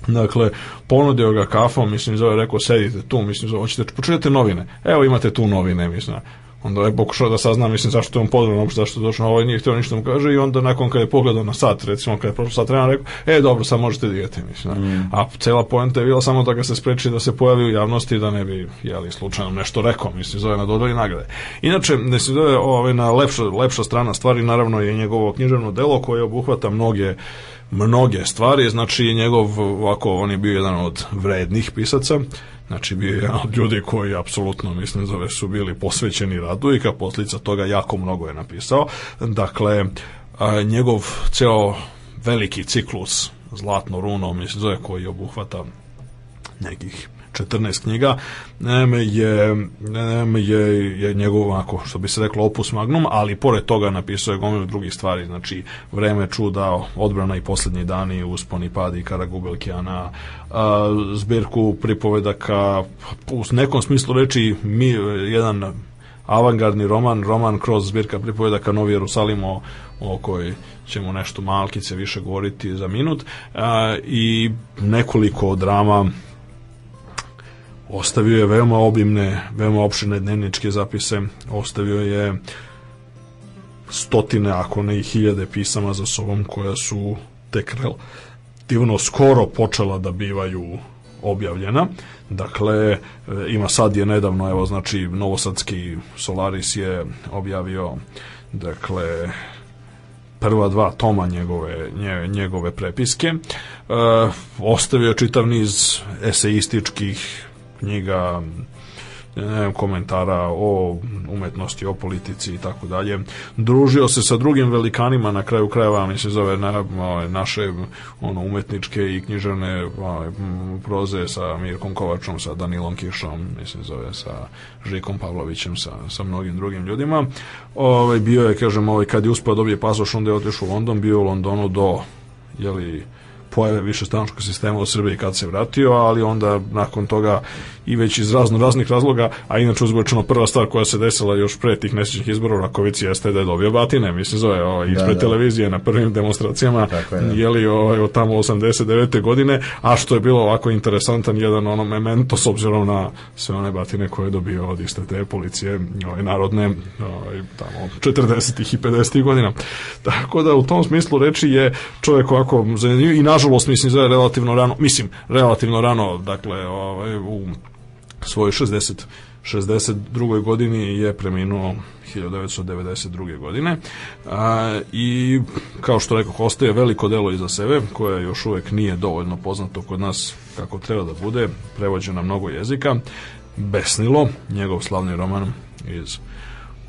Dakle, ponudio ga kafom, mislim, zove, rekao, sedite tu, mislim, zove, hoćete, počujete novine, evo imate tu novine, mislim, Onda je pokušao da sazna, mislim, zašto je on podran, uopšte zašto je došao, ovaj nije htio ništa da mu kaže i onda nakon kad je pogledao na sat, recimo kad je prošlo sat vremena, rekao, e, dobro, sad možete da idete, mislim. Mm. A cela poenta je bila samo da ga se spreči da se pojavi u javnosti da ne bi, jeli, slučajno nešto rekao, mislim, zove na dodeli nagrade. Inače, ne se zove, ovaj, na lepša, lepša strana stvari, naravno, je njegovo književno delo koje obuhvata mnoge mnoge stvari, znači njegov, ovako, on je bio jedan od vrednih pisaca, Znači, bio je jedan od ljudi koji, apsolutno, mislim, zove su bili posvećeni radu i kao posljedica toga jako mnogo je napisao. Dakle, a, njegov ceo veliki ciklus Zlatno runo, mislim, zove koji obuhvata nekih 14 knjiga, je, je, je njegov, ovako, što bi se reklo, opus magnum, ali pored toga napisao je gomilu drugih stvari, znači Vreme čuda, Odbrana i poslednji dani, Uspon i pad i Karagubelkijana, zbirku pripovedaka, u nekom smislu reči mi, jedan avangardni roman, roman kroz zbirka pripovedaka Novi Jerusalim o, o kojoj ćemo nešto malkice više govoriti za minut a, i nekoliko drama Ostavio je veoma obimne, veoma opširne dnevničke zapise, ostavio je stotine, ako ne i hiljade pisama za sobom koja su tek relativno skoro počela da bivaju objavljena. Dakle, e, ima sad je nedavno, evo znači Novosadski Solaris je objavio dakle prva dva toma njegove, njegove prepiske. E, ostavio čitav niz eseističkih knjiga, ne, komentara o umetnosti, o politici i tako dalje. Družio se sa drugim velikanima na kraju krajeva, mislim zove na, ovaj, naše ono umetničke i književne ovaj, proze sa Mirkom Kovačom, sa Danilom Kišom, mislim zove sa Žikom Pavlovićem, sa, sa mnogim drugim ljudima. Ovaj bio je kažem ovaj kad je uspeo da dobije pasoš, onda je otišao u London, bio u Londonu do je li više višestranačkog sistema u Srbiji kad se vratio, ali onda nakon toga i već iz razno raznih razloga, a inače uzbočno prva stvar koja se desila još pre tih nesrećnih izbora u Rakovici jeste da je dobio batine, mislim zove, ovaj, ispred da, da. televizije na prvim demonstracijama, je, da. jeli ovaj, od tamo 89. godine, a što je bilo ovako interesantan jedan ono memento s obzirom na sve one batine koje je dobio od iste te policije, ovaj, narodne, ovaj, tamo 40. i 50. godina. Tako da u tom smislu reči je čovjek ovako zanimljiv i nažalost mislim da relativno rano, mislim, relativno rano, dakle, ovaj, u svojoj 60 62. godini je preminuo 1992. godine a, i kao što rekao ostaje veliko delo iza sebe koje još uvek nije dovoljno poznato kod nas kako treba da bude na mnogo jezika Besnilo, njegov slavni roman iz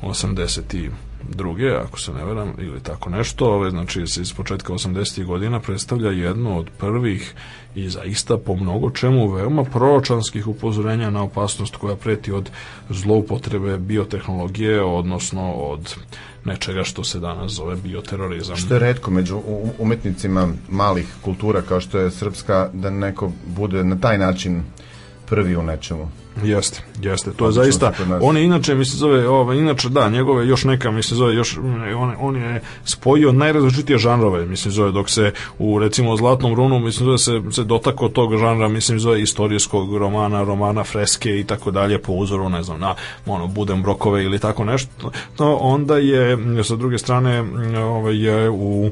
80 druge, ako se ne veram, ili tako nešto, ove, znači se iz početka 80. godina predstavlja jedno od prvih i zaista po mnogo čemu veoma proročanskih upozorenja na opasnost koja preti od zloupotrebe biotehnologije, odnosno od nečega što se danas zove bioterorizam. Što je redko među umetnicima malih kultura kao što je srpska, da neko bude na taj način prvi u nečemu. Jeste, jeste. To je zaista on je inače mi se zove, ovaj inače da, njegove još neka mi se zove još on, on je spojio najrazličitije žanrove, mislim zove dok se u recimo Zlatnom runu mislim zove se se dotako tog žanra, mislim zove istorijskog romana, romana freske i tako dalje po uzoru ne znam na ono Budem brokove ili tako nešto. To onda je sa druge strane ovaj je u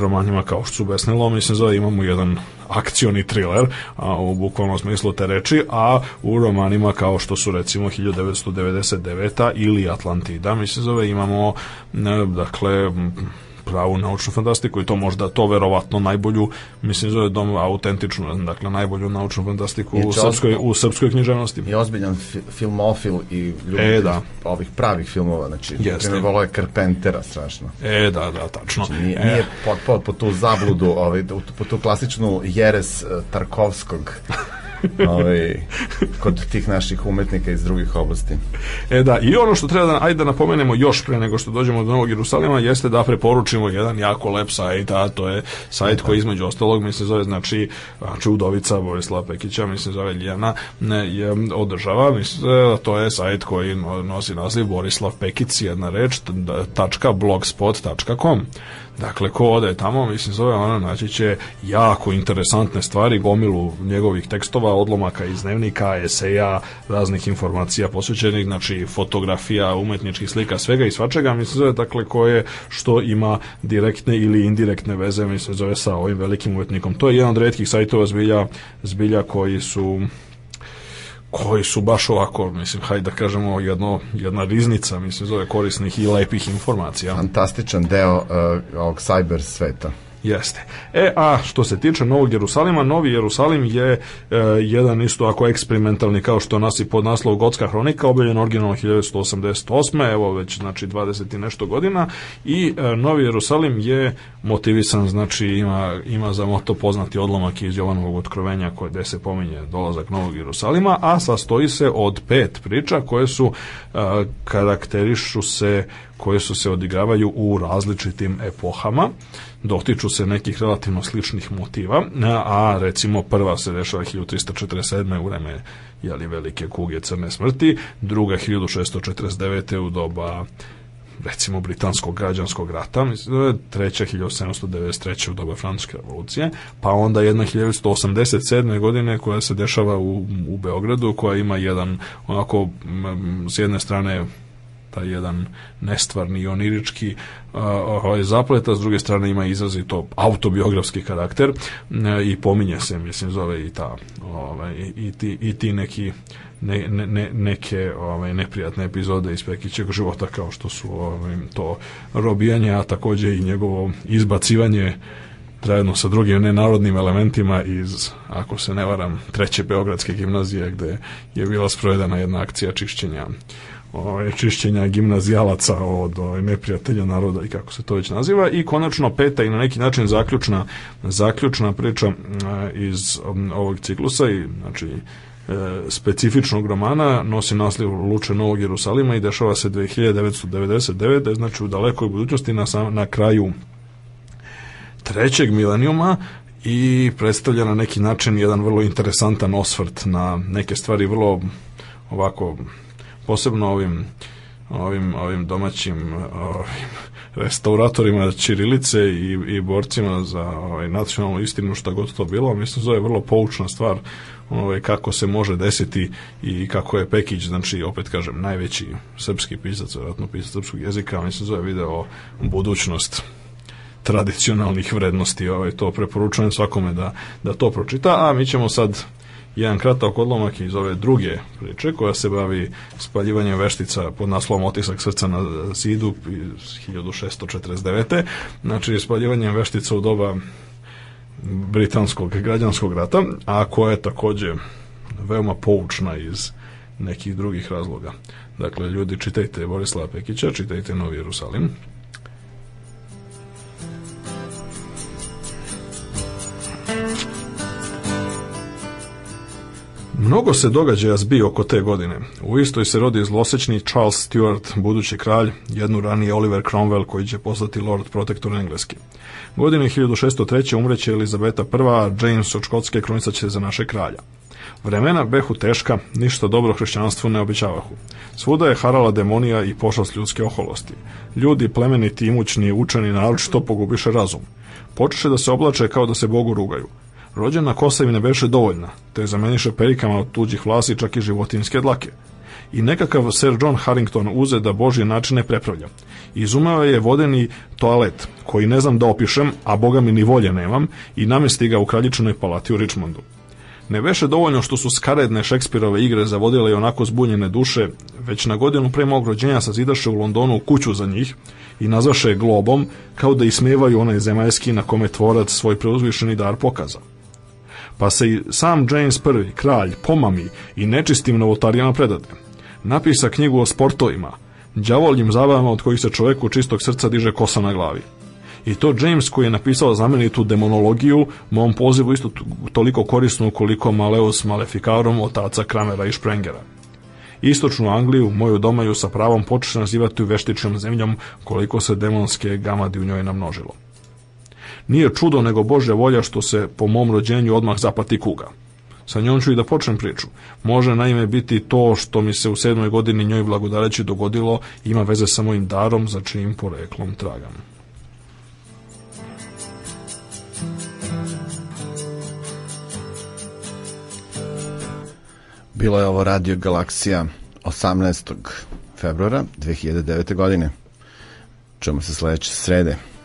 romanima kao što su Besnilo, mislim zove imamo jedan akcioni thriller a, u bukvalnom smislu te reči, a u romanima kao što su recimo 1999 ili Atlantida, mi se zove, imamo dakle pravu naučnu fantastiku i to možda to verovatno najbolju mislim zove dom autentičnu dakle najbolju naučnu fantastiku u srpskoj u srpskoj književnosti. Je ozbiljan filmofil i ljubitelj e, da. ovih pravih filmova znači Jeste. volao je Carpentera strašno. E da da tačno. Znači, nije, e. nije pod, pod, pod tu zabludu ovaj, po tu klasičnu jeres e, Tarkovskog ovaj, kod tih naših umetnika iz drugih oblasti. E da, i ono što treba da, ajde da napomenemo još pre nego što dođemo do Novog Jerusalima, jeste da preporučimo jedan jako lep sajt, a to je sajt koji između ostalog, mislim, zove, znači, znači Udovica Borislava Pekića, mislim, zove Ljena, ne, je, održava, mislim, e, to je sajt koji nosi naziv Borislav Pekić, jedna reč, tačka blogspot.com. Dakle, ko ode tamo, mislim, zove ona, naći će jako interesantne stvari, gomilu njegovih tekstova, odlomaka iz dnevnika, eseja, raznih informacija posvećenih, znači fotografija, umetničkih slika, svega i svačega, mislim, zove, dakle, koje što ima direktne ili indirektne veze, mislim, zove, sa ovim velikim umetnikom. To je jedan od redkih sajtova zbilja, zbilja koji su koji su baš ovako, mislim, hajde da kažemo, jedno, jedna riznica, mislim, zove korisnih i lepih informacija. Fantastičan deo uh, ovog cyber sveta. Jeste. E, a što se tiče Novog Jerusalima, Novi Jerusalim je e, jedan isto ako eksperimentalni kao što nas i pod naslov Gotska hronika, objavljen originalno 1988. Evo već znači 20 i nešto godina i e, Novi Jerusalim je motivisan, znači ima, ima za moto poznati odlomak iz Jovanovog otkrovenja koje gde se pominje dolazak Novog Jerusalima, a sastoji se od pet priča koje su e, karakterišu se koje su se odigravaju u različitim epohama dotiču se nekih relativno sličnih motiva, a recimo prva se dešava 1347. u vreme jeli, velike kuge crne smrti, druga 1649. u doba recimo britanskog građanskog rata, e, treća 1793. u doba francuske revolucije, pa onda jedna 1987. godine koja se dešava u, u Beogradu, koja ima jedan onako s jedne strane taj jedan nestvarni onirički ovaj zapleta, s druge strane ima izrazito autobiografski karakter e, i pominje se, mislim, zove i ta ovaj, i, ti, i ti neki ne, ne, neke ovaj, neprijatne epizode iz Pekićeg života kao što su ovaj, to robijanje, a takođe i njegovo izbacivanje zajedno sa drugim nenarodnim elementima iz, ako se ne varam, treće Beogradske gimnazije gde je bila sprovedena jedna akcija čišćenja ovaj, čišćenja gimnazijalaca od ovaj, neprijatelja naroda i kako se to već naziva i konačno peta i na neki način zaključna, zaključna priča iz ovog ciklusa i znači e, specifičnog romana nosi naslov Luče Novog Jerusalima i dešava se 2999, znači u dalekoj budućnosti na, sam, na kraju trećeg milenijuma i predstavlja na neki način jedan vrlo interesantan osvrt na neke stvari vrlo ovako posebno ovim ovim, ovim domaćim ovim restauratorima ćirilice i, i borcima za ovaj, nacionalnu istinu, šta god to bilo, mislim da je vrlo poučna stvar ovaj, kako se može desiti i kako je Pekić, znači opet kažem, najveći srpski pisac, verovatno pisac srpskog jezika, mislim da je video budućnost tradicionalnih vrednosti, ovaj, to preporučujem svakome da, da to pročita, a mi ćemo sad jedan kratak odlomak iz ove druge priče koja se bavi spaljivanjem veštica pod naslovom otisak srca na zidu iz 1649. Znači spaljivanjem veštica u doba britanskog građanskog rata, a koja je takođe veoma poučna iz nekih drugih razloga. Dakle, ljudi, čitajte Borislava Pekića, čitajte Novi Jerusalim, Mnogo se događaja zbio oko te godine. U istoj se rodi zlosečni Charles Stuart, budući kralj, jednu ranije Oliver Cromwell koji će postati Lord Protector Engleski. Godine 1603. umreće Elizabeta I, a James od Škotske kronisat će za naše kralja. Vremena behu teška, ništa dobro hrišćanstvu ne običavahu. Svuda je harala demonija i pošast ljudske oholosti. Ljudi, plemeniti, imućni, učeni naročito pogubiše razum. Počeše da se oblače kao da se Bogu rugaju. Rođena kosevina beše dovoljna, te zameniše perikama od tuđih vlasi čak i životinske dlake. I nekakav Sir John Harrington uze da Božje načine prepravlja. Izumeo je vodeni toalet, koji ne znam da opišem, a boga mi ni volje nemam, i namesti ga u kraljičnoj palati u Richmondu. Ne veše dovoljno što su skaredne Šekspirove igre zavodile i onako zbunjene duše, već na godinu pre mog rođenja sazidaše u Londonu kuću za njih i nazvaše je globom, kao da ismevaju onaj zemajski na kome tvorac svoj preuzvišeni dar pokaza pa se i sam James I, kralj, pomami i nečistim novotarijama predade. Napisa knjigu o sportovima, đavoljim zabavama od kojih se čoveku čistog srca diže kosa na glavi. I to James koji je napisao znamenitu demonologiju, mom pozivu isto toliko korisnu koliko Maleus Maleficarum od otaca Kramera i Sprengera. Istočnu Angliju, moju domaju, sa pravom počeše nazivati veštičnom zemljom koliko se demonske gamadi u njoj namnožilo. Nije čudo nego Bože volja što se po mom rođenju odmah zapati kuga. Sa njom ću i da počnem priču. Može naime biti to što mi se u sedmoj godini njoj blagodareći dogodilo ima veze sa mojim darom za čijim poreklom tragam. Bilo je ovo Radio Galaksija 18. februara 2009. godine. Čujemo se sledeće srede.